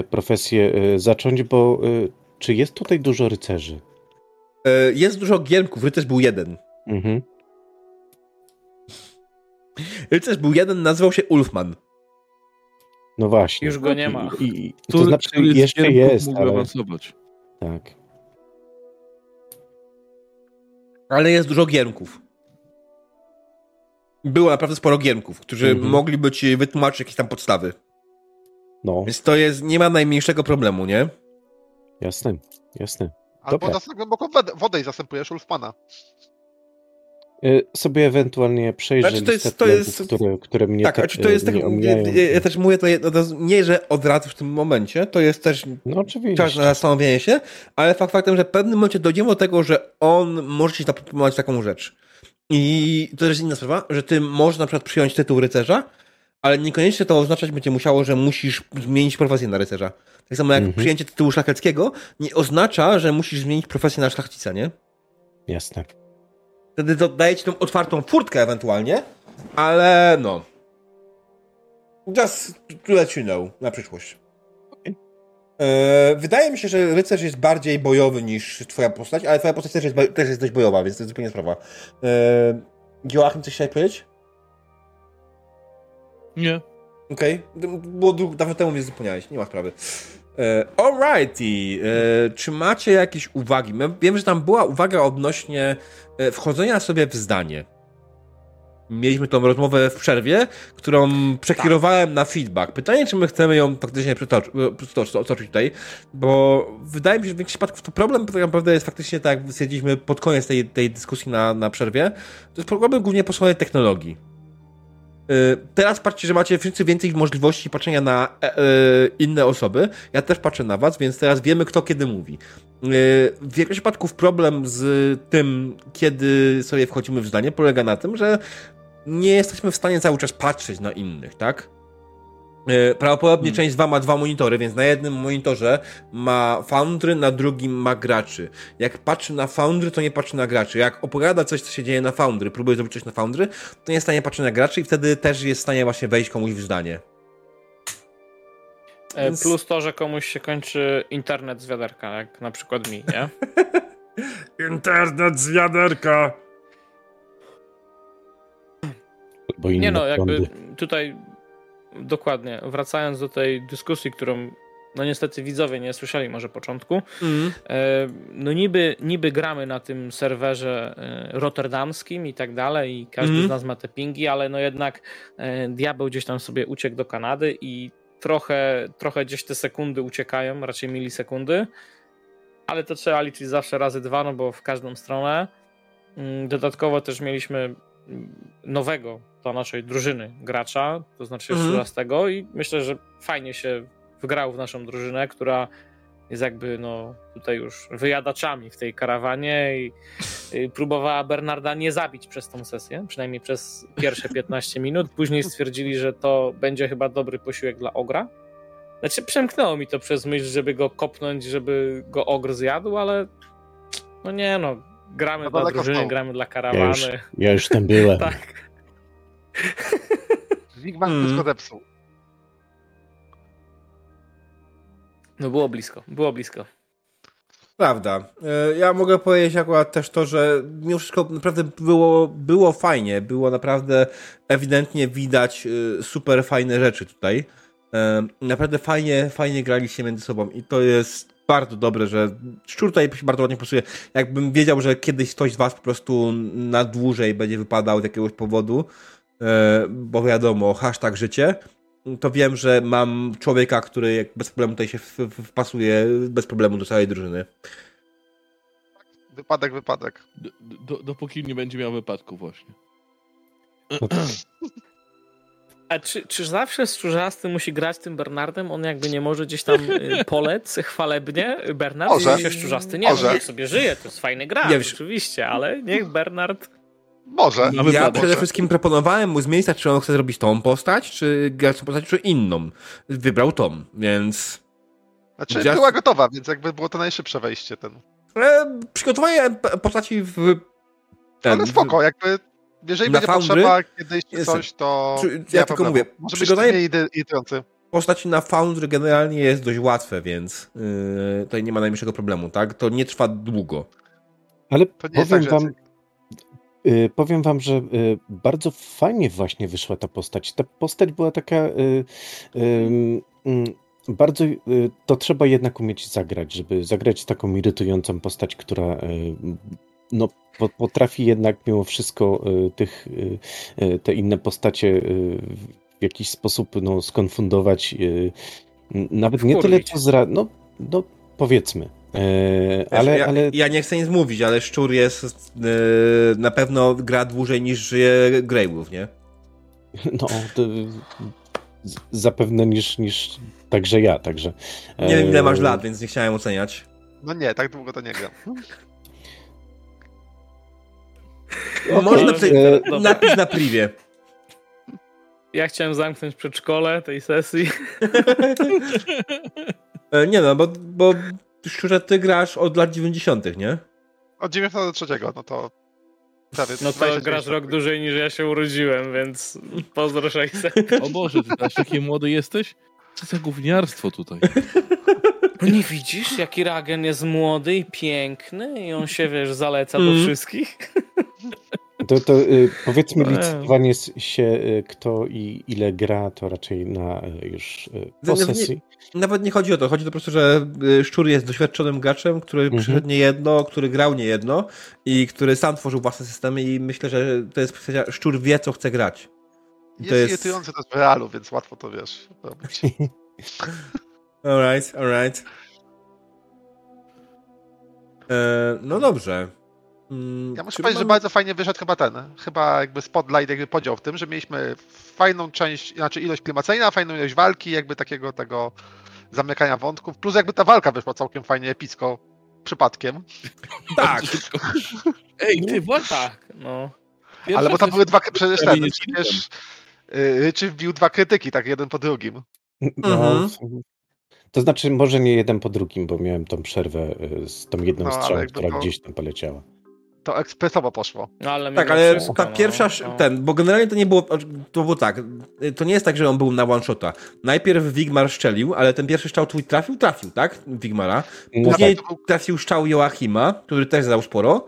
y, profesję y, zacząć, bo y, czy jest tutaj dużo rycerzy? Y, jest dużo giermków, rycerz był jeden. Mhm. Rycerz był jeden, nazywał się Ulfman. No właśnie. Już go nie ma. I, i, to znaczy z jeszcze jest, ale awansować. tak. Ale jest dużo giermków. Było naprawdę sporo giermków, którzy Mhm. mogliby ci wytłumaczyć jakieś tam podstawy. No, Więc to jest, nie ma najmniejszego problemu, nie? jasne, jasne. Albo Dobra. na samą głęboką wodę, wodę i zastępujesz Ulfmana. Y, Sobie ewentualnie przejrzę Znaczy, to jest- to jest- które, które mnie tak, znaczy to jest tak, ja, też mówię to nie, że od razu w tym momencie, to jest też No czas na zastanowienie się, ale fakt faktem, że w pewnym momencie dojdziemy do tego, że on może ci zaproponować taką rzecz. I to jest inna sprawa, że ty możesz na przykład przyjąć tytuł rycerza, ale niekoniecznie to oznaczać będzie musiało, że musisz zmienić profesję na rycerza. Tak samo jak Mhm. przyjęcie tytułu szlacheckiego nie oznacza, że musisz zmienić profesję na szlachcica, nie? Jasne. Wtedy to daje ci tą otwartą furtkę ewentualnie, ale no. Just to let you know na przyszłość. E, wydaje mi się, że rycerz jest bardziej bojowy niż twoja postać, ale twoja postać też jest, też jest dość bojowa, więc to jest zupełnie sprawa. E, Joachim, coś chciałeś powiedzieć? Nie. Okej. Było dłu- dawno temu mnie zapomniałeś, nie ma sprawy. E, alrighty. E, czy macie jakieś uwagi? Wiem, że tam była uwaga odnośnie e, wchodzenia sobie w zdanie. Mieliśmy tą rozmowę w przerwie, którą przekierowałem na feedback. Pytanie, czy my chcemy ją faktycznie przytoczyć, tutaj, bo wydaje mi się, że w większości przypadków to problem tak naprawdę jest faktycznie tak, jak stwierdziliśmy pod koniec tej, tej dyskusji na, na przerwie, to jest problem głównie po stronie technologii. Y, Teraz patrzcie, że macie wszyscy więcej możliwości patrzenia na e, e, inne osoby. Ja też patrzę na was, więc teraz wiemy, kto kiedy mówi. Y, W większości przypadków problem z tym, kiedy sobie wchodzimy w zdanie, polega na tym, że nie jesteśmy w stanie cały czas patrzeć na innych, tak? Y, Prawdopodobnie część z was ma dwa monitory, więc na jednym monitorze ma foundry, na drugim ma graczy. Jak patrzy na foundry, to nie patrzy na graczy. Jak opowiada coś, co się dzieje na foundry, próbuje zrobić coś na foundry, to nie jest w stanie patrzeć na graczy i wtedy też jest w stanie właśnie wejść komuś w zdanie. E, Więc- Plus to, że komuś się kończy internet z wiaderka, jak na przykład mi, nie? Internet z wiaderka! Bo Nie no, jakby prądy. tutaj dokładnie, wracając do tej dyskusji, którą no niestety widzowie nie słyszeli może początku. Mm. No niby, niby gramy na tym serwerze e, rotterdamskim i tak dalej i każdy Mhm. z nas ma te pingi, ale no jednak e, diabeł gdzieś tam sobie uciekł do Kanady i trochę, trochę gdzieś te sekundy uciekają, raczej milisekundy, ale to trzeba liczyć zawsze razy dwa, no bo w każdą stronę. Mm, Dodatkowo też mieliśmy mm, nowego do naszej drużyny gracza, to znaczy Mhm. 13 i myślę, że fajnie się wgrał w naszą drużynę, która jest jakby no tutaj już wyjadaczami w tej karawanie i, i próbowała Bernarda nie zabić przez tą sesję, przynajmniej przez pierwsze 15 minut. Później stwierdzili, że to będzie chyba dobry posiłek dla ogra. Znaczy przemknęło mi to przez myśl, żeby go kopnąć, żeby go ogr zjadł, ale no nie no, gramy No dla drużyny, gramy dla Ja już, karawany. ja już tam byłem. Tak. Wigman Mm. wszystko zepsuł. No było blisko, było blisko. Prawda. E, Ja mogę powiedzieć akurat też to, że mimo wszystko naprawdę było, było fajnie. Było naprawdę ewidentnie widać e, super fajne rzeczy tutaj. E, Naprawdę fajnie, fajnie graliście między sobą i to jest bardzo dobre, że szczur tutaj się bardzo ładnie pasuje. Jakbym wiedział, że kiedyś ktoś z was po prostu na dłużej będzie wypadał z jakiegoś powodu, e, bo wiadomo, hashtag życie, to wiem, że mam człowieka, który jak bez problemu tutaj się wpasuje bez problemu do całej drużyny. Wypadek, wypadek. D- do, dopóki nie będzie miał wypadku właśnie. A czy, czy zawsze Szczurzasty musi grać tym Bernardem? On jakby nie może gdzieś tam y, polec chwalebnie? Bernard Może. się Szczurzasty nie, Może. niech sobie żyje, to jest fajny gra, wiesz- oczywiście, ale niech Bernard... Może. Ja przede wszystkim proponowałem mu z miejsca, czy on chce zrobić tą postać, czy grać tą postać, czy inną. Wybrał tą, więc... Znaczy, Just- była gotowa, więc jakby było to najszybsze wejście ten. E, przygotowanie postaci w... Ten, Ale spoko, jakby jeżeli Na będzie Foundry potrzeba kiedyś czy coś, to Czy- ja tylko problemu. mówię, Może być przygotowanie- irytujący. Postaci na Foundry generalnie jest dość łatwe, więc yy, tutaj nie ma najmniejszego problemu, tak? To nie trwa długo. ale To nie jest powiem tak, wam, y, powiem wam, że y, bardzo fajnie właśnie wyszła ta postać. Ta postać była taka y, ym, mm, bardzo, to trzeba jednak umieć zagrać, żeby zagrać taką irytującą postać, która no, po- potrafi jednak mimo wszystko y, tych, y, y, te inne postacie w jakiś sposób no, skonfundować. Nawet nie tyle co zra... No, no powiedzmy. E, ale, ja, ale ja nie chcę nic mówić, ale Szczur jest na pewno gra dłużej niż żyje Greywolf, nie? No, zapewne niż, niż także ja, także. Nie wiem ile masz e, lat, więc nie chciałem oceniać. No nie, tak długo to nie gram. No, Można napisać, e, napisz na privie. Ja chciałem zamknąć przedszkole tej sesji. E, Nie no, bo, bo Szczurze, ty grasz od lat 90., nie? Od 93, no to prawie No to 29 grasz rok dłużej niż ja się urodziłem, więc pozdro 600. O Boże, ty aż taki młody jesteś? Co za gówniarstwo tutaj? No nie widzisz, jaki Ragen jest młody i piękny i on się, wiesz, zaleca do Mm. wszystkich? To, to y, powiedzmy Nie. licytowanie się, y, kto i ile gra, to raczej na y, już y, po Nie- nie- sesji. Nawet nie chodzi o to, chodzi po prostu, że y, Szczur jest doświadczonym graczem, który Mhm. przyszedł nie jedno, który grał nie jedno i który sam tworzył własne systemy i myślę, że to jest kwestia, Szczur wie, co chce grać. I Jest, to jest... irytujące to jest w realu, więc łatwo to wiesz robić. Alright, alright. E, no dobrze. Mm, Ja muszę powiedzieć, że mamy- bardzo fajnie wyszedł chyba ten, chyba jakby spotlight, jakby podział w tym, że mieliśmy fajną część, znaczy ilość klimacyjna, fajną ilość walki, jakby takiego tego zamykania wątków, plus jakby ta walka wyszła całkiem fajnie epicko, przypadkiem, Tak, Ej, ty właśnie. Tak, no. Pierwsza ale bo tam były dwa, przecież ten, przecież y, Ryczy wbił dwa krytyki, tak jeden po drugim. No, Mhm. To znaczy, może nie jeden po drugim, bo miałem tą przerwę y, z tą jedną No, strzałą, która to- gdzieś tam poleciała. To ekspresowo poszło. no ale tak, ale ta no, pierwsza, sz- no. ten, bo generalnie to nie było, to było tak, to nie jest tak, że on był na one shota. Najpierw Wigmar szczelił, ale ten pierwszy strzał twój trafił, trafił, tak? Wigmara. No Później tak. trafił strzał Joachima, który też zadał sporo.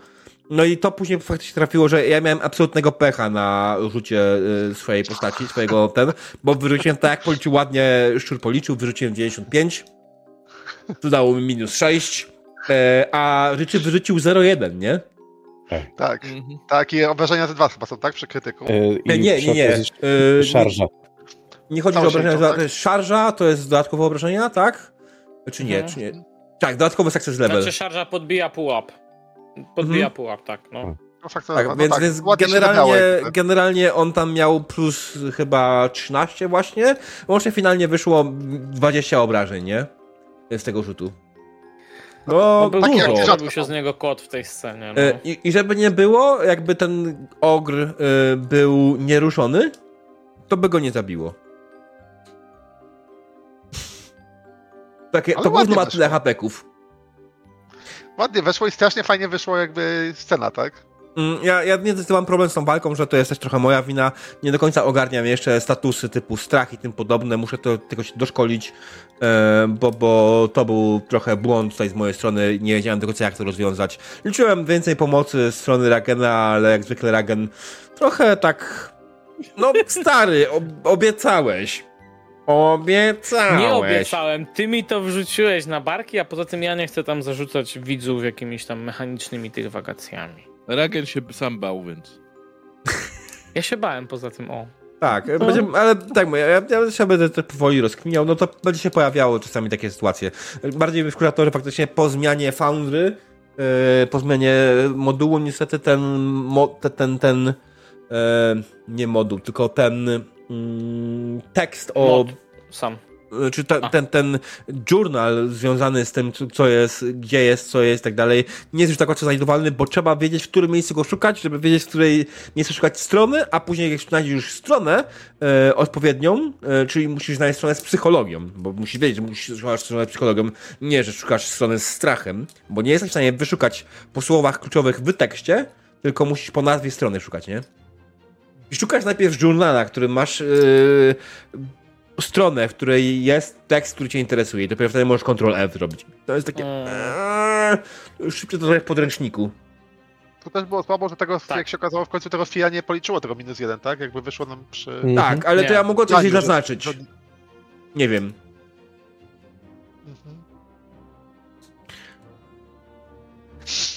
No i to później faktycznie trafiło, że ja miałem absolutnego pecha na rzucie y, swojej postaci, swojego ten, bo wyrzuciłem tak jak policzył ładnie, szczur policzył, wyrzuciłem 95. To dało mi minus 6, e, a Ryczy wyrzucił 0,1, nie? Tak, Mhm. tak i obrażenia ze dwa chyba są, tak? Przy krytyku. E, i Nie, nie, przy nie. nie. Szarża. Nie chodzi o obrażenia, to tak? jest szarża, to jest dodatkowe obrażenia, tak? Czy nie, Mhm. czy nie? Tak, dodatkowy success level. Znaczy szarża podbija pułap. Podbija pułap, tak, no. No, faktycznie, Tak, no więc, tak, więc generalnie, generalnie on tam miał plus chyba 13 właśnie. Łącznie finalnie wyszło 20 obrażeń, nie? Z tego rzutu. No, No, był, takie jak dużo. zrobił się z niego kot w tej scenie, no. E, I, I żeby nie było, jakby ten ogr e, był nieruszony, to by go nie zabiło. Takie, Ale to gówno ma tyle hapeków. Ładnie weszło i strasznie fajnie wyszło jakby scena, tak? Mm, Ja, ja niestety mam problem z tą walką, że to jest też trochę moja wina. Nie do końca ogarniam jeszcze statusy typu strach i tym podobne. Muszę to tylko się doszkolić, e, bo, bo to był trochę błąd tutaj z mojej strony. Nie wiedziałem do końca jak to rozwiązać. Liczyłem więcej pomocy z strony Ragena, ale jak zwykle Ragen trochę tak... No stary, ob obiecałeś. Obiecałeś. Nie obiecałem, ty mi to wrzuciłeś na barki, a poza tym ja nie chcę tam zarzucać widzów jakimiś tam mechanicznymi tych wakacjami. Ragen się sam bał, więc. Ja się bałem poza tym, o. Tak, będzie, ale tak mówię, ja, ja się będę to powoli rozkminiał, no to będzie się pojawiało czasami takie sytuacje. Bardziej to, że faktycznie po zmianie Foundry, yy, po zmianie modułu niestety ten, mo, te- ten, ten, e, nie moduł, tylko ten mm, tekst o... Mod. Sam. Czy ten, A. ten, ten journal związany z tym, co- jest, gdzie jest, co jest i tak dalej, nie jest już tak łatwo znajdowalny, bo trzeba wiedzieć, w którym miejscu go szukać, żeby wiedzieć, w której miejscu szukać strony, a później jak znajdziesz już stronę e, odpowiednią, e, czyli musisz znaleźć stronę z psychologią, bo musisz wiedzieć, że musisz szukać stronę z psychologią, nie, że szukasz strony z strachem, bo nie jesteś w stanie wyszukać po słowach kluczowych w tekście, tylko musisz po nazwie strony szukać, nie? I szukasz najpierw journala, który masz yy, stronę, w której jest tekst, który cię interesuje i dopiero wtedy możesz Ctrl F zrobić. To jest takie... Mm. Eee, szybciej to zrobię w podręczniku. To też było słabo, że tego, Tak. jak się okazało, w końcu tego FIA nie policzyło tego minus jeden, tak? Jakby wyszło nam przy... Mhm. Tak, ale to Nie. ja mogłem coś że- zaznaczyć. że- Nie wiem. Mhm.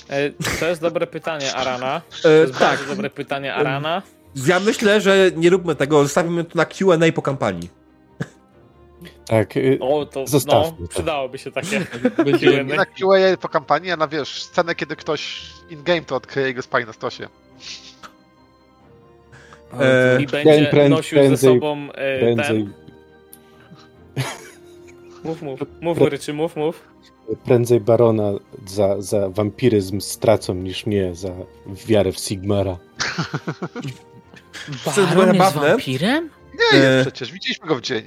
E, to jest dobre pytanie, Arana. To E, jest tak, bardzo dobre pytanie, Arana. ja myślę, że nie róbmy tego, zostawimy to na Q&A po kampanii. Tak, y, O, to Zostawmy no, to. przydałoby się takie. Będzie, Nie na QA po kampanii, a na wiesz, scenę, kiedy ktoś in-game to odkryje i go spali na stosie. E, I będzie pręd- nosił ze prędzej- sobą e, prędzej, ten... Mów, mów, mów, Ryczy, mów, mów. prędzej Barona za, za wampiryzm stracą niż mnie za wiarę w Sigmara. To jest wampirem? Nie E. jest przecież, widzieliśmy go w dzień.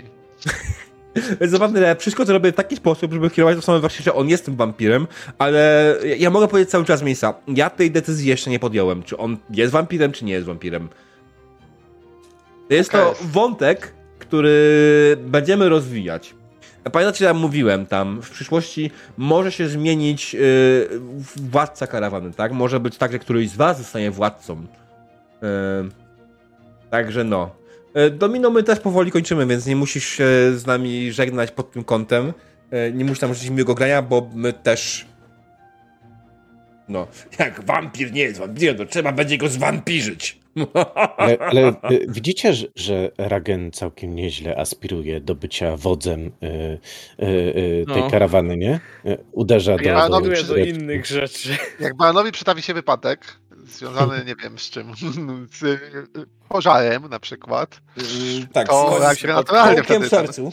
Zabawne, wszystko to robię w taki sposób, żeby kierować osobę właśnie, że on jest tym wampirem, ale ja- mogę powiedzieć cały czas miejsca. Ja tej decyzji jeszcze nie podjąłem, czy on jest wampirem, czy nie jest wampirem. Jest to Okej. wątek, który będziemy rozwijać. Pamiętacie, ja mówiłem tam, w przyszłości może się zmienić yy, władca karawany, tak? Może być tak, że któryś z was zostanie władcą. Yy, także no. E, Domino my też powoli kończymy, więc nie musisz się z nami żegnać pod tym kątem. E, Nie musisz nam życzyć miłego grania, bo my też... No, jak wampir nie jest wampirem, to trzeba będzie go zwampirzyć. Ale, ale y, widzicie, że, że Ragen całkiem nieźle aspiruje do bycia wodzem y, y, y, tej No. karawany, nie? Uderza do... Ja do, do do- innych rzeczy. Jak Baranowi przytrafi się wypadek, związany nie wiem z czym, z pożarem na przykład, tak, to jak z naturalnie wtedy ten, sercu.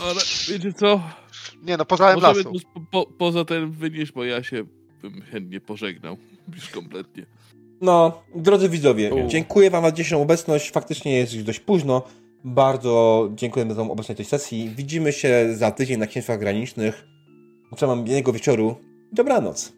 Ale wiecie co? Nie no, pożarem Możemy lasu. po, po, poza ten wynieść, bo ja się bym chętnie pożegnał. Już kompletnie. No, drodzy widzowie, U. dziękuję wam za dzisiejszą obecność. Faktycznie jest już dość późno. Bardzo dziękujemy za obecność tej sesji. Widzimy się za tydzień na Księstwach Granicznych. Życzę wam miłego wieczoru. Dobranoc.